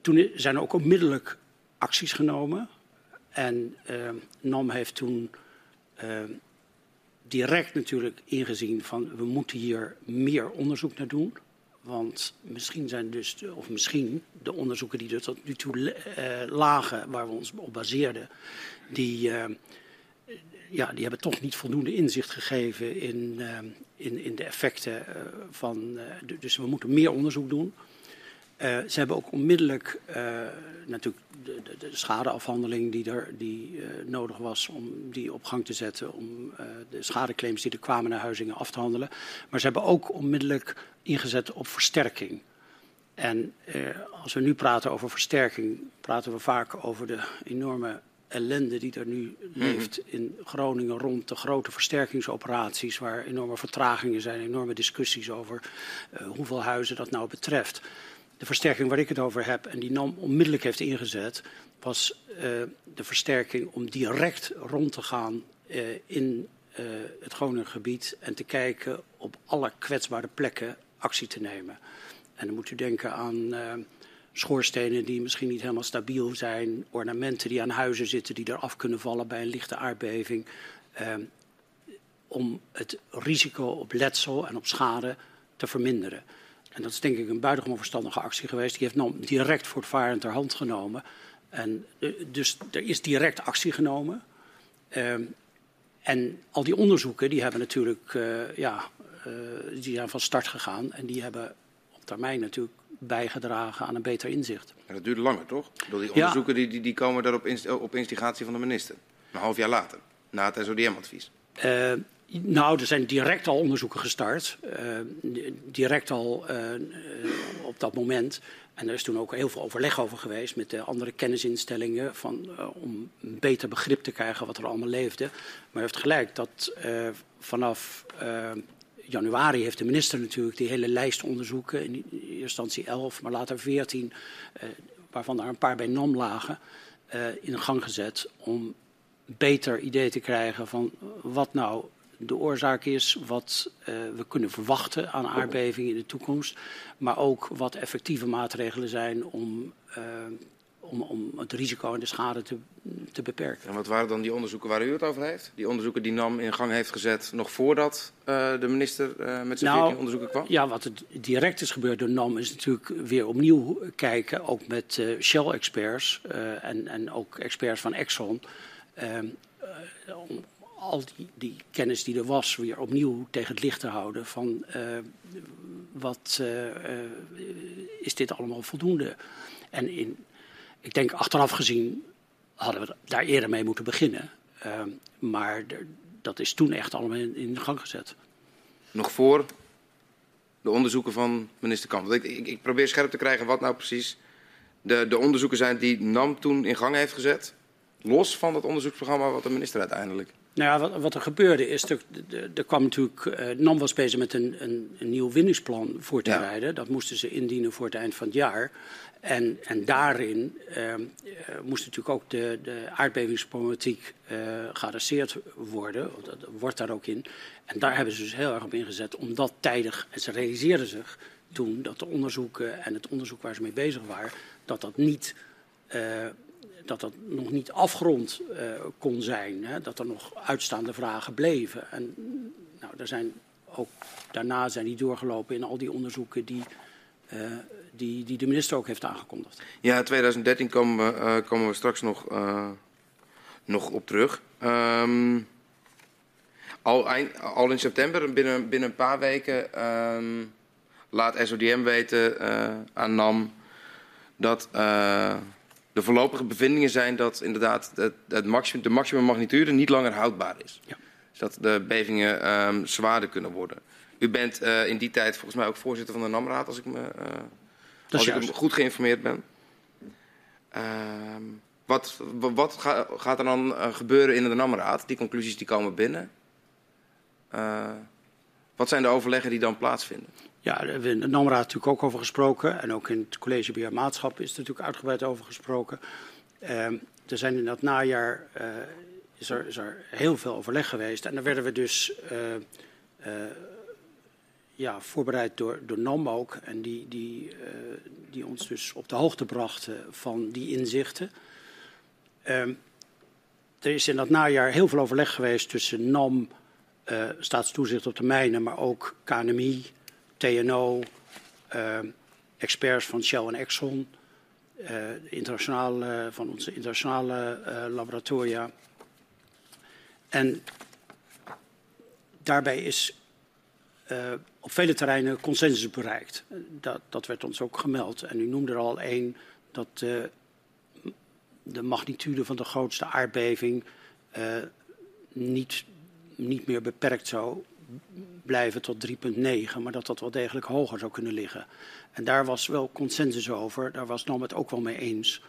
toen zijn er ook onmiddellijk acties genomen. En uh, NAM heeft toen uh, direct natuurlijk ingezien van we moeten hier meer onderzoek naar doen. Want misschien zijn dus, of misschien de onderzoeken die er tot nu toe lagen, waar we ons op baseerden, die, ja, die hebben toch niet voldoende inzicht gegeven in, in, in de effecten uh, van. Uh, dus we moeten meer onderzoek doen. ze hebben ook onmiddellijk natuurlijk de, de, de, schadeafhandeling die, er, die nodig was om die op gang te zetten, om de schadeclaims die er kwamen naar Huizingen af te handelen. Maar ze hebben ook onmiddellijk ingezet op versterking. En als we nu praten over versterking, praten we vaak over de enorme ellende die er nu leeft in Groningen rond de grote versterkingsoperaties, waar enorme vertragingen zijn, enorme discussies over uh, hoeveel huizen dat nou betreft. De versterking waar ik het over heb en die NAM onmiddellijk heeft ingezet, was uh, de versterking om direct rond te gaan uh, in het Groningengebied en te kijken op alle kwetsbare plekken actie te nemen. En dan moet u denken aan schoorstenen die misschien niet helemaal stabiel zijn, ornamenten die aan huizen zitten die eraf kunnen vallen bij een lichte aardbeving. Eh, om het risico op letsel en op schade te verminderen. En dat is denk ik een buitengewoon verstandige actie geweest. Die heeft NAM direct voortvarend ter hand genomen. En uh, dus er is direct actie genomen. Uh, en al die onderzoeken die hebben natuurlijk uh, ja, die zijn van start gegaan. En die hebben termijn natuurlijk bijgedragen aan een beter inzicht. En dat duurde langer, toch? Door die onderzoeken ja. die, die, die, komen daar op, inst op instigatie van de minister. Een half jaar later, na het SODM-advies. Uh, nou, er zijn direct al onderzoeken gestart. Uh, direct al uh, op dat moment. En er is toen ook heel veel overleg over geweest met de andere kennisinstellingen. Van, om een beter begrip te krijgen wat er allemaal leefde. Maar u heeft gelijk dat vanaf januari heeft de minister natuurlijk die hele lijst onderzoeken. In eerste instantie 11, maar later 14, eh, waarvan er een paar bij NAM lagen, eh, in gang gezet. Om beter idee te krijgen van wat nou de oorzaak is, wat uh, we kunnen verwachten aan aardbevingen in de toekomst. Maar ook wat effectieve maatregelen zijn om, om, om het risico en de schade te, te beperken. En wat waren dan die onderzoeken waar u het over heeft? Die onderzoeken die NAM in gang heeft gezet nog voordat uh, de minister uh, met zijn nou, onderzoeken kwam? Ja, wat het direct is gebeurd door NAM is natuurlijk weer opnieuw kijken, ook met uh, Shell-experts en, en ook experts van Exxon. Ehm, om al die, die, kennis die er was weer opnieuw tegen het licht te houden van wat is dit allemaal voldoende. En in, ik denk achteraf gezien hadden we daar eerder mee moeten beginnen. Uh, maar dat is toen echt allemaal in, in gang gezet. Nog voor de onderzoeken van minister Kamp. Ik, ik, ik, probeer scherp te krijgen wat nou precies de, de onderzoeken zijn die NAM toen in gang heeft gezet. Los van dat onderzoeksprogramma wat de minister uiteindelijk. Nou ja, wat, wat er gebeurde is, er, er kwam natuurlijk, uh, NAM was bezig met een, een, een nieuw winningsplan voor te bereiden. Dat moesten ze indienen voor het eind van het jaar. En, en daarin uh, moest natuurlijk ook de, de aardbevingsproblematiek uh, geadresseerd worden. Dat wordt daar ook in. En daar hebben ze dus heel erg op ingezet om dat tijdig. En ze realiseerden zich toen dat de onderzoeken en het onderzoek waar ze mee bezig waren, dat dat niet. Uh, dat dat nog niet afgerond uh, kon zijn. Hè? Dat er nog uitstaande vragen bleven. En nou, zijn ook daarna zijn die doorgelopen in al die onderzoeken die die, die de minister ook heeft aangekondigd. Ja, 2013 komen we, uh, komen we straks nog, uh, nog op terug. Um, al, eind, al, in september, binnen, binnen een paar weken, um, laat SODM weten uh, aan NAM dat de voorlopige bevindingen zijn dat inderdaad het, het maximum, de maximum magnitude niet langer houdbaar is. Ja. Dus dat de bevingen um, zwaarder kunnen worden. U bent in die tijd volgens mij ook voorzitter van de NAM-raad, als ik me als ik goed geïnformeerd ben. Uh, wat, wat ga, gaat er dan uh, gebeuren in de NAM-raad? Die conclusies die komen binnen. Uh, wat zijn de overleggen die dan plaatsvinden? Ja, daar hebben we in de NAM-raad natuurlijk ook over gesproken. En ook in het college beheer maatschap is er natuurlijk uitgebreid over gesproken. Ehm, er zijn in dat najaar uh, is, er, is er heel veel overleg geweest. En daar werden we dus ja, voorbereid door, door NAM ook. En die, die, uh, die ons dus op de hoogte brachten van die inzichten. Um, er is in dat najaar heel veel overleg geweest tussen NAM, uh, staatstoezicht op de mijnen, maar ook KNMI, TNO, uh, experts van Shell en Exxon, internationale, van onze internationale laboratoria. En daarbij is uh, op vele terreinen consensus bereikt. Dat, dat, werd ons ook gemeld. En u noemde er al één dat uh, de magnitude van de grootste aardbeving uh, niet, niet meer beperkt zou blijven tot 3,9, maar dat dat wel degelijk hoger zou kunnen liggen. En daar was wel consensus over, daar was NAM het ook wel mee eens.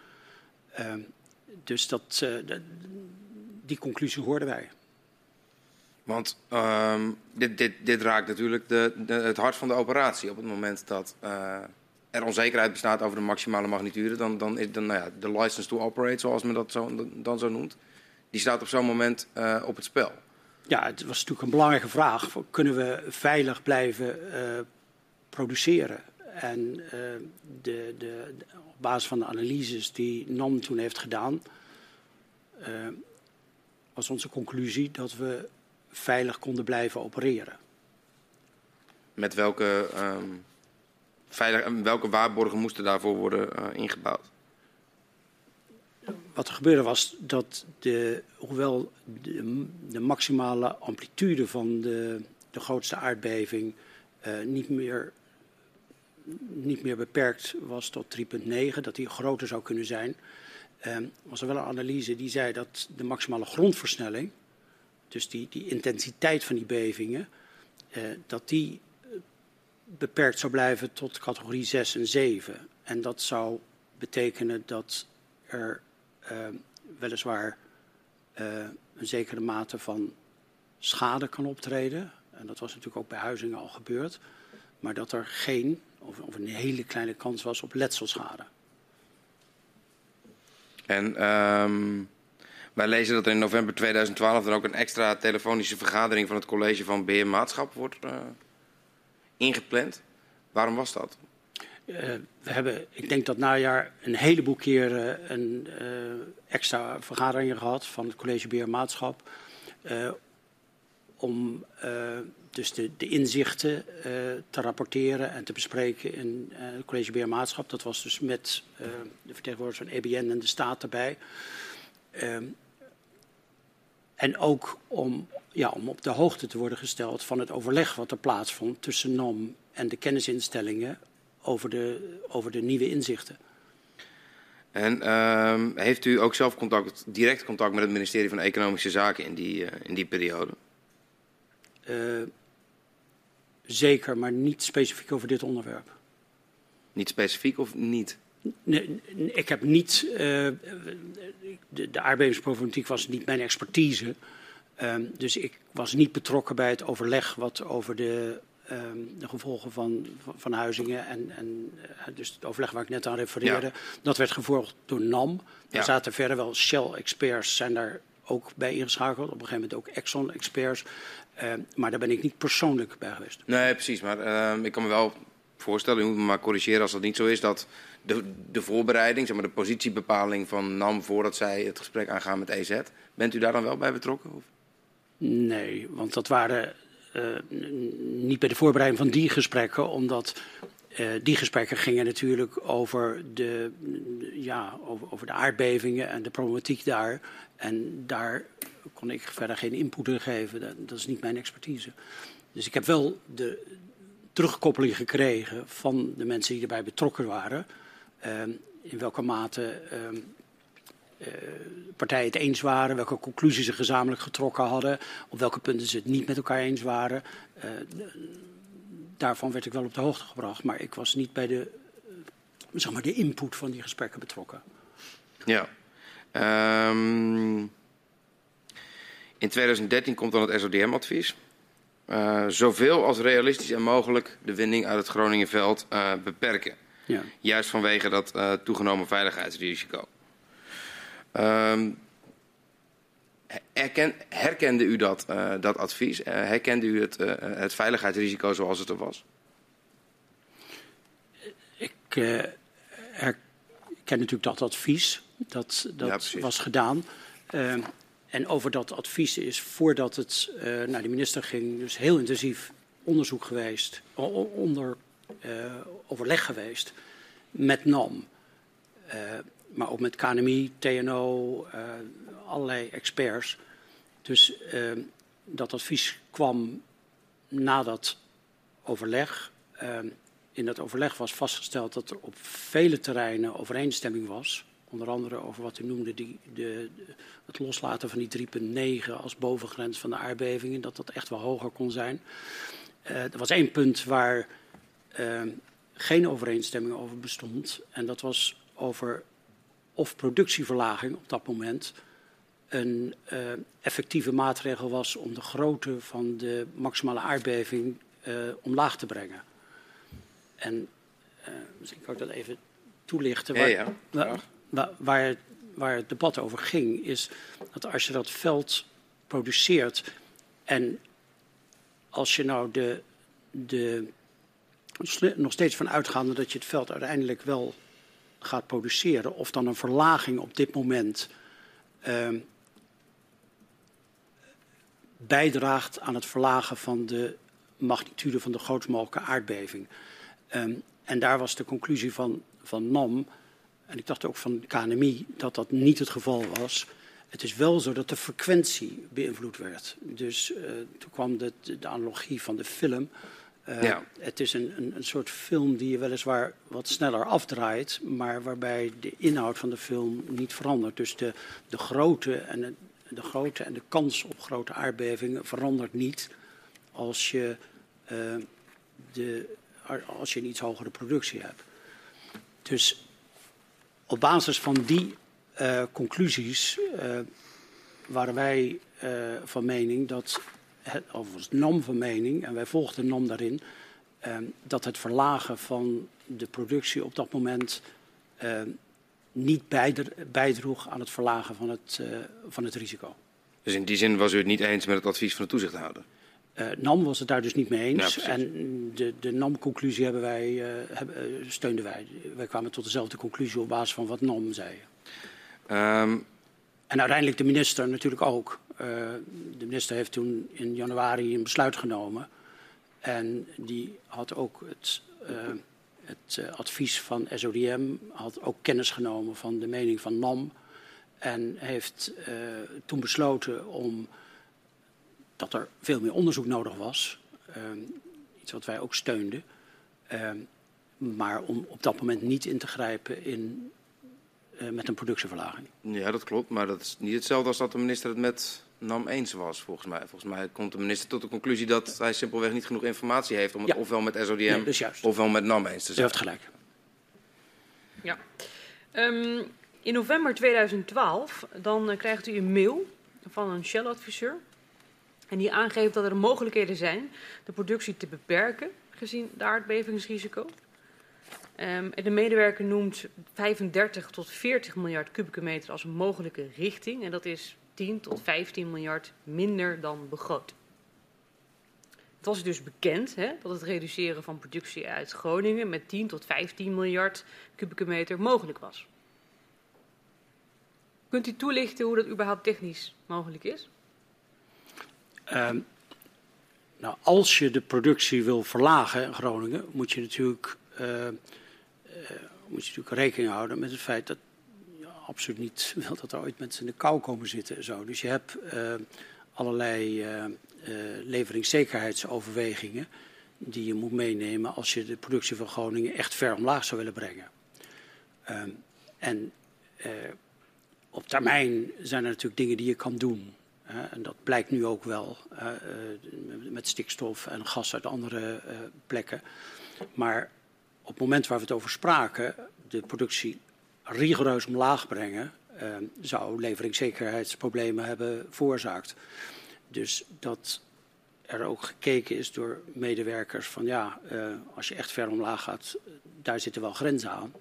dus dat, die conclusie hoorden wij. Want um, dit, dit, dit, raakt natuurlijk de, het hart van de operatie. Op het moment dat uh, er onzekerheid bestaat over de maximale magnitude, dan, dan is dan, nou ja, de license to operate, zoals men dat zo, dan zo noemt, die staat op zo'n moment uh, op het spel. Ja, het was natuurlijk een belangrijke vraag. Kunnen we veilig blijven uh, produceren? En de, op basis van de analyses die NAM toen heeft gedaan, was onze conclusie dat we veilig konden blijven opereren. Met welke, um, veilig, welke waarborgen moesten daarvoor worden uh, ingebouwd? Wat er gebeurde was dat, de, hoewel de, de maximale amplitude van de, de grootste aardbeving uh, niet, meer, niet meer beperkt was tot 3,9, dat die groter zou kunnen zijn, uh, was er wel een analyse die zei dat de maximale grondversnelling, dus die, die intensiteit van die bevingen, eh, dat die eh, beperkt zou blijven tot categorie 6 en 7. En dat zou betekenen dat er eh, weliswaar uh, een zekere mate van schade kan optreden. En dat was natuurlijk ook bij huizingen al gebeurd. Maar dat er geen, of, of een hele kleine kans was op letselschade. En um, wij lezen dat er in november 2012 dan ook een extra telefonische vergadering van het college van Beheer Maatschap wordt uh, ingepland. Waarom was dat? Uh, we hebben, ik denk dat najaar een heleboel keren een uh, extra vergaderingen gehad van het college Beheer Maatschap. Om dus de, de inzichten te rapporteren en te bespreken in het college Beheer Maatschap. Dat was dus met de vertegenwoordigers van EBN en de staat erbij. Ehm, en ook om, ja, om op de hoogte te worden gesteld van het overleg wat er plaatsvond tussen NOM en de kennisinstellingen over de, over de nieuwe inzichten. En uh, heeft u ook zelf contact, direct contact met het ministerie van Economische Zaken in die, uh, in die periode? Uh, zeker, maar niet specifiek over dit onderwerp. Niet specifiek of niet? Nee, ik heb niet. Uh, de, de aardbevingsproblematiek was niet mijn expertise. Um, dus ik was niet betrokken bij het overleg wat over de um, de gevolgen van, van, van Huizingen en, en uh, dus het overleg waar ik net aan refereerde, ja. dat werd gevolgd door NAM. Daar ja. zaten verder wel Shell-experts zijn daar ook bij ingeschakeld. Op een gegeven moment ook Exxon-experts. Uh, maar daar ben ik niet persoonlijk bij geweest. Nee, precies. Maar ik kan me wel voorstellen, u moet me maar corrigeren als dat niet zo is, dat de, de voorbereiding, zeg maar de positiebepaling van NAM voordat zij het gesprek aangaan met EZ, bent u daar dan wel bij betrokken? Of? Nee, want dat waren uh, niet bij de voorbereiding van die gesprekken, omdat uh, die gesprekken gingen natuurlijk over de, ja, over, over, de aardbevingen en de problematiek daar. En daar kon ik verder geen input in geven. Dat, dat, is niet mijn expertise. Dus ik heb wel de terugkoppeling gekregen van de mensen die erbij betrokken waren. Uh, in welke mate uh, partijen het eens waren, welke conclusies ze gezamenlijk getrokken hadden, op welke punten ze het niet met elkaar eens waren. Uh, daarvan werd ik wel op de hoogte gebracht, maar ik was niet bij de, zeg maar, de input van die gesprekken betrokken. Ja. Um, in 2013 komt dan het SODM-advies. Zoveel als realistisch en mogelijk de winning uit het Groningenveld beperken. Ja. Juist vanwege dat uh, toegenomen veiligheidsrisico. Um, herken, herkende u dat, uh, dat advies? Uh, herkende u het, het veiligheidsrisico zoals het er was? Ik herken natuurlijk dat advies. Dat, dat ja, was gedaan. Ehm, en over dat advies is voordat het naar de minister ging, dus heel intensief onderzoek geweest, onder overleg geweest met NAM maar ook met KNMI, TNO, uh, allerlei experts. Dus uh, dat advies kwam na dat overleg. Uh, in dat overleg was vastgesteld dat er op vele terreinen overeenstemming was. Onder andere over wat u noemde, die, de, het loslaten van die 3,9 als bovengrens van de aardbevingen. Dat dat echt wel hoger kon zijn. er was één punt waar geen overeenstemming over bestond. En dat was over of productieverlaging op dat moment een uh, effectieve maatregel was om de grootte van de maximale aardbeving uh, omlaag te brengen. En uh, misschien kan ik dat even toelichten. Waar, ja, ja. Waar, waar, waar, het debat over ging, is dat als je dat veld produceert en als je nou de, de nog steeds van uitgaande dat je het veld uiteindelijk wel gaat produceren, of dan een verlaging op dit moment uh, bijdraagt aan het verlagen van de magnitude van de grootst mogelijke aardbeving. Um, en daar was de conclusie van, van NAM, en ik dacht ook van KNMI, dat dat niet het geval was. Het is wel zo dat de frequentie beïnvloed werd. Dus uh, toen kwam de, de analogie van de film. Uh, ja. Het is een, een, een, soort film die je weliswaar wat sneller afdraait, maar waarbij de inhoud van de film niet verandert. Dus de, de, grootte, en de, de grootte en de kans op grote aardbevingen verandert niet als je, uh, de, als je een iets hogere productie hebt. Dus op basis van die uh, conclusies waren wij van mening dat was NAM van mening, en wij volgden NAM daarin, uh, dat het verlagen van de productie op dat moment uh, niet bijdroeg aan het verlagen van het, uh, van het risico. Dus in die zin was u het niet eens met het advies van de toezichthouder? Uh, NAM was het daar dus niet mee eens. Ja, en de, de NAM-conclusie hebben wij, uh, hebben, uh, steunden wij. Wij kwamen tot dezelfde conclusie op basis van wat NAM zei. Um, en uiteindelijk de minister natuurlijk ook. De minister heeft toen in januari een besluit genomen. En die had ook het, het advies van SODM, had ook kennis genomen van de mening van NAM. En heeft toen besloten om dat er veel meer onderzoek nodig was. Iets wat wij ook steunden. Maar om op dat moment niet in te grijpen in, met een productieverlaging. Ja, dat klopt. Maar dat is niet hetzelfde als dat de minister het met NAM eens was, volgens mij. Volgens mij komt de minister tot de conclusie dat hij simpelweg niet genoeg informatie heeft... om het ja. ofwel met SODM nee, dus ofwel met NAM eens te zijn. U heeft gelijk. Ja. Um, in november 2012 dan uh, krijgt u een mail van een Shell-adviseur... En die aangeeft dat er mogelijkheden zijn de productie te beperken, gezien de aardbevingsrisico. Um, en de medewerker noemt 35 tot 40 miljard kubieke meter als een mogelijke richting. En dat is 10 tot 15 miljard minder dan begroot. Het was dus bekend hè, dat het reduceren van productie uit Groningen met 10 tot 15 miljard kubieke meter mogelijk was. Kunt u toelichten hoe dat überhaupt technisch mogelijk is? Uh, nou, als je de productie wil verlagen in Groningen, moet je natuurlijk, uh, uh, moet je natuurlijk rekening houden met het feit dat absoluut niet wil dat er ooit mensen in de kou komen zitten. En zo. Dus je hebt uh, allerlei leveringszekerheidsoverwegingen die je moet meenemen als je de productie van Groningen echt ver omlaag zou willen brengen. Ehm, en op termijn zijn er natuurlijk dingen die je kan doen en dat blijkt nu ook wel met stikstof en gas uit andere plekken. Maar op het moment waar we het over spraken, de productie rigoureus omlaag brengen, zou leveringszekerheidsproblemen hebben veroorzaakt. Dus dat er ook gekeken is door medewerkers van ja, als je echt ver omlaag gaat, daar zitten wel grenzen aan.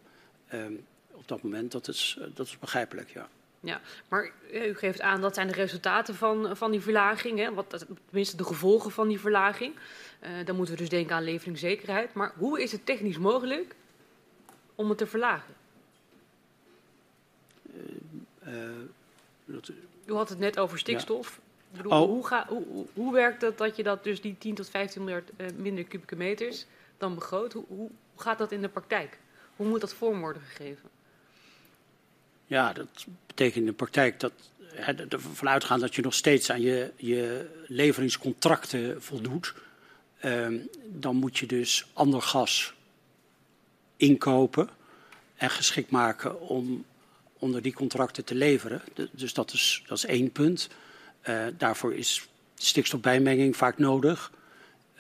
op dat moment, dat is, dat is begrijpelijk, ja. Ja, maar u geeft aan dat zijn de resultaten van, van die verlaging, hè, wat, tenminste de gevolgen van die verlaging. Dan moeten we dus denken aan leveringszekerheid. Maar hoe is het technisch mogelijk om het te verlagen? Dat, u had het net over stikstof. Ja. Bedoel, oh. hoe, ga, hoe, hoe, werkt het dat je dat dus die 10 tot 15 miljard minder kubieke meters dan begroot? Hoe, hoe gaat dat in de praktijk? Hoe moet dat vorm worden gegeven? Ja, dat betekent in de praktijk dat ervan uitgaan dat je nog steeds aan je, je leveringscontracten voldoet. Um, dan moet je dus ander gas inkopen en geschikt maken om onder die contracten te leveren. Dus dat is, dat is één punt. Uh, daarvoor is stikstofbijmenging vaak nodig.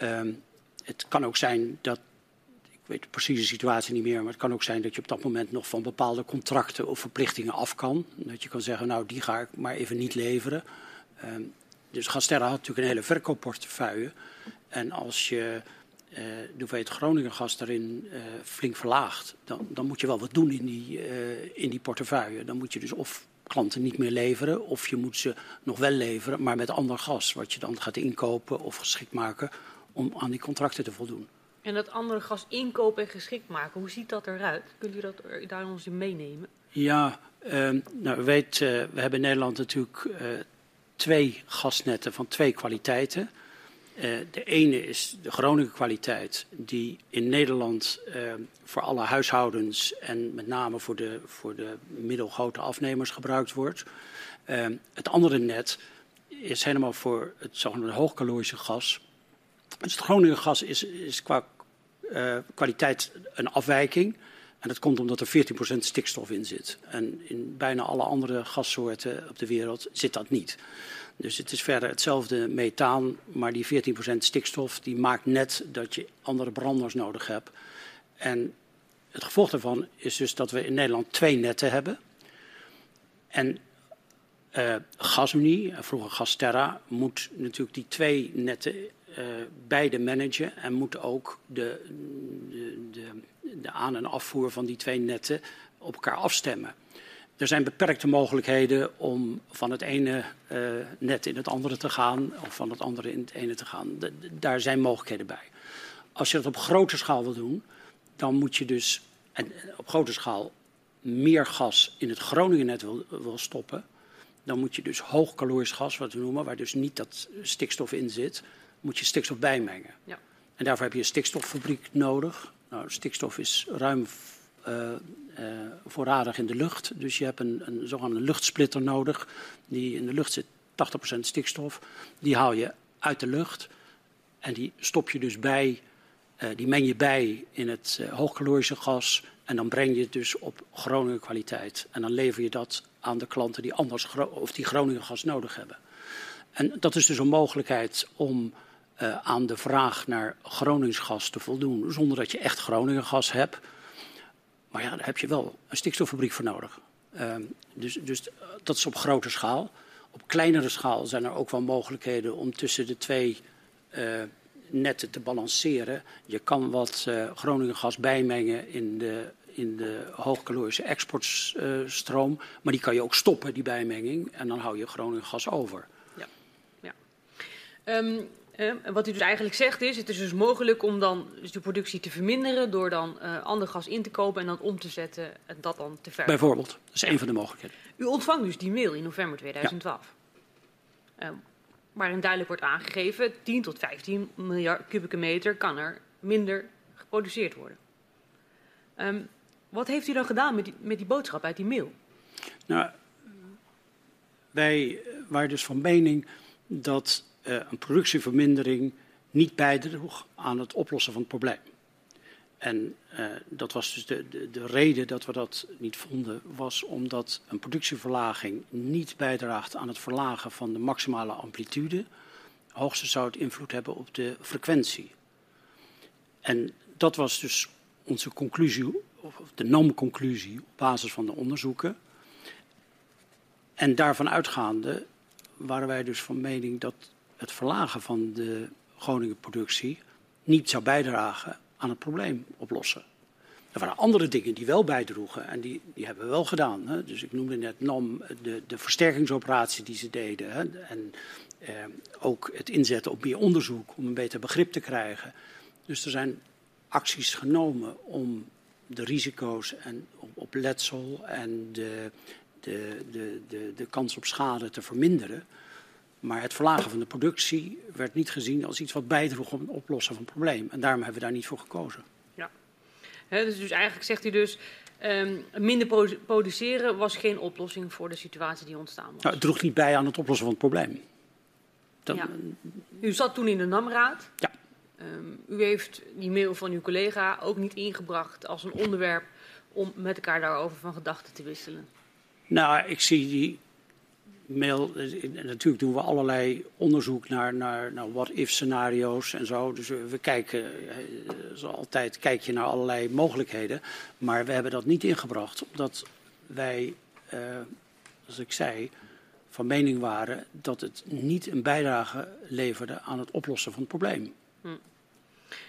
Um, het kan ook zijn dat ik weet de precieze situatie niet meer, maar het kan ook zijn dat je op dat moment nog van bepaalde contracten of verplichtingen af kan. Dat je kan zeggen, nou die ga ik maar even niet leveren. Um, dus Gasterra had natuurlijk een hele verkoopportefeuille. En als je uh, de hoeveelheid Groningen gas daarin uh, flink verlaagt, dan, dan, moet je wel wat doen in die, uh, in die portefeuille. Dan moet je dus of klanten niet meer leveren, of je moet ze nog wel leveren, maar met ander gas, wat je dan gaat inkopen of geschikt maken om aan die contracten te voldoen. En dat andere gas inkopen en geschikt maken, hoe ziet dat eruit? Kunt u dat daar ons in meenemen? Ja, uh, nou, weet, uh, we hebben in Nederland natuurlijk twee gasnetten van twee kwaliteiten. Uh, de ene is de Groningen kwaliteit, die in Nederland ehm, voor alle huishoudens en met name voor de, voor de middelgrote afnemers gebruikt wordt. Ehm, het andere net is helemaal voor het zogenaamde hoogcalorische gas. Dus het Groningen gas is, is qua kwaliteit een afwijking. En dat komt omdat er 14% stikstof in zit. En in bijna alle andere gassoorten op de wereld zit dat niet. Dus het is verder hetzelfde methaan, maar die 14% stikstof die maakt net dat je andere branders nodig hebt. En het gevolg daarvan is dus dat we in Nederland twee netten hebben. En uh, GasUnie, vroeger Gasterra, moet natuurlijk die twee netten uh, beide managen en moet ook de, de, de, de, aan- en afvoer van die twee netten op elkaar afstemmen. Er zijn beperkte mogelijkheden om van het ene uh, net in het andere te gaan of van het andere in het ene te gaan. Daar zijn mogelijkheden bij. Als je dat op grote schaal wil doen, dan moet je dus en op grote schaal meer gas in het Groningen-net wil, wil stoppen. Dan moet je dus hoogkalorisch gas, wat we noemen, waar dus niet dat stikstof in zit, moet je stikstof bijmengen. Ja. En daarvoor heb je een stikstoffabriek nodig. Nou, stikstof is ruim voorradig in de lucht. Dus je hebt een, een zogenaamde luchtsplitter nodig. Die in de lucht zit 80% stikstof. Die haal je uit de lucht. En die stop je dus bij, uh, die meng je bij in het hoogcalorische gas. En dan breng je het dus op Groningen kwaliteit. En dan lever je dat aan de klanten die anders of die Groningen gas nodig hebben. En dat is dus een mogelijkheid om uh, aan de vraag naar Groningsgas te voldoen, zonder dat je echt Groningen gas hebt. Maar ja, daar heb je wel een stikstoffabriek voor nodig. Uh, dus, dus dat is op grote schaal. Op kleinere schaal zijn er ook wel mogelijkheden om tussen de twee uh, netten te balanceren. Je kan wat uh, Groningen gas bijmengen in de, in de hoogcalorische exportstroom. maar die kan je ook stoppen, die bijmenging. En dan hou je Groningen gas over. Ja. ja. Um, wat u dus eigenlijk zegt is, het is dus mogelijk om dan dus de productie te verminderen door dan uh, ander gas in te kopen en dan om te zetten en dat dan te verkopen. Bijvoorbeeld, dat is een van de mogelijkheden. U ontvangt dus die mail in november 2012. Ja. Uh, waarin duidelijk wordt aangegeven, 10 tot 15 miljard kubieke meter kan er minder geproduceerd worden. Um, wat heeft u dan gedaan met die, met die boodschap uit die mail? Nou, wij waren dus van mening dat een productievermindering niet bijdroeg aan het oplossen van het probleem. En uh, dat was dus de, de, de, reden dat we dat niet vonden, was omdat een productieverlaging niet bijdraagt aan het verlagen van de maximale amplitude. Hoogste zou het invloed hebben op de frequentie. En dat was dus onze conclusie, of de NAM-conclusie op basis van de onderzoeken. En daarvan uitgaande waren wij dus van mening dat het verlagen van de Groningen-productie niet zou bijdragen aan het probleem oplossen. Er waren andere dingen die wel bijdroegen en die, die hebben we wel gedaan. Hè. Dus ik noemde net NAM, de, de versterkingsoperatie die ze deden. Hè. En eh, ook het inzetten op meer onderzoek om een beter begrip te krijgen. Dus er zijn acties genomen om de risico's en op, op letsel en de, de, de, de, de kans op schade te verminderen. Maar het verlagen van de productie werd niet gezien als iets wat bijdroeg om het oplossen van het probleem. En daarom hebben we daar niet voor gekozen. Ja, He, dus, dus eigenlijk zegt u dus, um, minder produceren was geen oplossing voor de situatie die ontstaan was. Nou, het droeg niet bij aan het oplossen van het probleem. Dat, ja. U zat toen in de NAM-raad. Ja. Um, u heeft die mail van uw collega ook niet ingebracht als een onderwerp om met elkaar daarover van gedachten te wisselen. Nou, ik zie die mail. Natuurlijk doen we allerlei onderzoek naar, naar, naar what-if scenario's en zo. Dus we, kijken, zoals altijd, kijk je naar allerlei mogelijkheden. Maar we hebben dat niet ingebracht, omdat wij, uh, als ik zei, van mening waren dat het niet een bijdrage leverde aan het oplossen van het probleem. Hm.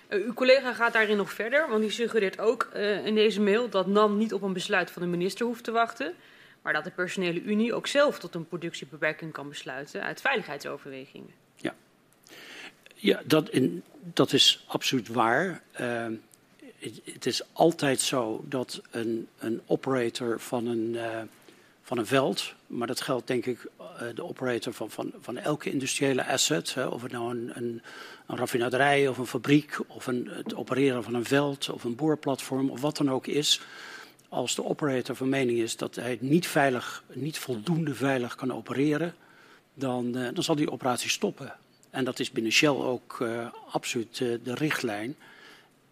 Uw collega gaat daarin nog verder, want die suggereert ook uh, in deze mail dat NAM niet op een besluit van de minister hoeft te wachten maar dat de personele unie ook zelf tot een productiebeperking kan besluiten uit veiligheidsoverwegingen. Ja, ja dat, in, dat is absoluut waar. Uh, het, is altijd zo dat een, een operator van een, uh, van een veld, maar dat geldt denk ik uh, de operator van, van, van elke industriële asset, hè, of het nou een, een, een raffinaderij of een fabriek of een, het opereren van een veld of een boorplatform of wat dan ook is als de operator van mening is dat hij niet veilig, niet voldoende veilig kan opereren, dan, uh, dan zal die operatie stoppen. En dat is binnen Shell ook uh, absoluut uh, de richtlijn.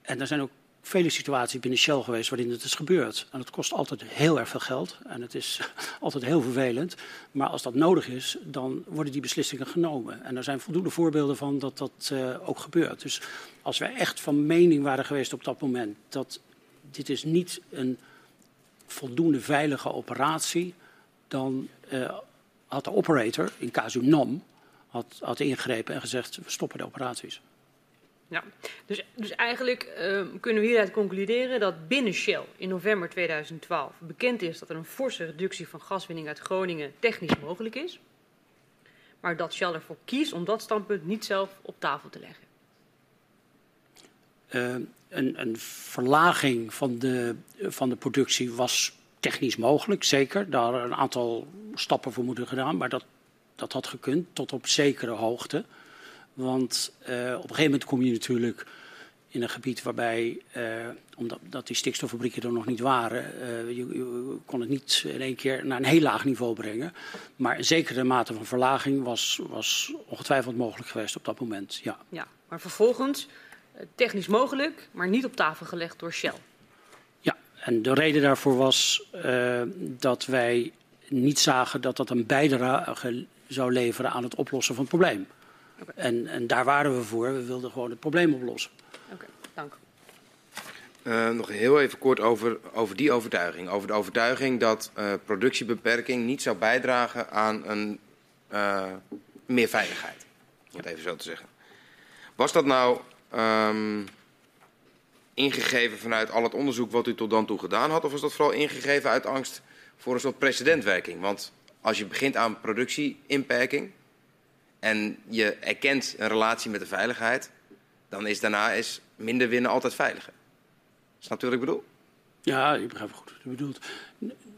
En er zijn ook vele situaties binnen Shell geweest waarin het is gebeurd. En dat kost altijd heel erg veel geld en het is altijd heel vervelend. Maar als dat nodig is, dan worden die beslissingen genomen. En er zijn voldoende voorbeelden van dat dat ook gebeurt. Dus als wij echt van mening waren geweest op dat moment dat dit is niet een voldoende veilige operatie, dan uh, had de operator, in casu NAM, had, had ingegrepen en gezegd, we stoppen de operaties. Ja, dus, dus eigenlijk uh, kunnen we hieruit concluderen dat binnen Shell in november 2012 bekend is dat er een forse reductie van gaswinning uit Groningen technisch mogelijk is. Maar dat Shell ervoor kiest om dat standpunt niet zelf op tafel te leggen. Uh, een, een, verlaging van de, van de productie was technisch mogelijk, zeker. Daar een aantal stappen voor moeten gedaan, maar dat, dat had gekund tot op zekere hoogte. Want uh, op een gegeven moment kom je natuurlijk in een gebied waarbij, uh, omdat dat die stikstoffabrieken er nog niet waren, je, je, kon het niet in één keer naar een heel laag niveau brengen. Maar een zekere mate van verlaging was, was ongetwijfeld mogelijk geweest op dat moment. Ja, ja maar vervolgens technisch mogelijk, maar niet op tafel gelegd door Shell. Ja, en de reden daarvoor was uh, dat wij niet zagen dat dat een bijdrage zou leveren aan het oplossen van het probleem. Okay. En, en, daar waren we voor. We wilden gewoon het probleem oplossen. Oké, okay, dank. Uh, nog heel even kort over, over die overtuiging. Over de overtuiging dat uh, productiebeperking niet zou bijdragen aan een uh, meer veiligheid. Om het even zo te zeggen. Was dat nou um, ingegeven vanuit al het onderzoek wat u tot dan toe gedaan had? Of was dat vooral ingegeven uit angst voor een soort precedentwerking? Want als je begint aan productieinperking en je erkent een relatie met de veiligheid, dan is daarna is minder winnen altijd veiliger. Snap u wat ik bedoel? Ja, ik begrijp goed wat u bedoelt.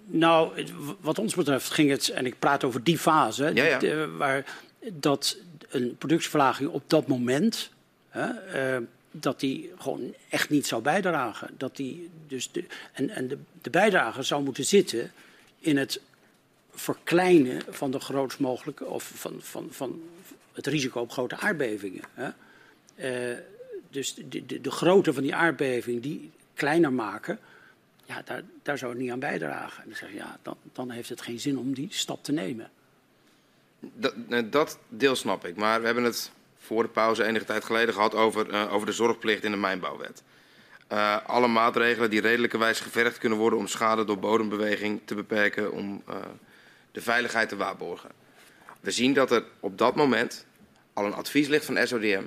Nou, wat ons betreft ging het, en ik praat over die fase, ja, ja. Die, waar dat een productieverlaging op dat moment, hè, uh, dat die gewoon echt niet zou bijdragen. Dat die dus de, en en de, de bijdrage zou moeten zitten in het verkleinen van de grootst mogelijke, of van, van, van het risico op grote aardbevingen. Hè. Uh, dus de, de, de grootte van die aardbeving, die kleiner maken, ja, daar, daar zou het niet aan bijdragen. En dan zeg je, ja, dan, dan heeft het geen zin om die stap te nemen. Dat, dat deel snap ik, maar we hebben het voor de pauze enige tijd geleden gehad over, uh, over de zorgplicht in de mijnbouwwet. Uh, alle maatregelen die redelijkerwijs gevergd kunnen worden om schade door bodembeweging te beperken, om uh, de veiligheid te waarborgen. We zien dat er op dat moment al een advies ligt van SODM,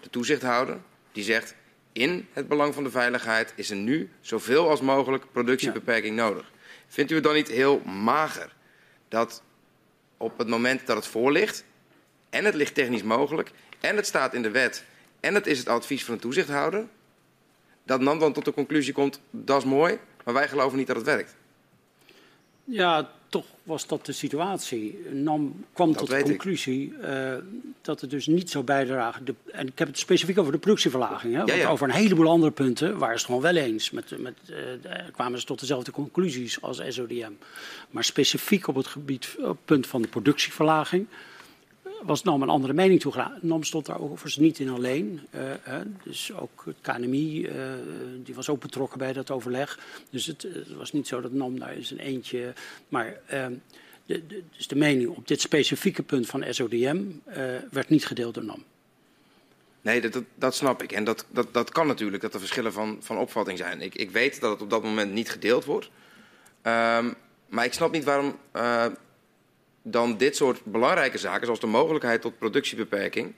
de toezichthouder, die zegt in het belang van de veiligheid is er nu zoveel als mogelijk productiebeperking ja. nodig. Vindt u het dan niet heel mager dat op het moment dat het voorligt en het ligt technisch mogelijk en het staat in de wet en het is het advies van de toezichthouder, dat NAM dan tot de conclusie komt, dat is mooi, maar wij geloven niet dat het werkt. Ja, toch was dat de situatie. NAM kwam dat tot de conclusie uh, dat het dus niet zou bijdragen. De, en ik heb het specifiek over de productieverlaging. Hè, ja, ja. Over een heleboel andere punten waren ze het gewoon wel eens. Met, met, uh, kwamen ze tot dezelfde conclusies als SODM. Maar specifiek op het gebied, op het punt van de productieverlaging was NAM een andere mening toegedaan. NAM stond daar overigens niet in alleen. Uh, dus ook het KNMI, uh, die was ook betrokken bij dat overleg. Dus het, het was niet zo dat NAM daar is een eentje... Maar ehm, de, de, dus de mening op dit specifieke punt van SODM werd niet gedeeld door NAM. Nee, dat, dat, snap ik. En dat, dat, dat kan natuurlijk, dat er verschillen van, van opvatting zijn. Ik, ik weet dat het op dat moment niet gedeeld wordt. Um, maar ik snap niet waarom dan dit soort belangrijke zaken, zoals de mogelijkheid tot productiebeperking.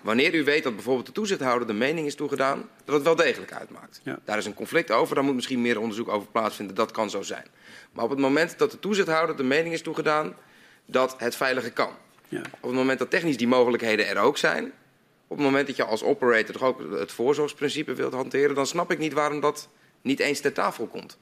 Wanneer u weet dat bijvoorbeeld de toezichthouder de mening is toegedaan, dat het wel degelijk uitmaakt. Ja. Daar is een conflict over, daar moet misschien meer onderzoek over plaatsvinden, dat kan zo zijn. Maar op het moment dat de toezichthouder de mening is toegedaan dat het veilige kan. Ja. Op het moment dat technisch die mogelijkheden er ook zijn, op het moment dat je als operator toch ook het voorzorgsprincipe wilt hanteren, dan snap ik niet waarom dat niet eens ter tafel komt.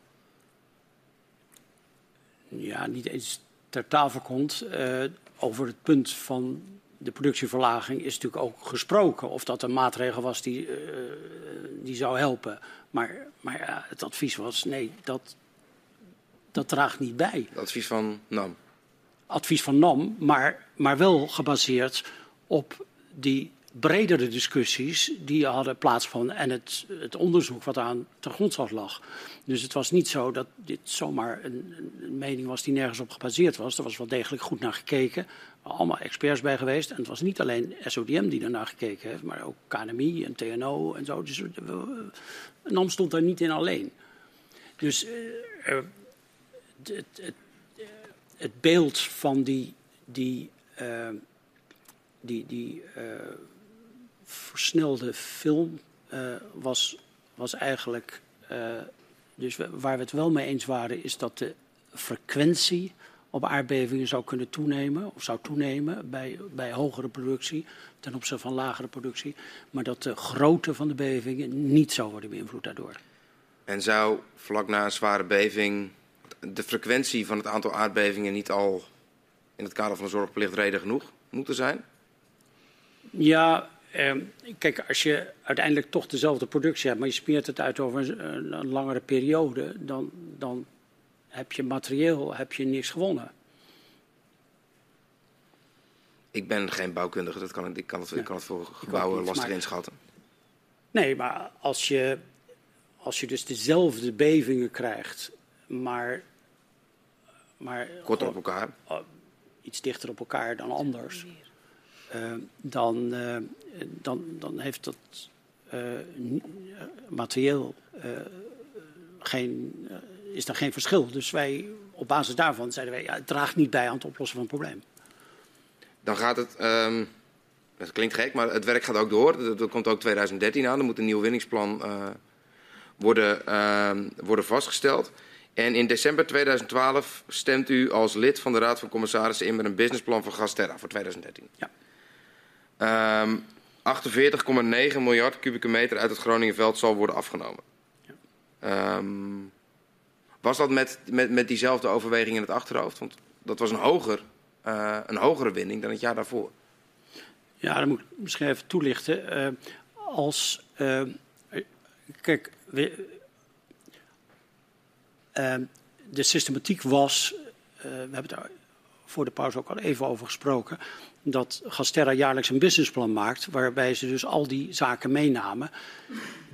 Ja, niet eens ter tafel komt. Uh, over het punt van de productieverlaging is natuurlijk ook gesproken. Of dat een maatregel was die, uh, die zou helpen. Maar, maar ja, het advies was nee, dat, dat draagt niet bij. Het advies van NAM? Advies van NAM, maar, maar wel gebaseerd op die bredere discussies die hadden plaatsgevonden en het, het onderzoek wat aan ten grondslag lag. Dus het was niet zo dat dit zomaar een, een, mening was die nergens op gebaseerd was. Er was wel degelijk goed naar gekeken, allemaal experts bij geweest. En het was niet alleen SODM die daarnaar gekeken heeft, maar ook KNMI en TNO en zo. Dus NAM stond daar niet in alleen. Dus uh, het, het, het, beeld van die, die, uh, die, die versnelde film uh, was, was eigenlijk. Uh, dus waar we het wel mee eens waren, is dat de frequentie op aardbevingen zou kunnen toenemen, of zou toenemen bij, bij hogere productie ten opzichte van lagere productie, maar dat de grootte van de bevingen niet zou worden beïnvloed daardoor. En zou vlak na een zware beving de frequentie van het aantal aardbevingen niet al in het kader van de zorgplicht reden genoeg moeten zijn? Ja, eh, kijk, als je uiteindelijk toch dezelfde productie hebt, maar je smeert het uit over een, een langere periode, dan, dan heb je materieel heb je niks gewonnen. Ik ben geen bouwkundige, dat kan, ik, kan het, ik kan het voor gebouwen lastig inschatten. Nee, maar als je, als je dus dezelfde bevingen krijgt, maar. maar Korter op elkaar. Oh, iets dichter op elkaar dan anders. Uh, dan, uh, dan, dan heeft dat uh, materieel geen is er geen verschil. Dus wij, op basis daarvan zeiden wij, ja, het draagt niet bij aan het oplossen van het probleem. Dan gaat het, um, dat klinkt gek, maar het werk gaat ook door. Er komt ook 2013 aan, er moet een nieuw winningsplan uh, worden, uh, worden vastgesteld. En in december 2012 stemt u als lid van de Raad van Commissarissen in met een businessplan voor Gasterra voor 2013. Ja. Um, 48,9 miljard kubieke meter uit het Groningenveld zal worden afgenomen. Ja. Um, was dat met, met, met diezelfde overweging in het achterhoofd? Want dat was een, hoger, uh, een hogere winning dan het jaar daarvoor. Ja, dat moet ik misschien even toelichten. Uh, als, uh, kijk, we, de systematiek was, we hebben het voor de pauze ook al even over gesproken, dat Gasterra jaarlijks een businessplan maakt, waarbij ze dus al die zaken meenamen.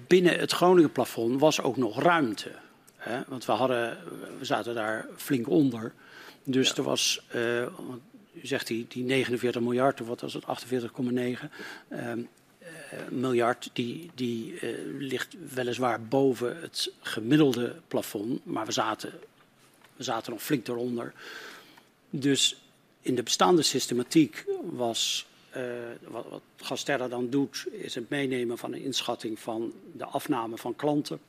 Binnen het Groningen plafond was ook nog ruimte. Hè? Want we, hadden, we zaten daar flink onder. Dus ja. er was, uh, u zegt die, die 49 miljard, of wat was het, 48,9 uh, miljard, die, die uh, ligt weliswaar boven het gemiddelde plafond, maar we zaten, we zaten nog flink eronder. Dus in de bestaande systematiek was uh, wat, wat Gasterra dan doet, is het meenemen van een inschatting van de afname van klanten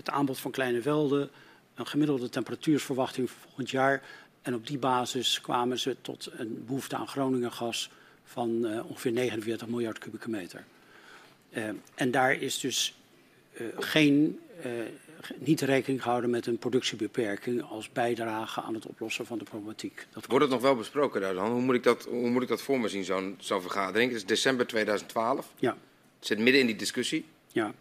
het aanbod van kleine velden, een gemiddelde temperatuursverwachting voor volgend jaar. En op die basis kwamen ze tot een behoefte aan Groningen gas van uh, ongeveer 49 miljard kubieke meter. Uh, en daar is dus geen, niet rekening gehouden met een productiebeperking als bijdrage aan het oplossen van de problematiek. Dat Wordt het nog wel besproken daar dan? Hoe moet ik dat, hoe moet ik dat voor me zien, zo'n zo vergadering? Het is december 2012. Ja. Het zit midden in die discussie. Ja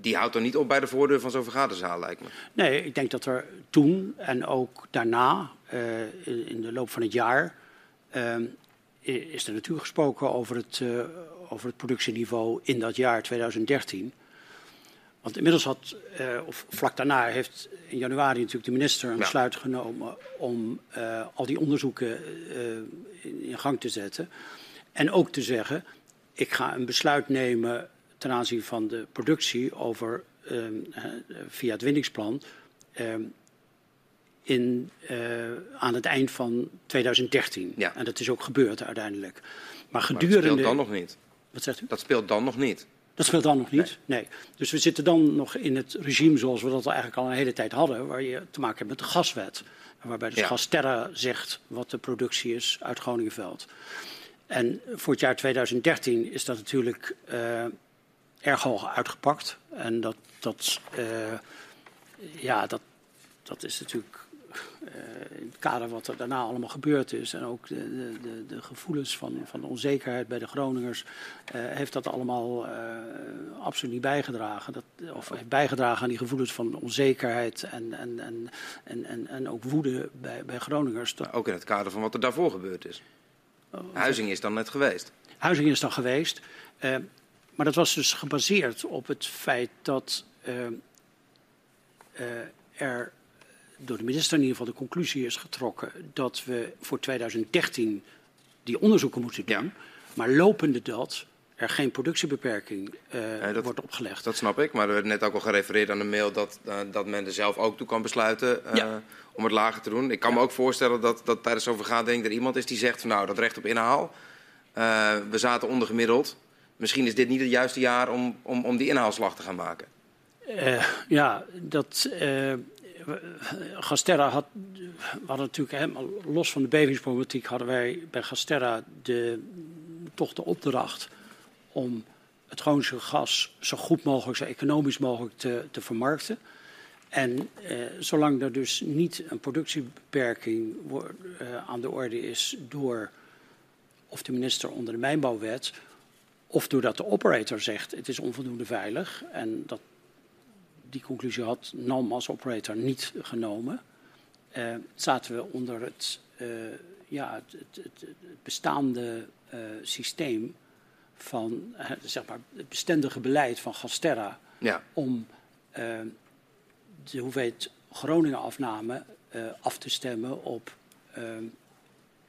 die houdt er niet op bij de voordeur van zo'n vergaderzaal, lijkt me. Nee, ik denk dat er toen en ook daarna, uh, in de loop van het jaar, uh, is er natuurlijk gesproken over het, uh, over het productieniveau in dat jaar 2013. Want inmiddels had, of vlak daarna, heeft in januari natuurlijk de minister een ja. besluit genomen om al die onderzoeken in, in gang te zetten. En ook te zeggen, ik ga een besluit nemen ten aanzien van de productie over, via het winningsplan in, aan het eind van 2013. Ja. En dat is ook gebeurd uiteindelijk. Maar gedurende. Maar dat speelt dan nog niet. Wat zegt u? Dat speelt dan nog niet. Dat speelt dan nog niet, nee. nee. Dus we zitten dan nog in het regime zoals we dat eigenlijk al een hele tijd hadden, waar je te maken hebt met de gaswet. Waarbij dus ja. Gasterra zegt wat de productie is uit Groningenveld. En voor het jaar 2013 is dat natuurlijk uh, erg hoog uitgepakt. En dat, dat, uh, ja, dat, dat is natuurlijk uh, in het kader wat er daarna allemaal gebeurd is. En ook de, de, de gevoelens van, van de onzekerheid bij de Groningers. Uh, heeft dat allemaal absoluut niet bijgedragen. Dat, of heeft bijgedragen aan die gevoelens van onzekerheid en, en, en, en, en, en ook woede bij, bij Groningers. Ook in het kader van wat er daarvoor gebeurd is. Huizing is dan net geweest. Huizing is dan geweest. Maar dat was dus gebaseerd op het feit dat uh, uh, er door de minister in ieder geval de conclusie is getrokken dat we voor 2013 die onderzoeken moeten doen. Ja. Maar lopende dat er geen productiebeperking uh, ja, dat, wordt opgelegd. Dat snap ik, maar er werd net ook al gerefereerd aan de mail dat, uh, dat men er zelf ook toe kan besluiten uh, ja. om het lager te doen. Ik kan me ook voorstellen dat, dat tijdens zo'n vergadering er iemand is die zegt van nou dat recht op inhaal, we zaten ondergemiddeld. Misschien is dit niet het juiste jaar om, om, om die inhaalslag te gaan maken. Ja, dat. Uh, Gasterra had. Natuurlijk helemaal los van de bevingsproblematiek. hadden wij bij Gasterra de, toch de opdracht. om het Groningse gas zo goed mogelijk, zo economisch mogelijk te, te vermarkten. En eh, zolang er dus niet een productiebeperking uh, aan de orde is door of de minister onder de mijnbouwwet, of doordat de operator zegt het is onvoldoende veilig, en dat, die conclusie had NAM als operator niet genomen, uh, zaten we onder het, ja, het, het, het bestaande systeem van zeg maar, het bestendige beleid van Gasterra ja. om de hoeveelheid Groningen afname af te stemmen op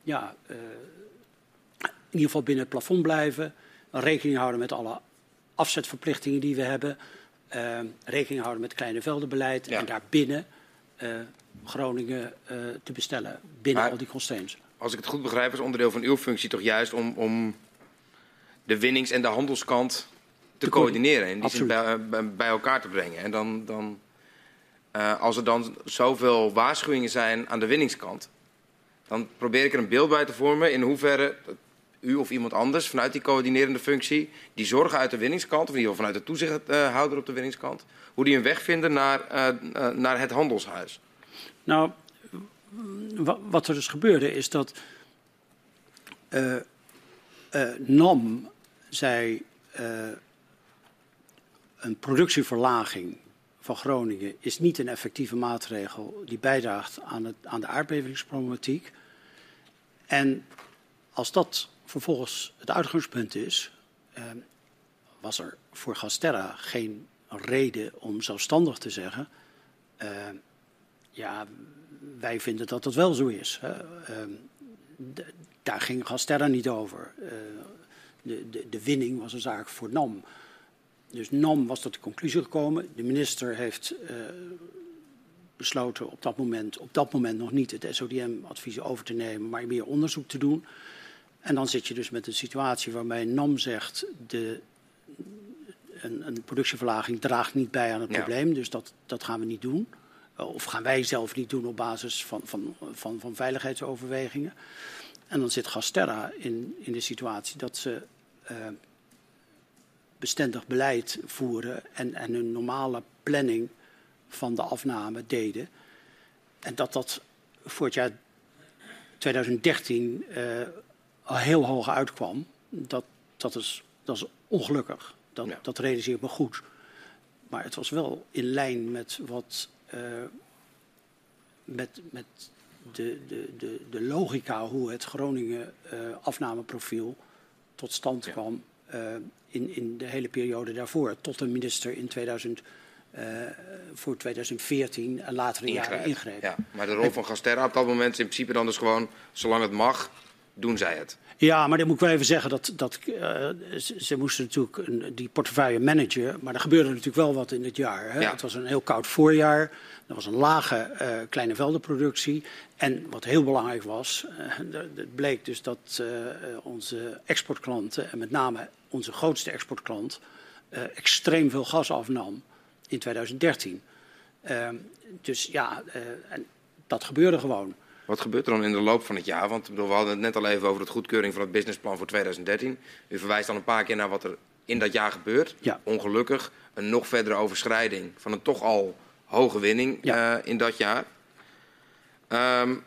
ja, in ieder geval binnen het plafond blijven, rekening houden met alle afzetverplichtingen die we hebben, rekening houden met het kleine veldenbeleid ja. en daarbinnen Groningen te bestellen binnen maar, al die constraints. Als ik het goed begrijp, is onderdeel van uw functie toch juist om, om de winnings- en de handelskant te, te coördineren en die zin bij, bij, elkaar te brengen. En dan, dan uh, als er dan zoveel waarschuwingen zijn aan de winningskant, dan probeer ik er een beeld bij te vormen in hoeverre u of iemand anders vanuit die coördinerende functie die zorgen uit de winningskant, of in ieder geval vanuit de toezichthouder op de winningskant, hoe die een weg vinden naar, uh, uh, naar het handelshuis. Nou, wat er dus gebeurde is dat NAM zei een productieverlaging van Groningen is niet een effectieve maatregel die bijdraagt aan, het, aan de aardbevingsproblematiek. En als dat vervolgens het uitgangspunt is, eh, was er voor Gasterra geen reden om zelfstandig te zeggen: eh, ja, wij vinden dat dat wel zo is. Uh, daar ging Gasterra niet over. Eh, de, de, de winning was een zaak voor NAM. Dus NAM was tot de conclusie gekomen. De minister heeft uh, besloten op dat moment, op dat moment nog niet het SODM-advies over te nemen, maar meer onderzoek te doen. En dan zit je dus met een situatie waarbij NAM zegt de, een, een productieverlaging draagt niet bij aan het ja. probleem, dus dat, dat gaan we niet doen. Of gaan wij zelf niet doen op basis van, van, van, van veiligheidsoverwegingen. En dan zit Gasterra in, in de situatie dat ze uh, bestendig beleid voeren en, en hun normale planning van de afname deden. En dat dat voor het jaar 2013 uh, heel hoog uitkwam, dat, dat, is, dat is ongelukkig. Dat, ja. dat realiseert me goed. Maar het was wel in lijn met wat. Uh, met, met de, de, de, de logica hoe het Groningen uh, afnameprofiel tot stand ja. kwam uh, in, in de hele periode daarvoor, tot de minister in 2000, uh, voor 2014 en latere jaren ingreep. Ja, maar de rol van Gasterra op dat moment is in principe dan dus gewoon, zolang het mag, doen zij het. Ja, maar dan moet ik wel even zeggen dat, dat uh, ze, ze, moesten natuurlijk een, die portefeuille managen. Maar er gebeurde natuurlijk wel wat in het jaar. Hè? Ja. Het was een heel koud voorjaar. Er was een lage uh, kleine veldenproductie. En wat heel belangrijk was, uh, het bleek dus dat onze exportklanten, en met name onze grootste exportklant, extreem veel gas afnam in 2013. Ehm, dus ja, en dat gebeurde gewoon. Wat gebeurt er dan in de loop van het jaar? Want bedoel, we hadden het net al even over het goedkeuring van het businessplan voor 2013. U verwijst al een paar keer naar wat er in dat jaar gebeurt. Ja. Ongelukkig een nog verdere overschrijding van een toch al hoge winning ja. uh, in dat jaar. Um,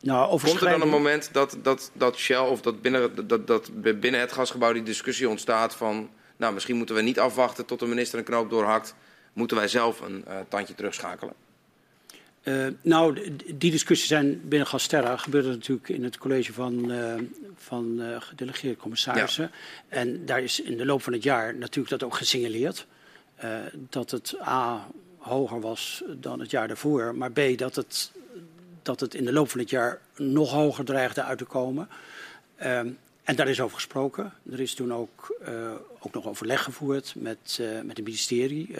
nou, Komt er dan een moment dat, dat, dat Shell of dat binnen, dat, dat binnen het gasgebouw die discussie ontstaat van... nou, misschien moeten we niet afwachten tot de minister een knoop doorhakt. Moeten wij zelf een uh, tandje terugschakelen? Uh, nou, die discussies zijn binnen Gasterra gebeurde natuurlijk in het college van, uh, van uh, gedelegeerde commissarissen. Ja. En daar is in de loop van het jaar natuurlijk dat ook gesignaleerd. dat het A hoger was dan het jaar daarvoor, maar B dat het, dat het in de loop van het jaar nog hoger dreigde uit te komen. en daar is over gesproken. Er is toen ook, ook nog overleg gevoerd met, met het ministerie.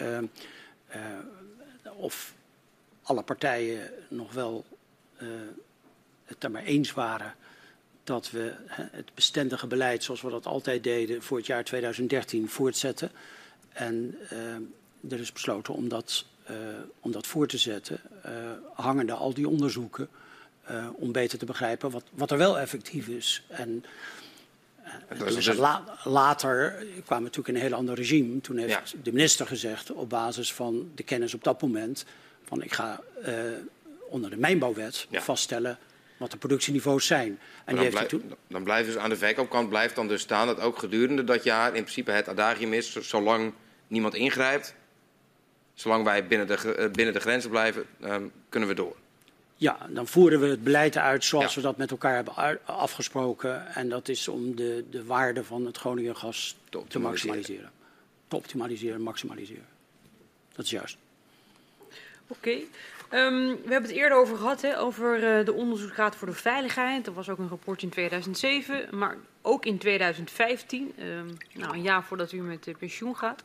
of alle partijen nog wel uh, het daarmee eens waren dat we het bestendige beleid zoals we dat altijd deden voor het jaar 2013 voortzetten. En er is besloten om dat, om dat voor te zetten, hangende al die onderzoeken, om beter te begrijpen wat, wat er wel effectief is. En dus la, later kwamen we natuurlijk in een heel ander regime. Toen heeft de minister gezegd, op basis van de kennis op dat moment, van ik ga uh, onder de mijnbouwwet ja. vaststellen wat de productieniveaus zijn. En dan, blijf, toen... dan blijft dus aan de verkoopkant blijft dan dus staan dat ook gedurende dat jaar in principe het adagium is, zolang niemand ingrijpt, zolang wij binnen de, uh, binnen de grenzen blijven, um, kunnen we door. Ja, dan voeren we het beleid uit zoals we dat met elkaar hebben afgesproken. En dat is om de, de waarde van het Groningen gas te, te maximaliseren. Te optimaliseren, maximaliseren. Dat is juist. Oké. Okay. Um, we hebben het eerder over gehad, hè, over uh, de onderzoeksraad voor de veiligheid. Er was ook een rapport in 2007, maar ook in 2015, um, nou, een jaar voordat u met pensioen gaat.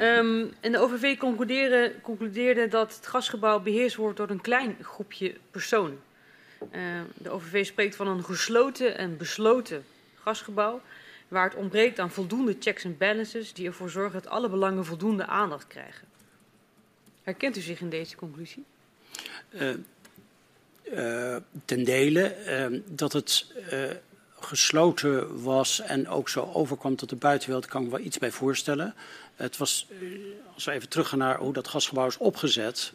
Um, en de OVV concludeerde, dat het gasgebouw beheerst wordt door een klein groepje personen. Uh, de OVV spreekt van een gesloten en besloten gasgebouw, waar het ontbreekt aan voldoende checks en balances die ervoor zorgen dat alle belangen voldoende aandacht krijgen. Herkent u zich in deze conclusie? Uh, uh, ten dele dat het gesloten was en ook zo overkwam tot de buitenwereld, kan ik wel iets bij voorstellen. Het was, eh, als we even teruggaan naar hoe dat gasgebouw is opgezet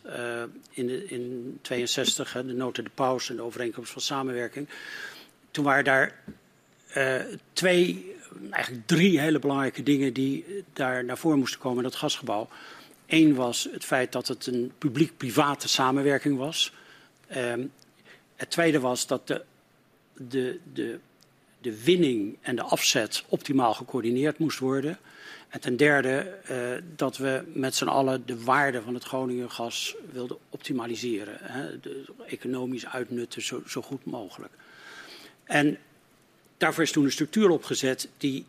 in, de, in 62, hè, de nota de paus en de overeenkomst van samenwerking. Toen waren daar twee, eigenlijk drie hele belangrijke dingen die daar naar voren moesten komen in dat gasgebouw. Eén was het feit dat het een publiek-private samenwerking was. Uh, het tweede was dat de, de, de, de winning en de afzet optimaal gecoördineerd moest worden. En ten derde uh, dat we met z'n allen de waarde van het Groningen gas wilden optimaliseren. Hè, economisch uitnutten zo, zo, goed mogelijk. En daarvoor is toen een structuur opgezet die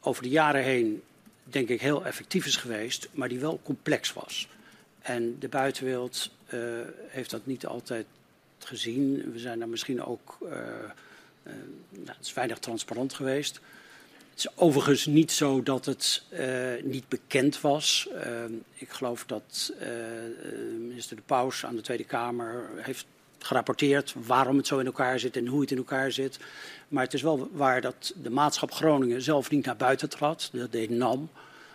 over de jaren heen denk ik heel effectief is geweest, maar die wel complex was. En de buitenwereld uh, heeft dat niet altijd gezien. We zijn daar misschien ook, uh, uh, nou, het is weinig transparant geweest. Het is overigens niet zo dat het niet bekend was. Ik geloof dat minister De Paus aan de Tweede Kamer heeft gerapporteerd waarom het zo in elkaar zit en hoe het in elkaar zit. Maar het is wel waar dat de maatschap Groningen zelf niet naar buiten trad. Dat deed NAM.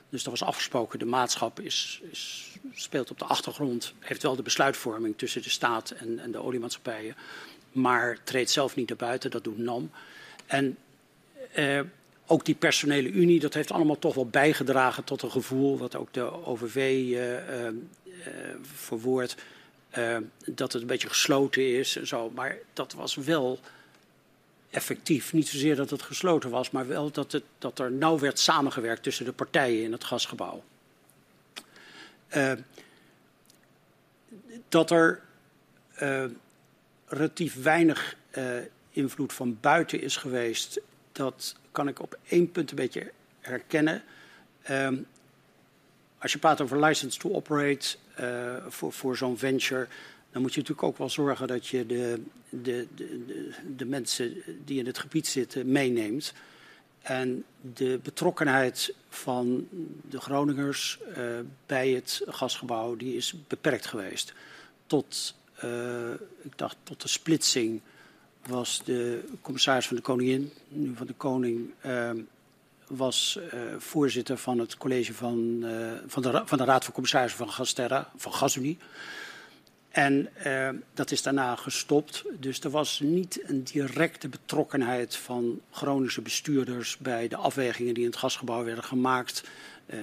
Dus er was afgesproken, de maatschap is, is, speelt op de achtergrond, heeft wel de besluitvorming tussen de staat en, en de oliemaatschappijen, maar treedt zelf niet naar buiten, dat doet NAM. En uh, ook die personele unie, dat heeft allemaal toch wel bijgedragen tot een gevoel, wat ook de OVV uh, uh, verwoordt, uh, dat het een beetje gesloten is en zo. Maar dat was wel effectief. Niet zozeer dat het gesloten was, maar wel dat, het, dat er nauw werd samengewerkt tussen de partijen in het gasgebouw. dat er relatief weinig invloed van buiten is geweest, dat kan ik op één punt een beetje herkennen. Als je praat over license to operate uh, voor, voor zo'n venture, dan moet je natuurlijk ook wel zorgen dat je de, de, de, de, mensen die in het gebied zitten meeneemt. En de betrokkenheid van de Groningers uh, bij het gasgebouw die is beperkt geweest. Tot, uh, ik dacht, tot de splitsing was de commissaris van de koningin, nu van de koning, was uh, voorzitter van het college van, uh, van, de, van de Raad van Commissarissen van Gasterra, van Gasunie. En dat is daarna gestopt. Dus er was niet een directe betrokkenheid van Groningse bestuurders bij de afwegingen die in het gasgebouw werden gemaakt.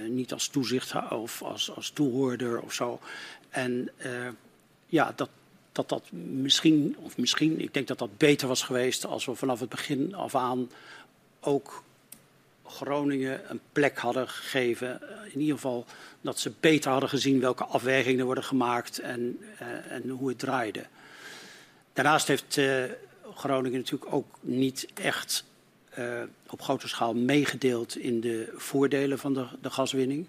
niet als toezicht of als, als toehoorder of zo. En ja, dat, dat dat misschien, of misschien, ik denk dat dat beter was geweest als we vanaf het begin af aan ook Groningen een plek hadden gegeven. In ieder geval dat ze beter hadden gezien welke afwegingen worden gemaakt en, uh, en hoe het draaide. Daarnaast heeft uh, Groningen natuurlijk ook niet echt op grote schaal meegedeeld in de voordelen van de, de gaswinning.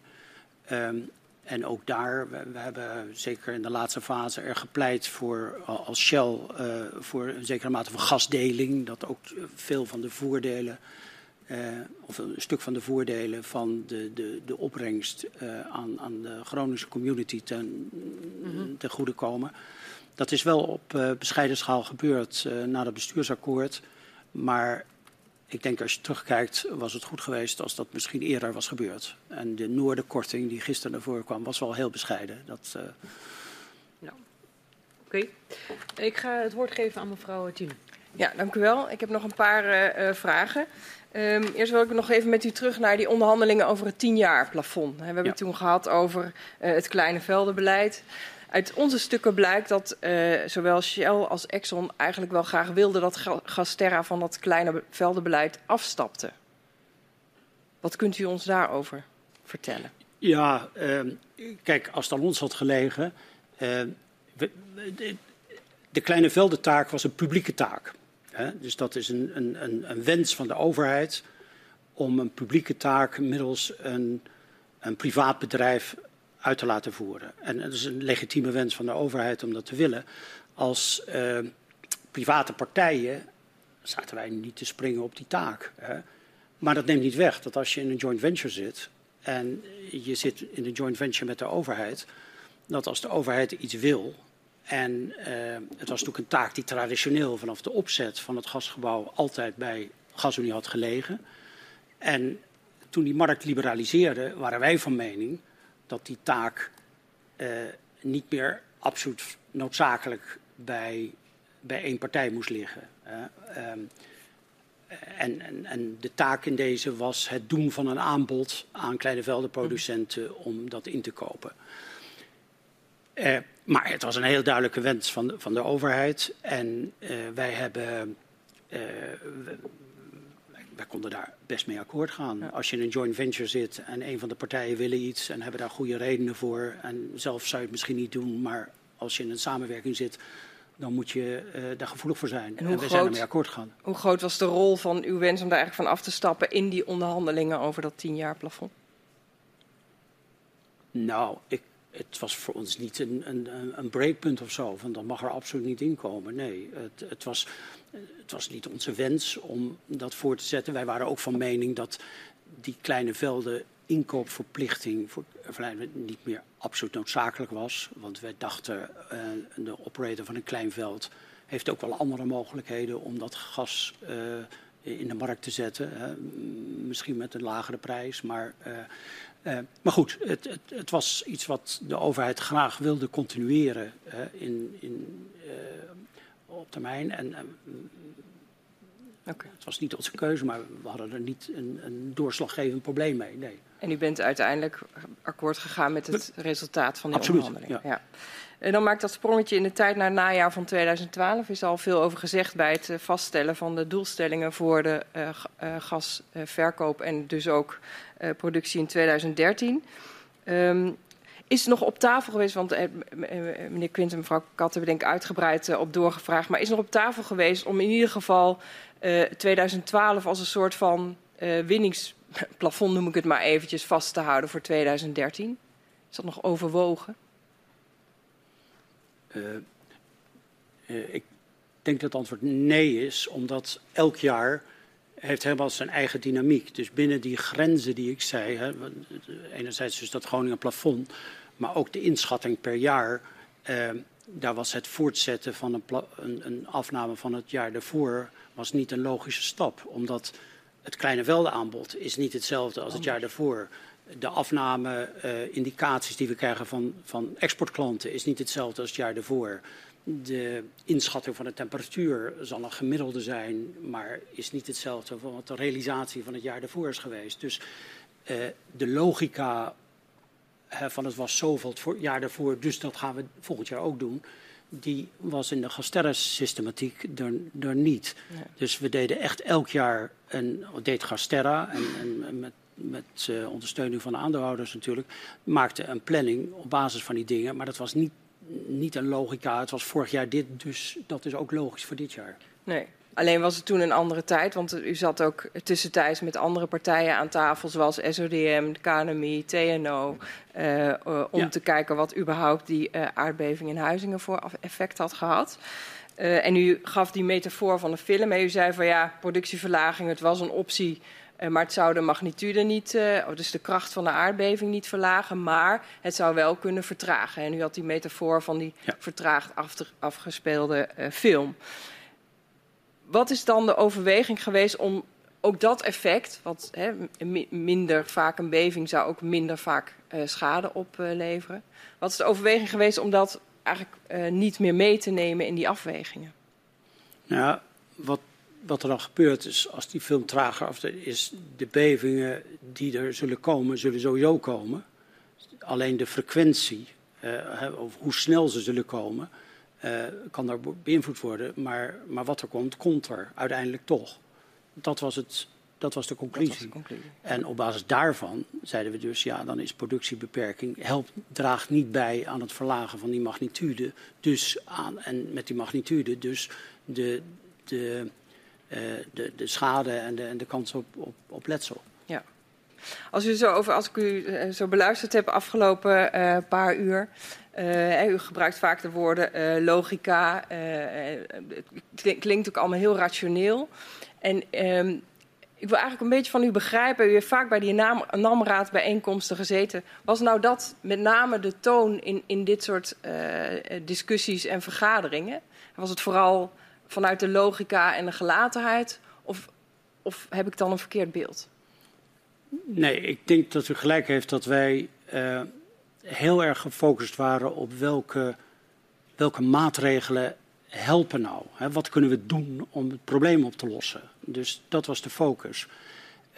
Um, en ook daar, we, we, hebben zeker in de laatste fase er gepleit voor als Shell voor een zekere mate van gasdeling. Dat ook veel van de voordelen uh, of een stuk van de voordelen van de, de, de opbrengst uh, aan, aan de Groningse community ten, mm -hmm. ten goede komen. Dat is wel op uh, bescheiden schaal gebeurd na het bestuursakkoord. Maar ik denk als je terugkijkt, was het goed geweest als dat misschien eerder was gebeurd. En de noordenkorting die gisteren naar voren kwam, was wel heel bescheiden. Dat, nou, Oké. Okay. Ik ga het woord geven aan mevrouw Tien. Ja, dank u wel. Ik heb nog een paar vragen. Um, eerst wil ik nog even met u terug naar die onderhandelingen over het tien jaar plafond. We hebben ja. het toen gehad over uh, het kleine veldenbeleid. Uit onze stukken blijkt dat uh, zowel Shell als Exxon eigenlijk wel graag wilden dat Gasterra van dat kleine veldenbeleid afstapte. Wat kunt u ons daarover vertellen? Ja, uh, kijk, als het aan ons had gelegen. We, de, de kleine veldentaak was een publieke taak. Dus dat is een, een, een, een, wens van de overheid om een publieke taak middels een, een privaat bedrijf uit te laten voeren. En het is een legitieme wens van de overheid om dat te willen. Als uh, private partijen zaten wij niet te springen op die taak. Hè? Maar dat neemt niet weg dat als je in een joint venture zit en je zit in een joint venture met de overheid, dat als de overheid iets wil, en uh, het was natuurlijk een taak die traditioneel vanaf de opzet van het gasgebouw altijd bij GasUnie had gelegen. En toen die markt liberaliseerde, waren wij van mening dat die taak uh, niet meer absoluut noodzakelijk bij, bij één partij moest liggen. Uh, um, en, en, en, de taak in deze was het doen van een aanbod aan kleine veldenproducenten om dat in te kopen. Uh, maar het was een heel duidelijke wens van de, van de overheid. En uh, wij hebben. Uh, wij konden daar best mee akkoord gaan. Ja. Als je in een joint venture zit en een van de partijen willen iets en hebben daar goede redenen voor. En zelf zou je het misschien niet doen, maar als je in een samenwerking zit, dan moet je uh, daar gevoelig voor zijn. En, en we groot, zijn ermee akkoord gegaan. Hoe groot was de rol van uw wens om daar eigenlijk van af te stappen in die onderhandelingen over dat tien jaar plafond? Nou, ik het was voor ons niet een, een, een breekpunt of zo, van dat mag er absoluut niet in komen. Nee, het, het, was, het was niet onze wens om dat voor te zetten. Wij waren ook van mening dat die kleine velden inkoopverplichting voor niet meer absoluut noodzakelijk was. Want wij dachten, uh, de operator van een klein veld heeft ook wel andere mogelijkheden om dat gas uh, in de markt te zetten. Misschien met een lagere prijs, maar... Uh, uh, maar goed, het, het, het, was iets wat de overheid graag wilde continueren uh, in, in, uh, op termijn. En okay. het was niet onze keuze, maar we hadden er niet een, een doorslaggevend probleem mee. Nee. En u bent uiteindelijk akkoord gegaan met het resultaat van die Absoluut, onderhandeling? Ja. ja. En dan maakt dat sprongetje in de tijd naar het najaar van 2012. Is al veel over gezegd bij het vaststellen van de doelstellingen voor de uh, gasverkoop en dus ook productie in 2013. Um, is er nog op tafel geweest, want eh, meneer Quint en mevrouw Kat hebben denk uitgebreid eh, op doorgevraagd, maar is nog op tafel geweest om in ieder geval uh, 2012 als een soort van winningsplafond, noem ik het maar eventjes, vast te houden voor 2013? Is dat nog overwogen? ik denk dat het antwoord nee is, omdat elk jaar heeft helemaal zijn eigen dynamiek. Dus binnen die grenzen die ik zei, hè, enerzijds dus dat Groningen plafond, maar ook de inschatting per jaar, eh, daar was het voortzetten van een, een, een, afname van het jaar daarvoor was niet een logische stap, omdat het kleine veldenaanbod is niet hetzelfde als het jaar daarvoor. De afname-indicaties uh, die we krijgen van, van exportklanten is niet hetzelfde als het jaar daarvoor de inschatting van de temperatuur zal een gemiddelde zijn, maar is niet hetzelfde van wat de realisatie van het jaar ervoor is geweest. Dus uh, de logica van het was zoveel het jaar daarvoor, dus dat gaan we volgend jaar ook doen, die was in de Gasterra-systematiek er, niet. Ja. Dus we deden echt elk jaar een, deed Gasterra en, en met met uh, ondersteuning van de aandeelhouders natuurlijk, maakte een planning op basis van die dingen. Maar dat was niet niet een logica. Het was vorig jaar dit, dus dat is ook logisch voor dit jaar. Nee. Alleen was het toen een andere tijd, want u zat ook tussentijds met andere partijen aan tafel, zoals SODM, KNMI, TNO, uh, uh, om Ja. te kijken wat überhaupt die uh, aardbeving in Huizingen voor effect had gehad. En u gaf die metafoor van de film. En u zei van ja, productieverlaging, het was een optie. Uh, maar het zou de magnitude niet, uh, dus de kracht van de aardbeving niet verlagen. Maar het zou wel kunnen vertragen. En u had die metafoor van die Ja. vertraagd af afgespeelde uh, film. Wat is dan de overweging geweest om ook dat effect, wat hè, mi- minder vaak een beving zou ook minder vaak uh, schade opleveren. wat is de overweging geweest om dat eigenlijk uh, niet meer mee te nemen in die afwegingen? Nou ja, wat, wat er dan gebeurt is, als die film trager af is, de bevingen die er zullen komen, zullen sowieso komen. Alleen de frequentie, uh, of hoe snel ze zullen komen, uh, kan daar beïnvloed worden. Maar, maar wat er komt, komt er uiteindelijk toch. Dat was, het, dat was de conclusie. Dat was de conclusie. En op basis daarvan zeiden we dus, ja, dan is productiebeperking, helpt, draagt niet bij aan het verlagen van die magnitude. Dus aan, en met die magnitude dus de, de, de, de schade en de, en de kans op, op, letsel. Ja. Als, u zo over, als ik u uh, zo beluisterd heb afgelopen uh, paar uur. U gebruikt vaak de woorden logica. Het klinkt ook allemaal heel rationeel. En um, ik wil eigenlijk een beetje van u begrijpen. U heeft vaak bij die NAM, NAM-raad bijeenkomsten gezeten. Was nou dat met name de toon in, in dit soort discussies en vergaderingen? Was het vooral vanuit de logica en de gelatenheid? Of, of heb ik dan een verkeerd beeld? Nee, ik denk dat u gelijk heeft dat wij uh, heel erg gefocust waren op welke, welke maatregelen helpen nou. Hè? Wat kunnen we doen om het probleem op te lossen? Dus dat was de focus.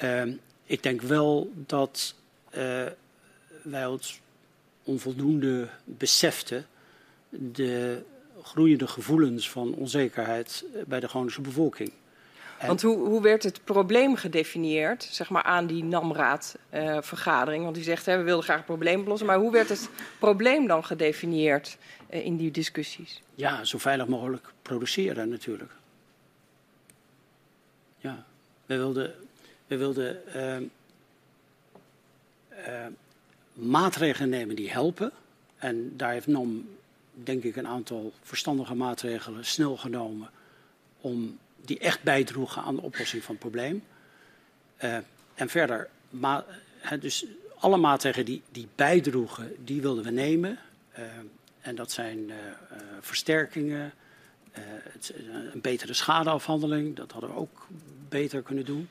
Uh, ik denk wel dat uh, wij ons onvoldoende beseften de groeiende gevoelens van onzekerheid bij de Groningse bevolking. En Want hoe, hoe, werd het probleem gedefinieerd, zeg maar, aan die NAMRAAD-vergadering? Uh, Want u zegt, hè, we wilden graag het probleem oplossen. Maar hoe werd het probleem dan gedefinieerd uh, in die discussies? Ja, zo veilig mogelijk produceren natuurlijk. Ja, we wilden, we wilden uh, maatregelen nemen die helpen. En daar heeft NAM, denk ik, een aantal verstandige maatregelen snel genomen om die echt bijdroegen aan de oplossing van het probleem. Uh, en verder, ma dus alle maatregelen die, die bijdroegen, die wilden we nemen. Uh, en dat zijn uh, versterkingen, het, een betere schadeafhandeling, dat hadden we ook beter kunnen doen.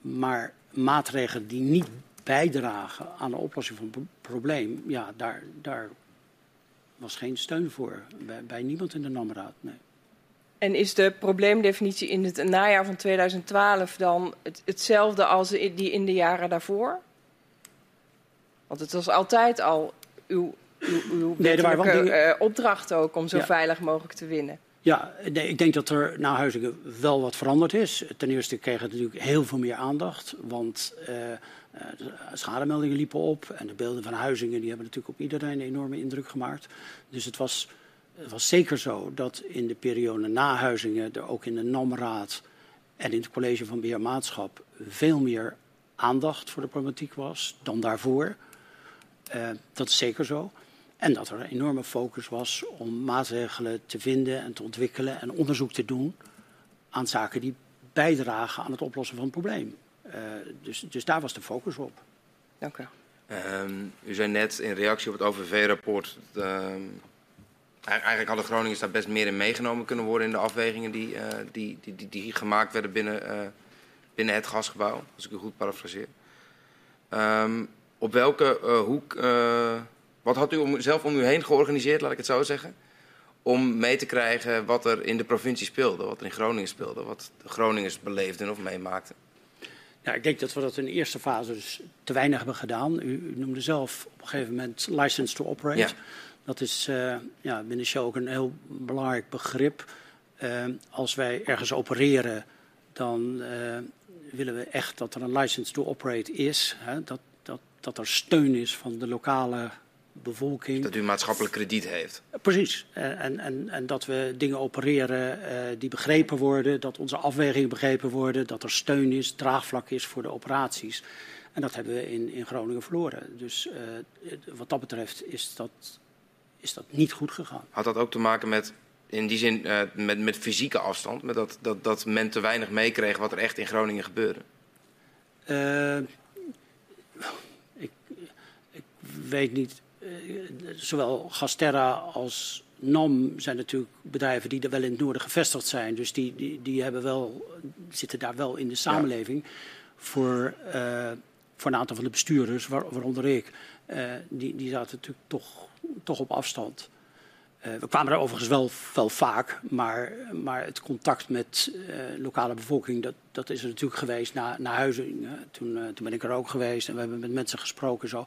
maar maatregelen die niet bijdragen aan de oplossing van het probleem, ja, daar, daar was geen steun voor bij, bij niemand in de NAM-raad. Nee. En is de probleemdefinitie in het najaar van 2012 dan het, hetzelfde als die in de jaren daarvoor? Want het was altijd al uw, uw, uw nee, er waren wel dingen... uh, opdracht ook om zo ja. veilig mogelijk te winnen. Ja, nee, ik denk dat er na Huizingen wel wat veranderd is. Ten eerste kreeg het natuurlijk heel veel meer aandacht, want uh, de schademeldingen liepen op en de beelden van Huizingen die hebben natuurlijk op iedereen een enorme indruk gemaakt. Dus het was, het was zeker zo dat in de periode na Huizingen er ook in de NAM-raad en in het college van beheermaatschap veel meer aandacht voor de problematiek was dan daarvoor. Uh, dat is zeker zo. En dat er een enorme focus was om maatregelen te vinden en te ontwikkelen en onderzoek te doen aan zaken die bijdragen aan het oplossen van het probleem. Uh, dus, dus daar was de focus op. Dank u. Um, u zei net in reactie op het OVV-rapport. Um, eigenlijk hadden Groningers daar best meer in meegenomen kunnen worden in de afwegingen die, uh, die, die, die, die, gemaakt werden binnen, uh, binnen het gasgebouw. Als ik u goed parafraseer. Um, op welke hoek. wat had u om, zelf om u heen georganiseerd, laat ik het zo zeggen? Om mee te krijgen wat er in de provincie speelde, wat er in Groningen speelde, wat de Groningers beleefden of meemaakten. Ja, ik denk dat we dat in de eerste fase dus te weinig hebben gedaan. U, u noemde zelf op een gegeven moment license to operate. Ja. Dat is uh, ja, binnen Shell ook een heel belangrijk begrip. Uh, als wij ergens opereren, dan uh, willen we echt dat er een license to operate is. Hè, dat, dat, dat er steun is van de lokale bevolking. Dat u maatschappelijk krediet heeft. Precies. En, en, en dat we dingen opereren uh, die begrepen worden, dat onze afwegingen begrepen worden, dat er steun is, draagvlak is voor de operaties. En dat hebben we in, in Groningen verloren. Dus uh, wat dat betreft is dat, is dat niet goed gegaan. Had dat ook te maken met, in die zin, uh, met, met fysieke afstand? Met dat, dat, dat men te weinig meekreeg wat er echt in Groningen gebeurde? ik, ik weet niet zowel Gasterra als NAM zijn natuurlijk bedrijven die er wel in het noorden gevestigd zijn. Dus die, die, die hebben wel, zitten daar wel in de samenleving. Ja. Voor, uh, voor een aantal van de bestuurders, waar, waaronder ik, uh, die, die zaten natuurlijk toch, toch op afstand. Uh, we kwamen er overigens wel, wel vaak, maar, maar het contact met lokale bevolking, dat, dat is er natuurlijk geweest na, na Huizing. Toen, toen ben ik er ook geweest en we hebben met mensen gesproken zo.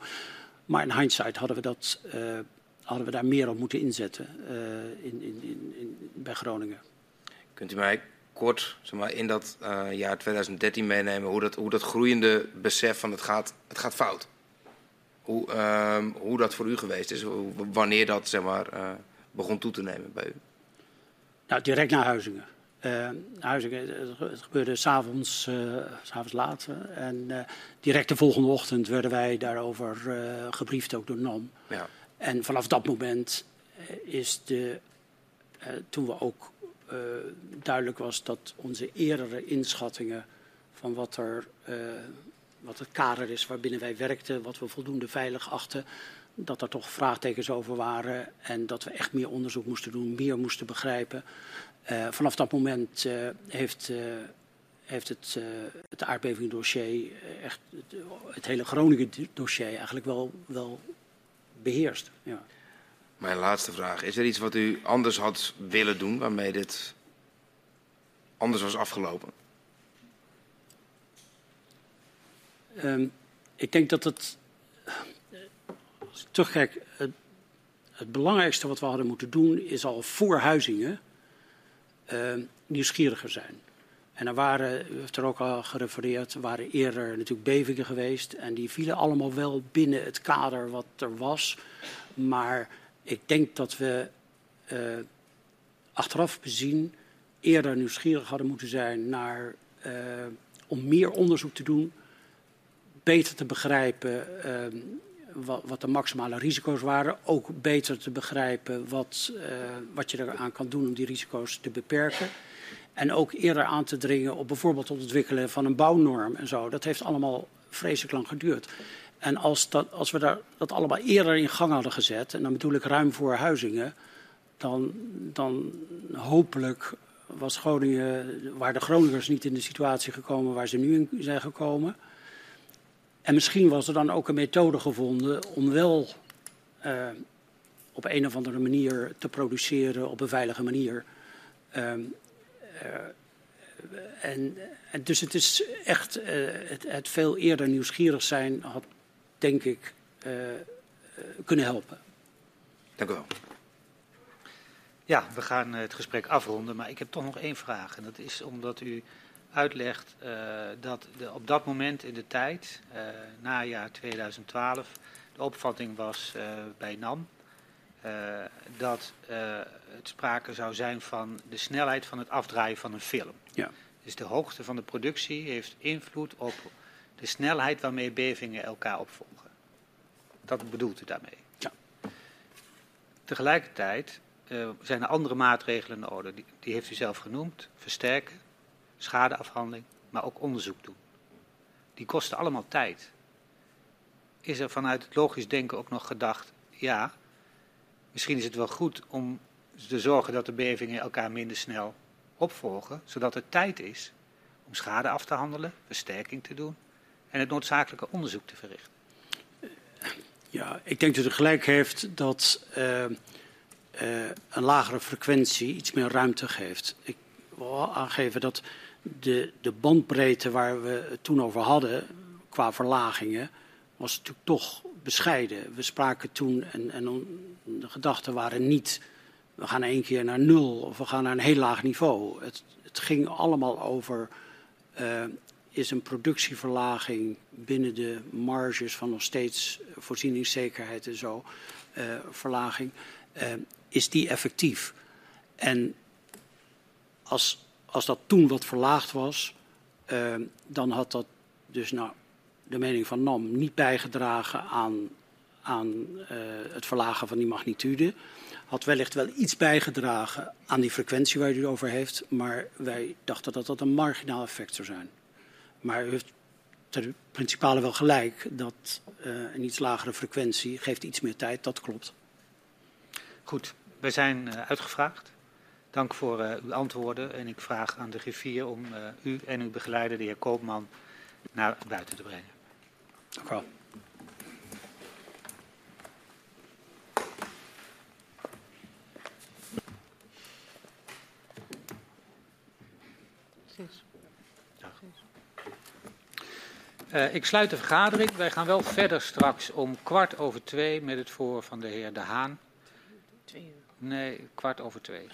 Maar in hindsight hadden we, dat, uh, hadden we daar meer op moeten inzetten uh, in, in, in, bij Groningen. Kunt u mij kort zeg maar, in dat uh, jaar 2013 meenemen hoe dat, hoe dat groeiende besef van het gaat, het gaat fout? Hoe, uh, hoe dat voor u geweest is, wanneer dat zeg maar, begon toe te nemen bij u? Nou, direct naar Huizingen. Uh, Huizingen, het gebeurde s'avonds, uh, s'avonds laat. En uh, direct de volgende ochtend werden wij daarover gebriefd, ook door NAM. Ja. En vanaf dat moment is de, toen we ook duidelijk was dat onze eerdere inschattingen van wat, er, wat het kader is waarbinnen wij werkten, wat we voldoende veilig achten, dat er toch vraagtekens over waren en dat we echt meer onderzoek moesten doen, meer moesten begrijpen. Uh, vanaf dat moment uh, heeft, uh, heeft het, het aardbevingdossier, echt het, het, hele Groningen dossier eigenlijk wel, wel beheerst. Ja. Mijn laatste vraag. Is er iets wat u anders had willen doen waarmee dit anders was afgelopen? Um, ik denk dat het, als ik terugkijk, het, het belangrijkste wat we hadden moeten doen is al voor Huizingen nieuwsgieriger zijn. En er waren, u heeft er ook al gerefereerd, er waren eerder natuurlijk bevingen geweest. En die vielen allemaal wel binnen het kader wat er was. Maar ik denk dat we uh, achteraf bezien eerder nieuwsgierig hadden moeten zijn naar, uh, om meer onderzoek te doen. Beter te begrijpen uh, wat, de maximale risico's waren. Ook beter te begrijpen wat, uh, wat je eraan kan doen om die risico's te beperken. En ook eerder aan te dringen op bijvoorbeeld het ontwikkelen van een bouwnorm en zo. Dat heeft allemaal vreselijk lang geduurd. En als, dat, als we daar, dat allemaal eerder in gang hadden gezet, en dan bedoel ik ruim voor Huizingen, dan, dan hopelijk was Groningen, waar de Groningers niet in de situatie gekomen waar ze nu in zijn gekomen. En misschien was er dan ook een methode gevonden om wel uh, op een of andere manier te produceren op een veilige manier. Um, uh, en, en, dus het is echt, uh, het, het, veel eerder nieuwsgierig zijn had, denk ik, kunnen helpen. Dank u wel. Ja, we gaan het gesprek afronden, maar ik heb toch nog één vraag. En dat is omdat u uitlegt uh, dat de, op dat moment in de tijd, uh, najaar 2012, de opvatting was uh, bij NAM dat het sprake zou zijn van de snelheid van het afdraaien van een film. Ja. Dus de hoogte van de productie heeft invloed op de snelheid waarmee bevingen elkaar opvolgen. Dat bedoelt u daarmee? Ja. Tegelijkertijd zijn er andere maatregelen nodig. Die, die heeft u zelf genoemd. Versterken, schadeafhandeling, maar ook onderzoek doen. Die kosten allemaal tijd. Is er vanuit het logisch denken ook nog gedacht, ja, misschien is het wel goed om te zorgen dat de bevingen elkaar minder snel opvolgen, zodat er tijd is om schade af te handelen, versterking te doen en het noodzakelijke onderzoek te verrichten. Ja, ik denk dat u gelijk heeft dat uh, uh, een lagere frequentie iets meer ruimte geeft. Ik wil aangeven dat de, de bandbreedte waar we het toen over hadden, qua verlagingen, was natuurlijk toch bescheiden. We spraken toen, en, en de gedachten waren niet, we gaan één keer naar nul of we gaan naar een heel laag niveau. Het, het ging allemaal over uh, is een productieverlaging binnen de marges van nog steeds voorzieningszekerheid en zo, uh, verlaging, uh, is die effectief? En als, als dat toen wat verlaagd was, uh, dan had dat dus nou, de mening van NAM niet bijgedragen aan, aan het verlagen van die magnitude had wellicht wel iets bijgedragen aan die frequentie waar u het over heeft, maar wij dachten dat dat een marginaal effect zou zijn. Maar u heeft ter principale wel gelijk dat uh, een iets lagere frequentie geeft iets meer tijd, dat klopt. Goed, wij zijn uh, uitgevraagd. Dank voor uh, uw antwoorden en ik vraag aan de griffier om u en uw begeleider, de heer Koopman, naar buiten te brengen. Dank u wel. Uh, ik sluit de vergadering. Wij gaan wel verder straks om kwart over twee met het voor van de heer De Haan. Twee uur. Nee, kwart over twee.